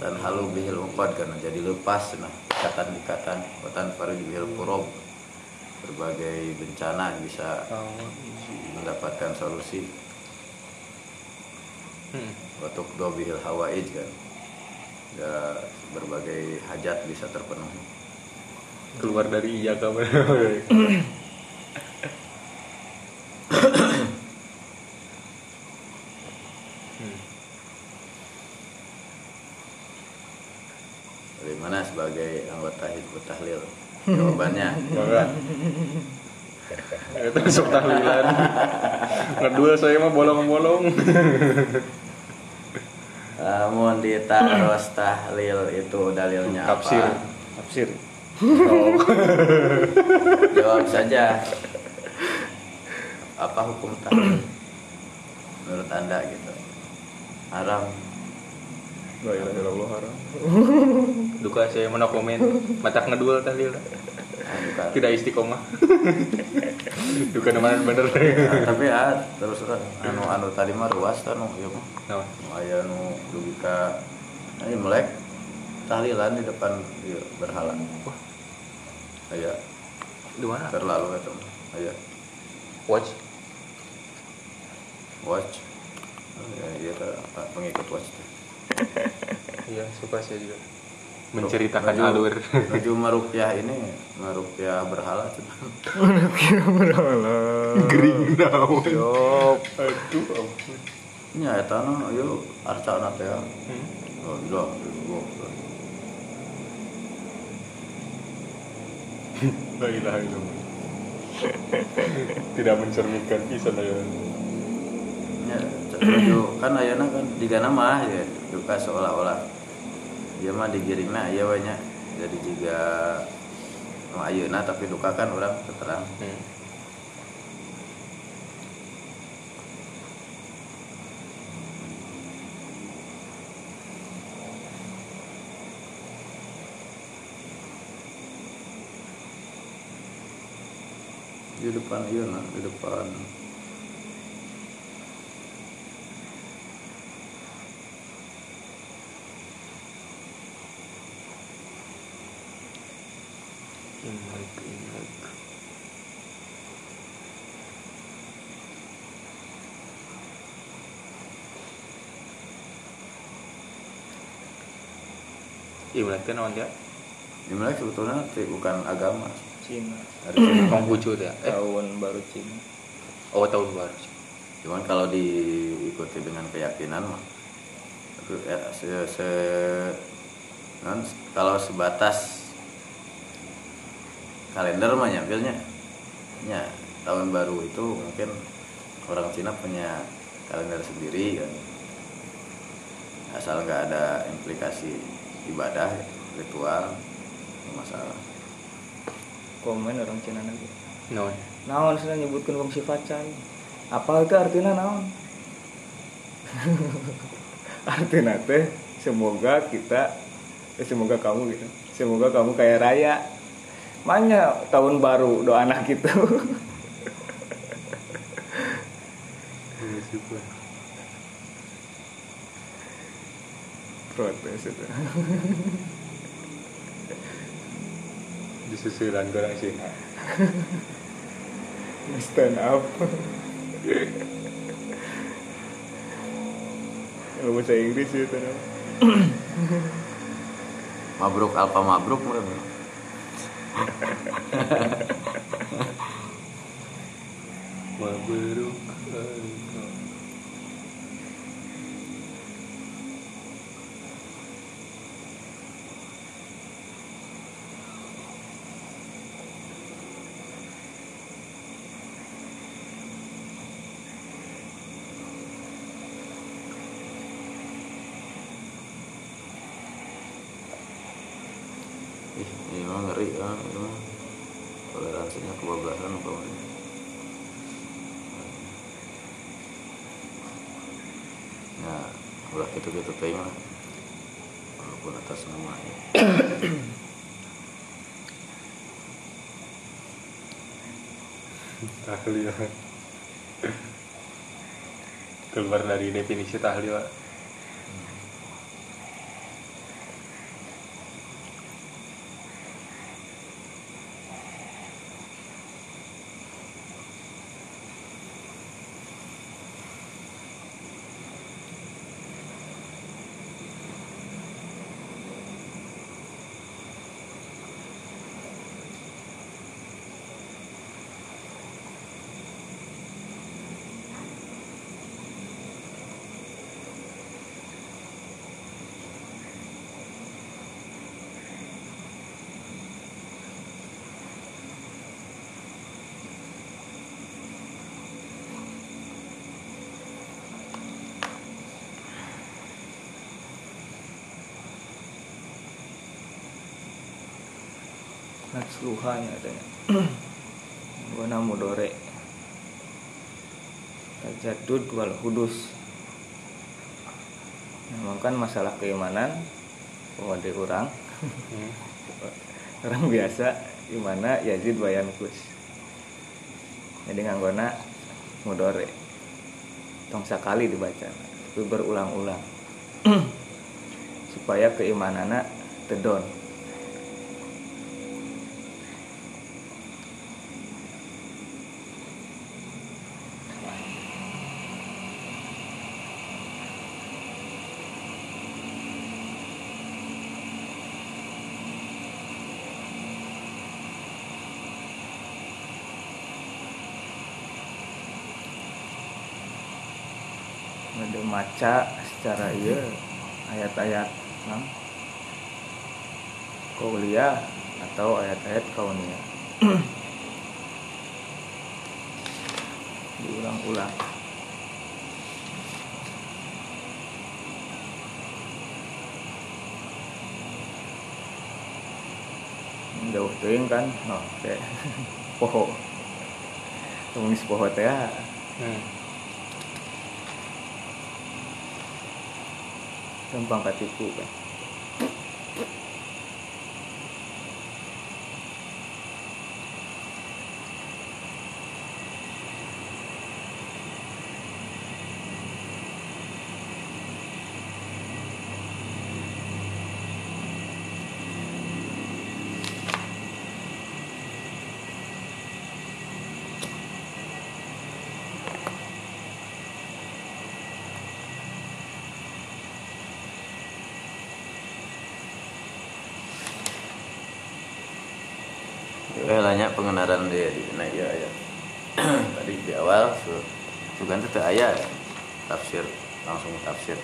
dan halu bihil uqad karena jadi lepas nah ikatan-ikatan watan farid bihil kurob berbagai bencana bisa mendapatkan solusi. Hmm. untuk do bihil hawaij kan. Ya, berbagai hajat bisa terpenuhi. Keluar dari iya kabar. bagaimana sebagai anggota hizbut tahlil jawabannya. Itu sok tahlilan. Kedua saya mah bolong-bolong. namun ditaros tahlil itu dalilnya apa Tafsir. Tafsir. Oh. Jawab saja. Apa hukum tahlil? Menurut Anda gitu. Haram. La ilaha illallah haram. Duka saya mana komen. Matak ngedul. Nah, bukan. Tidak istiqomah. Duka mana bener. Nah, tapi ah terus terus anu anu tadi mah ruas anu ieu mah. Nah, Nu Aya nu dugi ka ini melek tahlilan di depan ieu berhala. Wah. Aya di mana? terlalu mah. Aya Watch. watch. Ya, teh, pengikut watch. Iya, suka saya juga. Menceritakan Nuju- alur. Nuju merupiah ini, merupiah berhala cenah. Gering naon. Yop. Aduh ampun. Nya eta na ieu arcana teh. Hmm. Oh. La ilaha illallah. Tidak mencerminkan pisan ya. Nya nuju kan ayeuna kan digana mah ya, duka seolah-olah. Ieu mah digiringna aya we nya. Jadi jika nu ayeuna tapi duka kan urang keterang. Hmm. Di depan na, di depan Imlek teh naon ya? Imlek sebetulnya teh bukan agama. Cina. Dari Cina. Konghucu teh. Eh, Tahun baru Cina. oh tahun baru. Cuman kalau diikuti dengan keyakinan mah ya, se, se- non, kalau sebatas kalender mah nyambilnya ya tahun baru itu mungkin orang Cina punya kalender sendiri kan asal nggak ada implikasi ibadah ritual masalah Komen orang Cina lagi. Naon? Naon sudah nyebutkan kong sifat cai. Apa itu artinya naon? artinya teh semoga kita eh, semoga kamu gitu. Semoga kamu kaya raya. Makanya tahun baru doa anak gitu. Iya sih, Pak. Protes itu. Disusulan orang Cina. Stand up. Kalau bahasa Inggris ya stand up. Mabruk alfa mabruk mereka. Mabruk. Ih, ini mah ngeri ya. Ini mah toleransinya kebablasan apa ini. Nah, ulah gitu-gitu teh. Walaupun atas namanya. Tahlil. Keluar dari definisi tahlil. Pak. Natsluhanya adanya. Guna mudore. Tajadud wal hudus. Memang kan masalah keimanan Pemode orang Hmm. Orang biasa Gimana Yazid bayan kus Jadi nganggona Mudore Tong sekali dibaca Tapi berulang-ulang Supaya keimanannya Tedon Ada maca secara iya ayat-ayat nam kauliah atau ayat-ayat kauniyah diulang-ulang jauh teuing kan oh kayak poho. Poho teh ah. Hmm. Gampang katipu kan Oke, banyak pengenalan dia di nah, iya, iya. Tadi di awal su- sugan itu ayat tafsir langsung tafsir.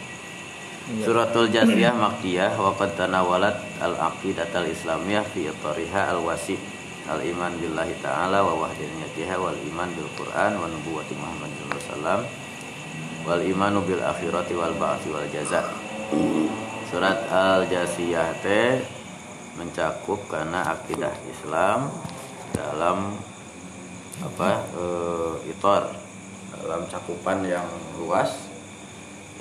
Suratul Jasiyah Makkiyah wa qad tanawalat al-aqidat al-islamiyah fi ittariha al-wasi al-iman billahi ta'ala wa wahdaniyatiha wal iman bil Qur'an wa nubuwwati Muhammad sallallahu wal imanu bil akhirati wal ba'thi wal jaza. Surat Al-Jasiyah teh mencakup karena akidah Islam dalam apa eh, itor dalam cakupan yang luas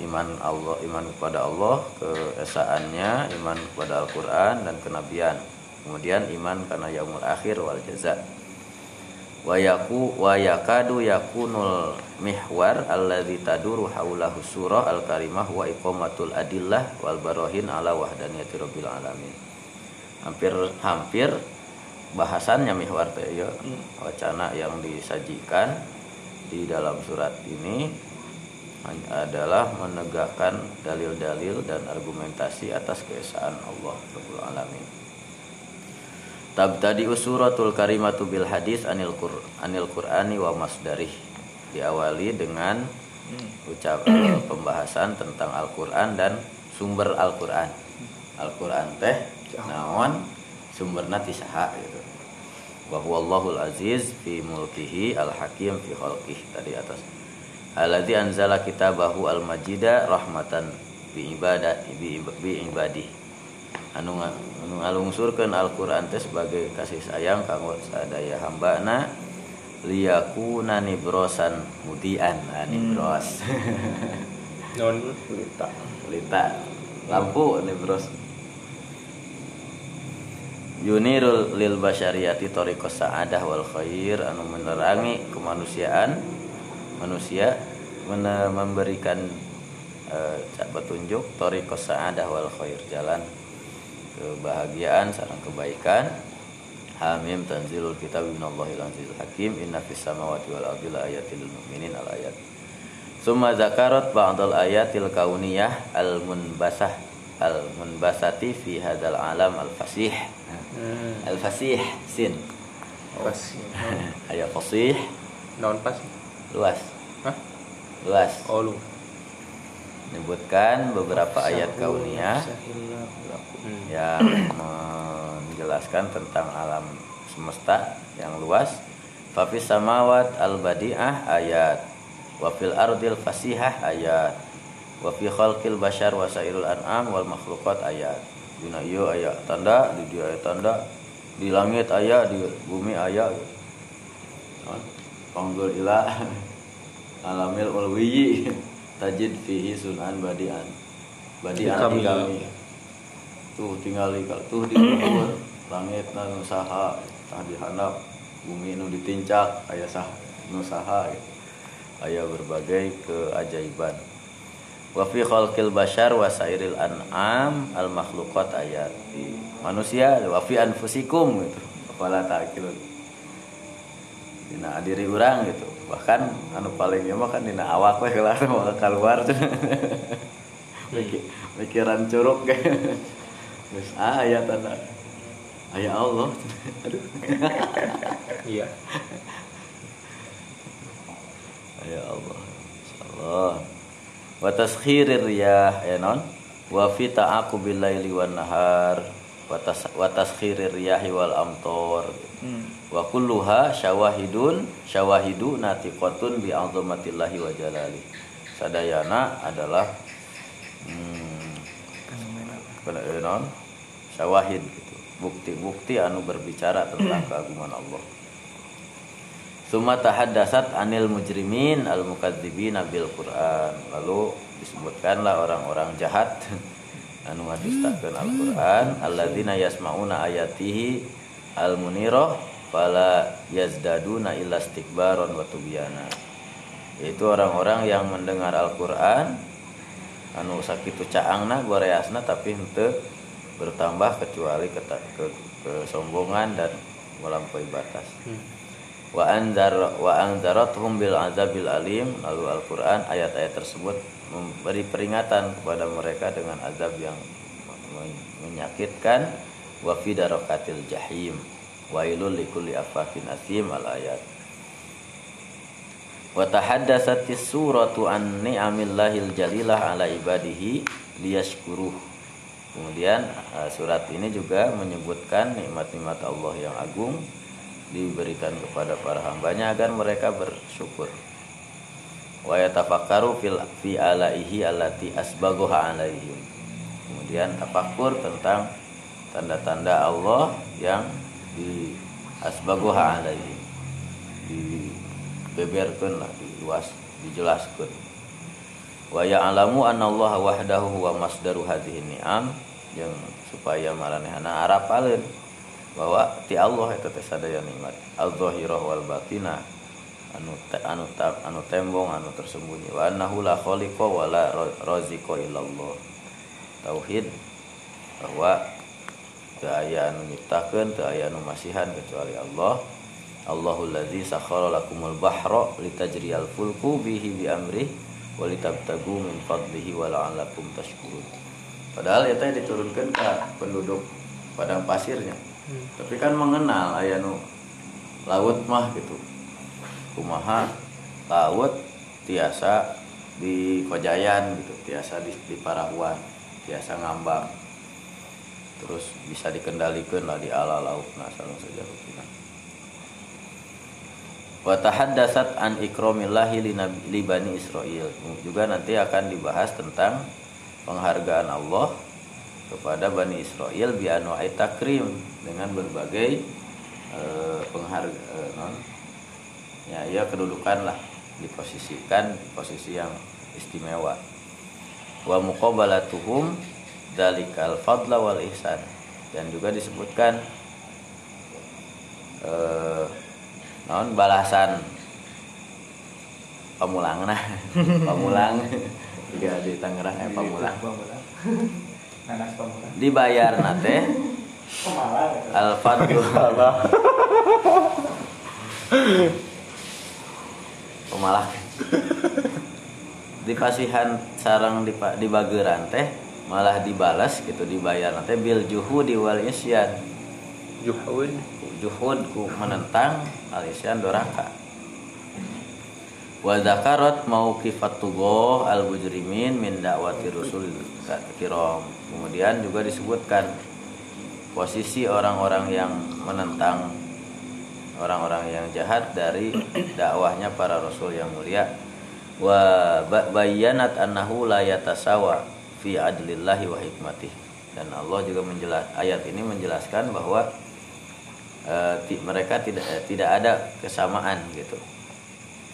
iman Allah iman kepada Allah keesaannya iman kepada Al-Qur'an dan kenabian. Kemudian iman karena yaumul akhir wal jaza. Wa yaku wa yakadu yakunul mihwar alladzi taduru haulahu surah al karimah wa iqamatul adillah wal barahin ala wahdaniyati rabbil alamin. Hampir hampir bahasannya mihwar teh ya. Wacana yang disajikan di dalam surat ini adalah menegakkan dalil-dalil dan argumentasi atas keesaan Allah Rabbul Alamin. Tabtadi usuratul karimatu bil hadis anil Qur anil Qur'ani wa masdarih. Diawali dengan ucap eh, pembahasan tentang Al-Qur'an dan sumber Al-Qur'an. Al-Qur'an teh naon sumberna ti saha gitu. Wa huwallahul aziz fi mulkihi al-hakim fi khalqihi tadi atas alladzi anzala kitabahu al-majida rahmatan bi ibadah bi, bi ibadi anu anu ngalungsurkeun Al-Qur'an teh sebagai kasih sayang kanggo sadaya hambana liyakuna nibrosan mudian. Nah, nibros. Non Lita. lita lampu nibros. Yunirul lil basyariyati tariqas sa'adah wal khair anu menerangi kemanusiaan manusia memberikan eh, petunjuk tariqas sa'adah wal khair jalan kebahagiaan sareng kebaikan. Hamim tanzilul kitab minallahil azizil hakim inna fis samawati wal ardi laayatil lil mu'minin al ayat. Summa zakarat ba'dal ayatil kauniyah al munbasah al munbasati fi hadzal alam al fasih al fasih sin. Pas ayat fasih. Non pas luas. Hah? luas. Oh lu. Menyebutkan beberapa ayat kauniyah yang menjelaskan tentang alam semesta yang luas. Fafis samawat al badi'ah ayat. Wa fil ardil fasihah ayat. Wa fi khalqil bashar wa sairul an'am wal makhluqat ayat. Dina ieu aya tanda di dia aya tanda. Di langit aya di bumi aya panggul ila alamil ulwiyi tajid fihi sunan badian. Badian Kami. tuh tinggal tuh di luhur langit nu saha. Tah dihandap bumi nu ditincak. Aya sah nu saha gitu. aya berbagai keajaiban. Wa fi khalqil bashar wa sairil an'am al makhluqat ayat di manusia wa fi anfusikum gitu. Kepala ta'qilun dina diri orang gitu bahkan anu paling mah kan dina awak we kelar mau keluar mikiran curug. Kayak Terus ah aya tanda aya Allah. Aduh. Iya. Ya Allah insyaallah. Wa taskhirir riyah ya non wa fi ta'aqubil laili wan nahar wa tas wa taskhirir riyahi wal amtor wa kulluha syawahidun syawahidu natiqatun bi azamatillahi wa jalali sadayana adalah hmm, eh, non syawahid gitu. Bukti-bukti anu berbicara tentang keagungan Allah. Suma tahaddasat anil mujrimin al mukadzibina bil Quran. Lalu disebutkanlah orang-orang jahat anu ngadustakeun Al-Qur'an alladzina yasmauna ayatihi al munirah fala yazdaduna illa istikbaron wa tubyana. Yaitu orang-orang yang mendengar Al-Qur'an anu sakitu caangna goreasna tapi henteu bertambah kecuali keta, ke, kesombongan dan melampaui batas. Wa anzar wa anzarathum bil azabil alim lalu Al-Qur'an ayat-ayat tersebut memberi peringatan kepada mereka dengan azab yang men- menyakitkan wa fi darakatil jahim wailul likulli afakin asim al ayat. Wa tahaddatsatis suratu an ni'amillahil jalilah ala ibadihi liyashkuruh. Kemudian eh, surat ini juga menyebutkan nikmat-nikmat Allah yang agung diberikan kepada para hambanya agar mereka bersyukur. Wa yatafakkaru fil fi alaihi allati asbaghaha alaihim. Kemudian tafakkur tentang tanda-tanda Allah yang di asbaghaha alaihim dibeberkeun lah diluas dijelaskeun. Wa ya'lamu anna Allah wahdahu wa masdaru hadhihi ni'am yang supaya maranehna arapaleun bahwa ti Allah eta teh sadaya nikmat. Al-zahirah wal batinah anu te, anu ta, anu tembong anu tersembunyi. Wa annahu la khaliqa wa raziqa illallah. Tauhid bahwa teu aya anu nyiptakeun teu aya anu masihan kecuali Allah. Allahul ladzi sakhkhara lakumul bahra litajriyal fulku bihi bi amrih wa litabtagu min fadlihi wa la'allakum tashkurun. Padahal eta diturunkan ke penduduk padang pasirnya. Tapi kan mengenal aya nu laut mah gitu. Kumaha laut tiasa di Kojayan gitu tiasa di, di Parahuan tiasa ngambang terus bisa dikendalikan lah di ala laut nah salung saja rutina wa tahaddatsat an ikramillahi li bani Israil. Juga nanti akan dibahas tentang penghargaan Allah kepada Bani Israel bi anwa'i takrim dengan berbagai eh, pengharga eh, non ya ya kedudukan lah diposisikan di posisi yang istimewa. Wa muqabalatuhum dalikal fadla wal ihsan. Dan juga disebutkan eh non balasan pamulang nah. Pamulang juga di Tangerang eh pamulang dibayar nate. Al fadlu. Pemalah di pasihan sarang di di bageran teh malah dibalas gitu dibayar. Nate bil juhudi wal isyan. Juhud. Juhud ku menentang al isyan doraka wa dzakarat mauqifat tugo al mujrimin min da'wati rusul kiram kemudian juga disebutkan posisi orang-orang yang menentang orang-orang yang jahat dari dakwahnya para rasul yang mulia. Wa ba- bayyanat annahu la yatasawa fi adlillahi wa hikmatih. Dan Allah juga menjelas ayat ini menjelaskan bahwa eh, ti- mereka tidak eh, tidak ada kesamaan gitu.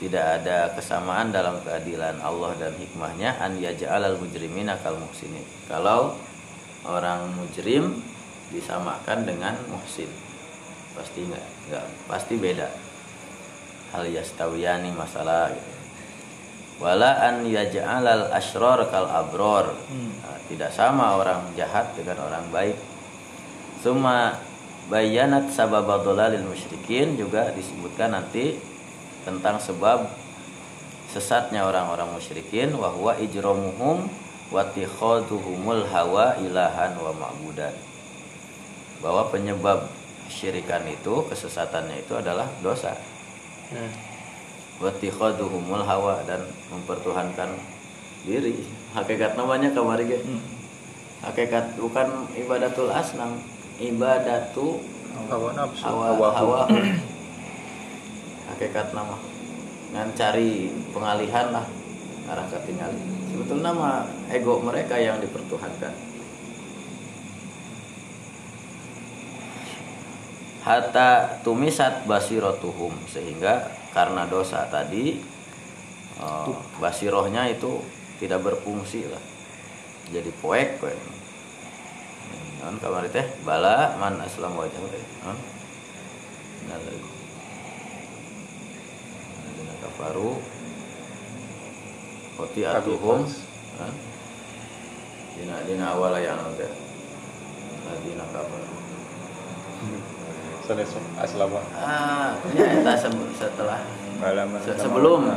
Tidak ada kesamaan dalam keadilan Allah dan hikmahnya an yaj'alal mujrimina kal muhsinin. Kalau orang mujrim disamakan dengan muhsin. Pasti enggak enggak pasti beda. Hal yastawiyani masalah gitu. Wala an yaj'alal asrar kal abror. Nah, tidak sama orang jahat dengan orang baik. Suma bayanat sabab dolalil musyrikin juga disebutkan nanti tentang sebab sesatnya orang-orang musyrikin wa huwa ijramuhum wa tikhaduhumul hawa ilahan wa ma'budan. Bahwa penyebab syirikan itu kesesatannya itu adalah dosa. Hmm. Wa tikhaduhumul hawa dan mempertuhankan diri. Hakikat namanya kamari ge hakikat bukan ibadatul asnam ibadatu Hawa nafsu. hawa hawa hakikat nama. Dengan cari pengalihan lah arah ketinggalan sebetulnya nama ego mereka yang dipertuhankan. Hatta tumisat basirotuhum sehingga karena dosa tadi eh, basirohnya itu tidak berfungsi lah. Jadi poek poek. Non kamari teh bala man aslam wajah non. Nah, Alladzina kafaru. Koti atuhum. Dina dina awal yang teh. Alladzina kafaru Sanes aslama. Ah, ya se- setelah bala se- sebelum.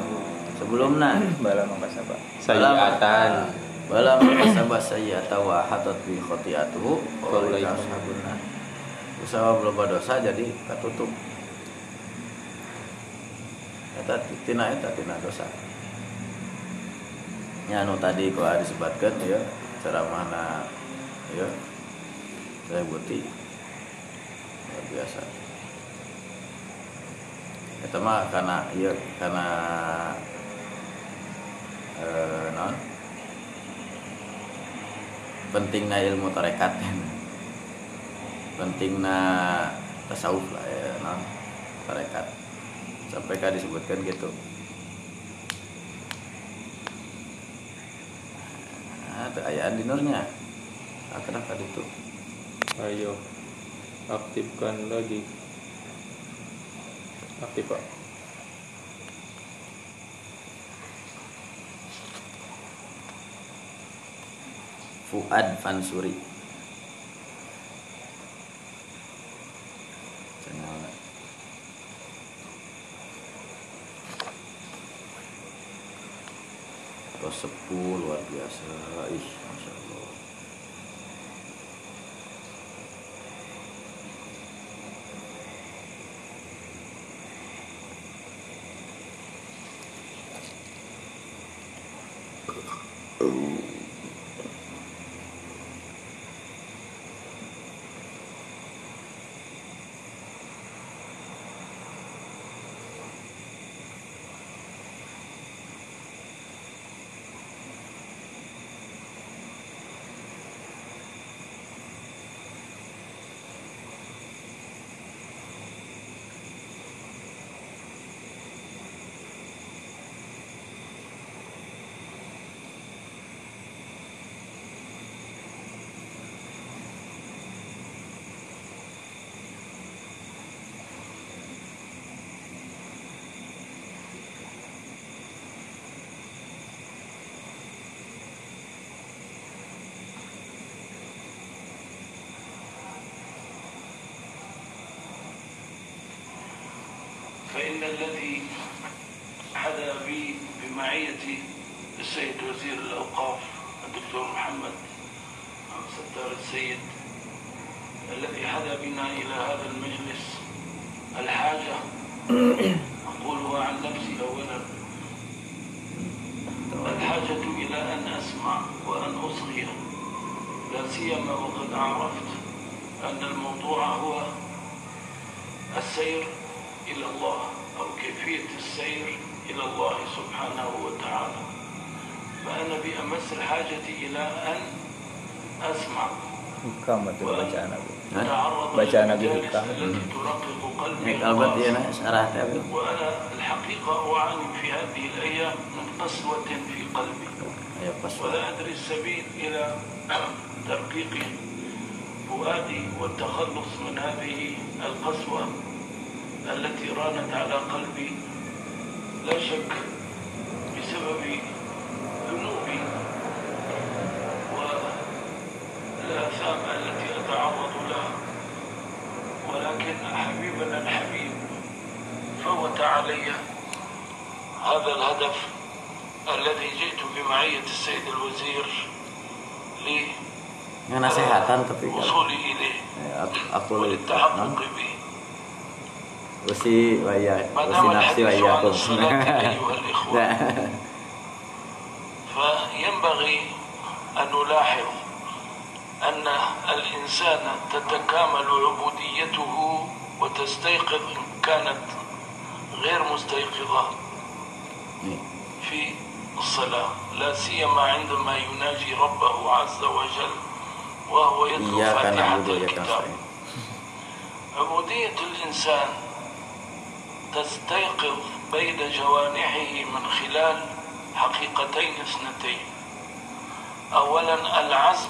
sebelumna bala makasaba Sayiatan Bala makasabah sayyata wa hatat bi khotiatuhu Faulaika. Faulaika ashabun nar. Usaha belum dosa jadi katutup Eta tina eta tina dosa. Ya anu tadi kau disebutkan ya. Ceramahna ya. Saya buti biasa. Eta mah karena iya karena eh, non? Pentingna ilmu tarekat. Pentingna tasawuf lah ya non? Tarekat. Sampai kan disebutkan gitu. Nah, ada ayat di nurnya. Akhirnya kan itu Ayo aktifkan lagi. Aktif pak. Fuad Fansuri. Tos sepuh luar biasa. Ih masya Allah فإن الذي Hikam itu bacaan Nabi. Bacaan Nabi Hikam. Hikam itu ya syarah Nabi. Ya qaswa. فؤادي والتخلص من هذه القسوة التي رانت على قلبي لا شك بسبب nasihatkan ketika aku nah, usi waya usi nafsi wayakum فينبغي أن نلاحظ أن الإنسان تتكامل عبوديته وتستيقظ إن كانت غير مستيقظة في الصلاة. لا سيما عندما يناجي ربه عز وجل. وهو يتلو kan فاتحة الكتاب. عبودية الإنسان تستيقظ بين جوانحه من خلال حقيقتين اثنتين أولا العزم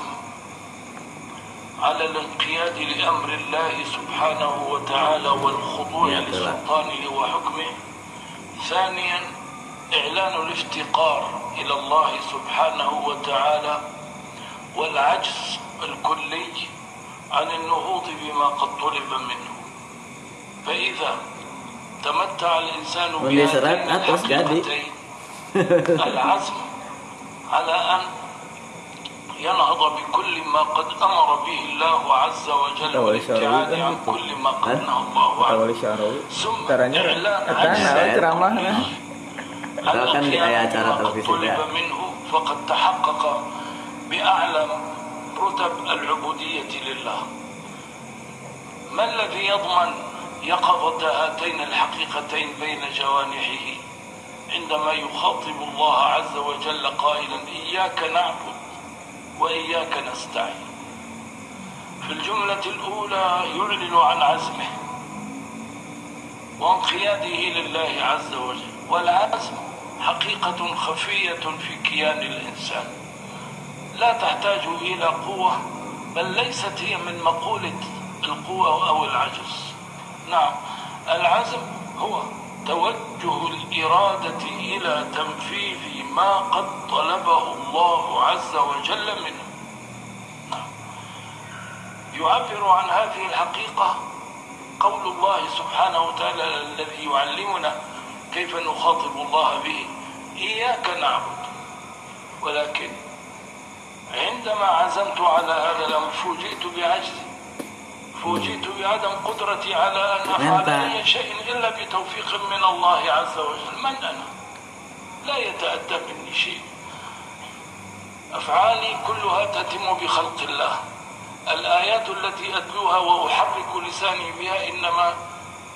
على الانقياد لأمر الله سبحانه وتعالى والخضوع. لسلطانه وحكمه ثانيا إعلان الافتقار إلى الله سبحانه وتعالى والعجز الكلي عن النهوض بما قد طلب منه فإذا تمتع الإنسان بهاتين العزم على أن ينهض بكل ما قد أمر به الله عز وجل والابتعاد عن. كل ما قد نهى الله عنه. ثم إعلان. عن acara بما قد طلب. منه فقد تحقق بأعلى رتب العبودية لله. ما الذي يضمن يقظة هاتين الحقيقتين بين جوانحه عندما يخاطب الله عز وجل قائلا إياك نعبد وإياك نستعين؟ في الجملة الأولى يعلن عن عزمه وانقياده لله عز وجل والعزم حقيقة خفية في كيان الإنسان. لا تحتاج إلى قوة بل ليست هي من مقولة القوة أو العجز نعم العزم هو توجه الإرادة إلى تنفيذ ما قد طلبه الله عز وجل منه نعم. يعبر عن هذه الحقيقة قول الله سبحانه وتعالى الذي يعلمنا كيف نخاطب الله به إياك نعبد ولكن عندما عزمت على هذا الأمر فوجئت بعجزي فوجئت بعدم قدرتي على أن أفعل أي شيء إلا بتوفيق من الله عز وجل. من أنا؟ لا يتأتى مني شيء. أفعالي كلها تتم بخلق الله. الآيات التي أتلوها وأحرك لساني بها إنما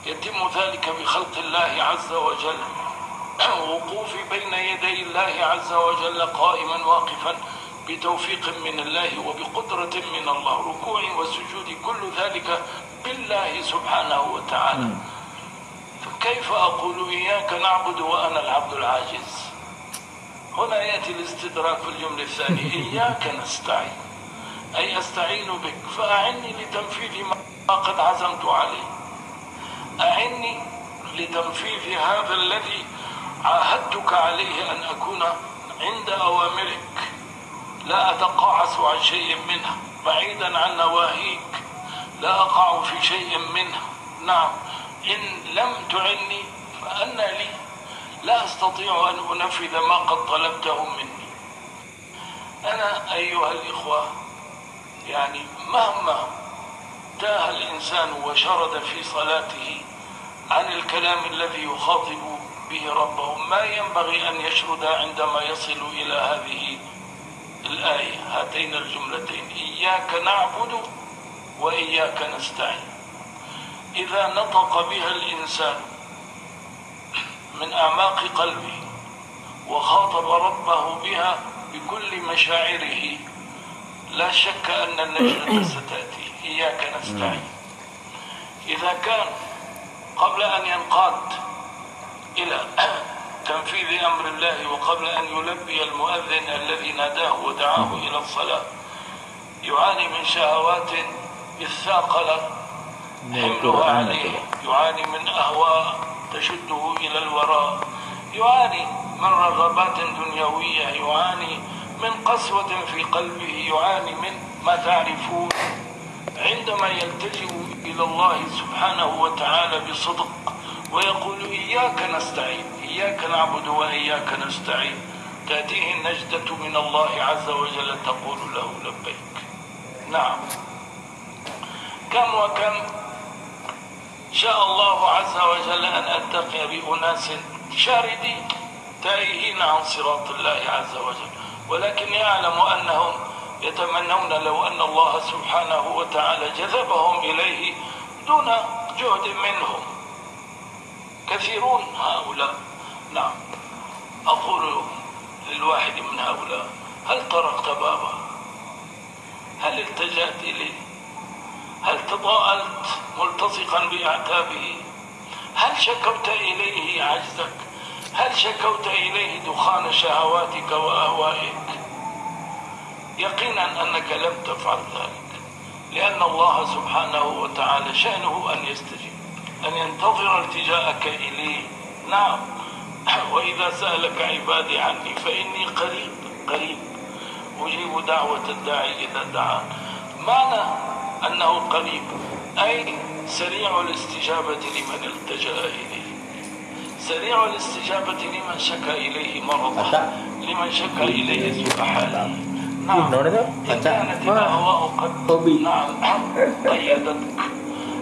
يتم ذلك بخلق الله عز وجل. وقوفي بين يدي الله عز وجل قائما واقفا. بتوفيق من الله وبقدرة من الله ركوعي وسجودي كل ذلك بالله سبحانه وتعالى. فكيف أقول إياك نعبد وأنا العبد العاجز؟ هنا يأتي الاستدراك في الجملة الثانية. إياك نستعين أي أستعين بك. فأعني لتنفيذ ما قد عزمت عليه. أعني لتنفيذ هذا الذي عاهدتك عليه أن أكون عند أوامرك. لا أتقاعس عن شيء منها بعيدا عن نواهيك. لا أقع في شيء منها نعم إن لم تعني فأنا لي. لا أستطيع أن أنفذ ما قد طلبته مني. أنا أيها الإخوة يعني مهما تاه الإنسان وشرد في صلاته عن الكلام الذي يخاطب به ربه ما ينبغي أن يشرد عندما يصل إلى هذه الآية. هاتين الجملتين. إياك نعبد وإياك نستعين. إذا نطق بها الإنسان من أعماق قلبه وخاطب ربه بها بكل مشاعره لا شك أن النجدة ستأتي. إياك نستعين. إذا كان قبل أن ينقاد إلى تنفيذ أمر الله وقبل أن يلبي المؤذن الذي ناداه ودعاه إلى الصلاة. يعاني من شهوات الثاقلة حملها عليه يعاني من أهواء تشده إلى الوراء. يعاني من رغبات دنيوية. يعاني من قسوة في قلبه. يعاني من ما تعرفون. عندما يلتجئ إلى الله سبحانه وتعالى بصدق ويقول إياك نستعين. إياك نعبد وإياك نستعين. تأتيه النجدة من الله عز وجل تقول له لبيك. نعم. كم وكم شاء الله عز وجل أن ألتقي بأناس شاردين تائهين عن صراط الله عز وجل. ولكني أعلم أنهم يتمنون لو أن الله سبحانه وتعالى جذبهم إليه دون جهد منهم. كثيرون هؤلاء. نعم. أقول للواحد من هؤلاء هل طرقت بابه هل التجأت إليه؟ هل تضاءلت ملتصقا بأعتابه؟ هل شكوت إليه عجزك؟ هل شكوت إليه دخان شهواتك وأهوائك؟ يقينا أنك لم تفعل ذلك لأن الله سبحانه وتعالى شأنه أن يستجيب أن ينتظر التجاءك إليه. نعم. وإذا سألك عبادي عني فإني قريب قريب. أجيب دعوة الداعي إذا دعان معنى أنه قريب أي سريع الاستجابة لمن التجأ إليه. سريع الاستجابة لمن شكا إليه مرضه لمن شكا إليه سوء حاله. نعم. إن كانت الأهواء قد نعم. قيدتك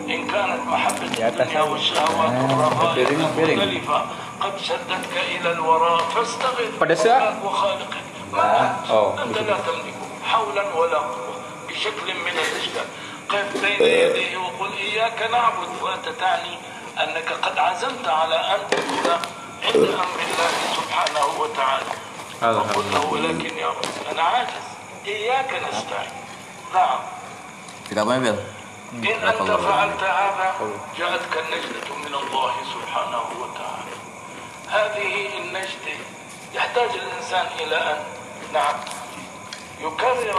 إن كانت محبة الدنيا والشهوات والرغائب المختلفة قد شدتك إلى الوراء ya? ربك وخالقك ما Oh, أنت لا تملك حولا ولا قوة بشكل من الأشكال قف بين يديه وقل إياك نعبد وأنت تعني أنك قد عزمت على أن تكون عند أمر الله سبحانه وتعالى. فقل له ولكن يا رب أنا عاجز. إياك نستعين. نعم. Apa Bel? إن أنت فعلت هذا جاءتك النجدة من الله سبحانه وتعالى. هذه النجدة يحتاج الإنسان إلى أن نعم. يكرر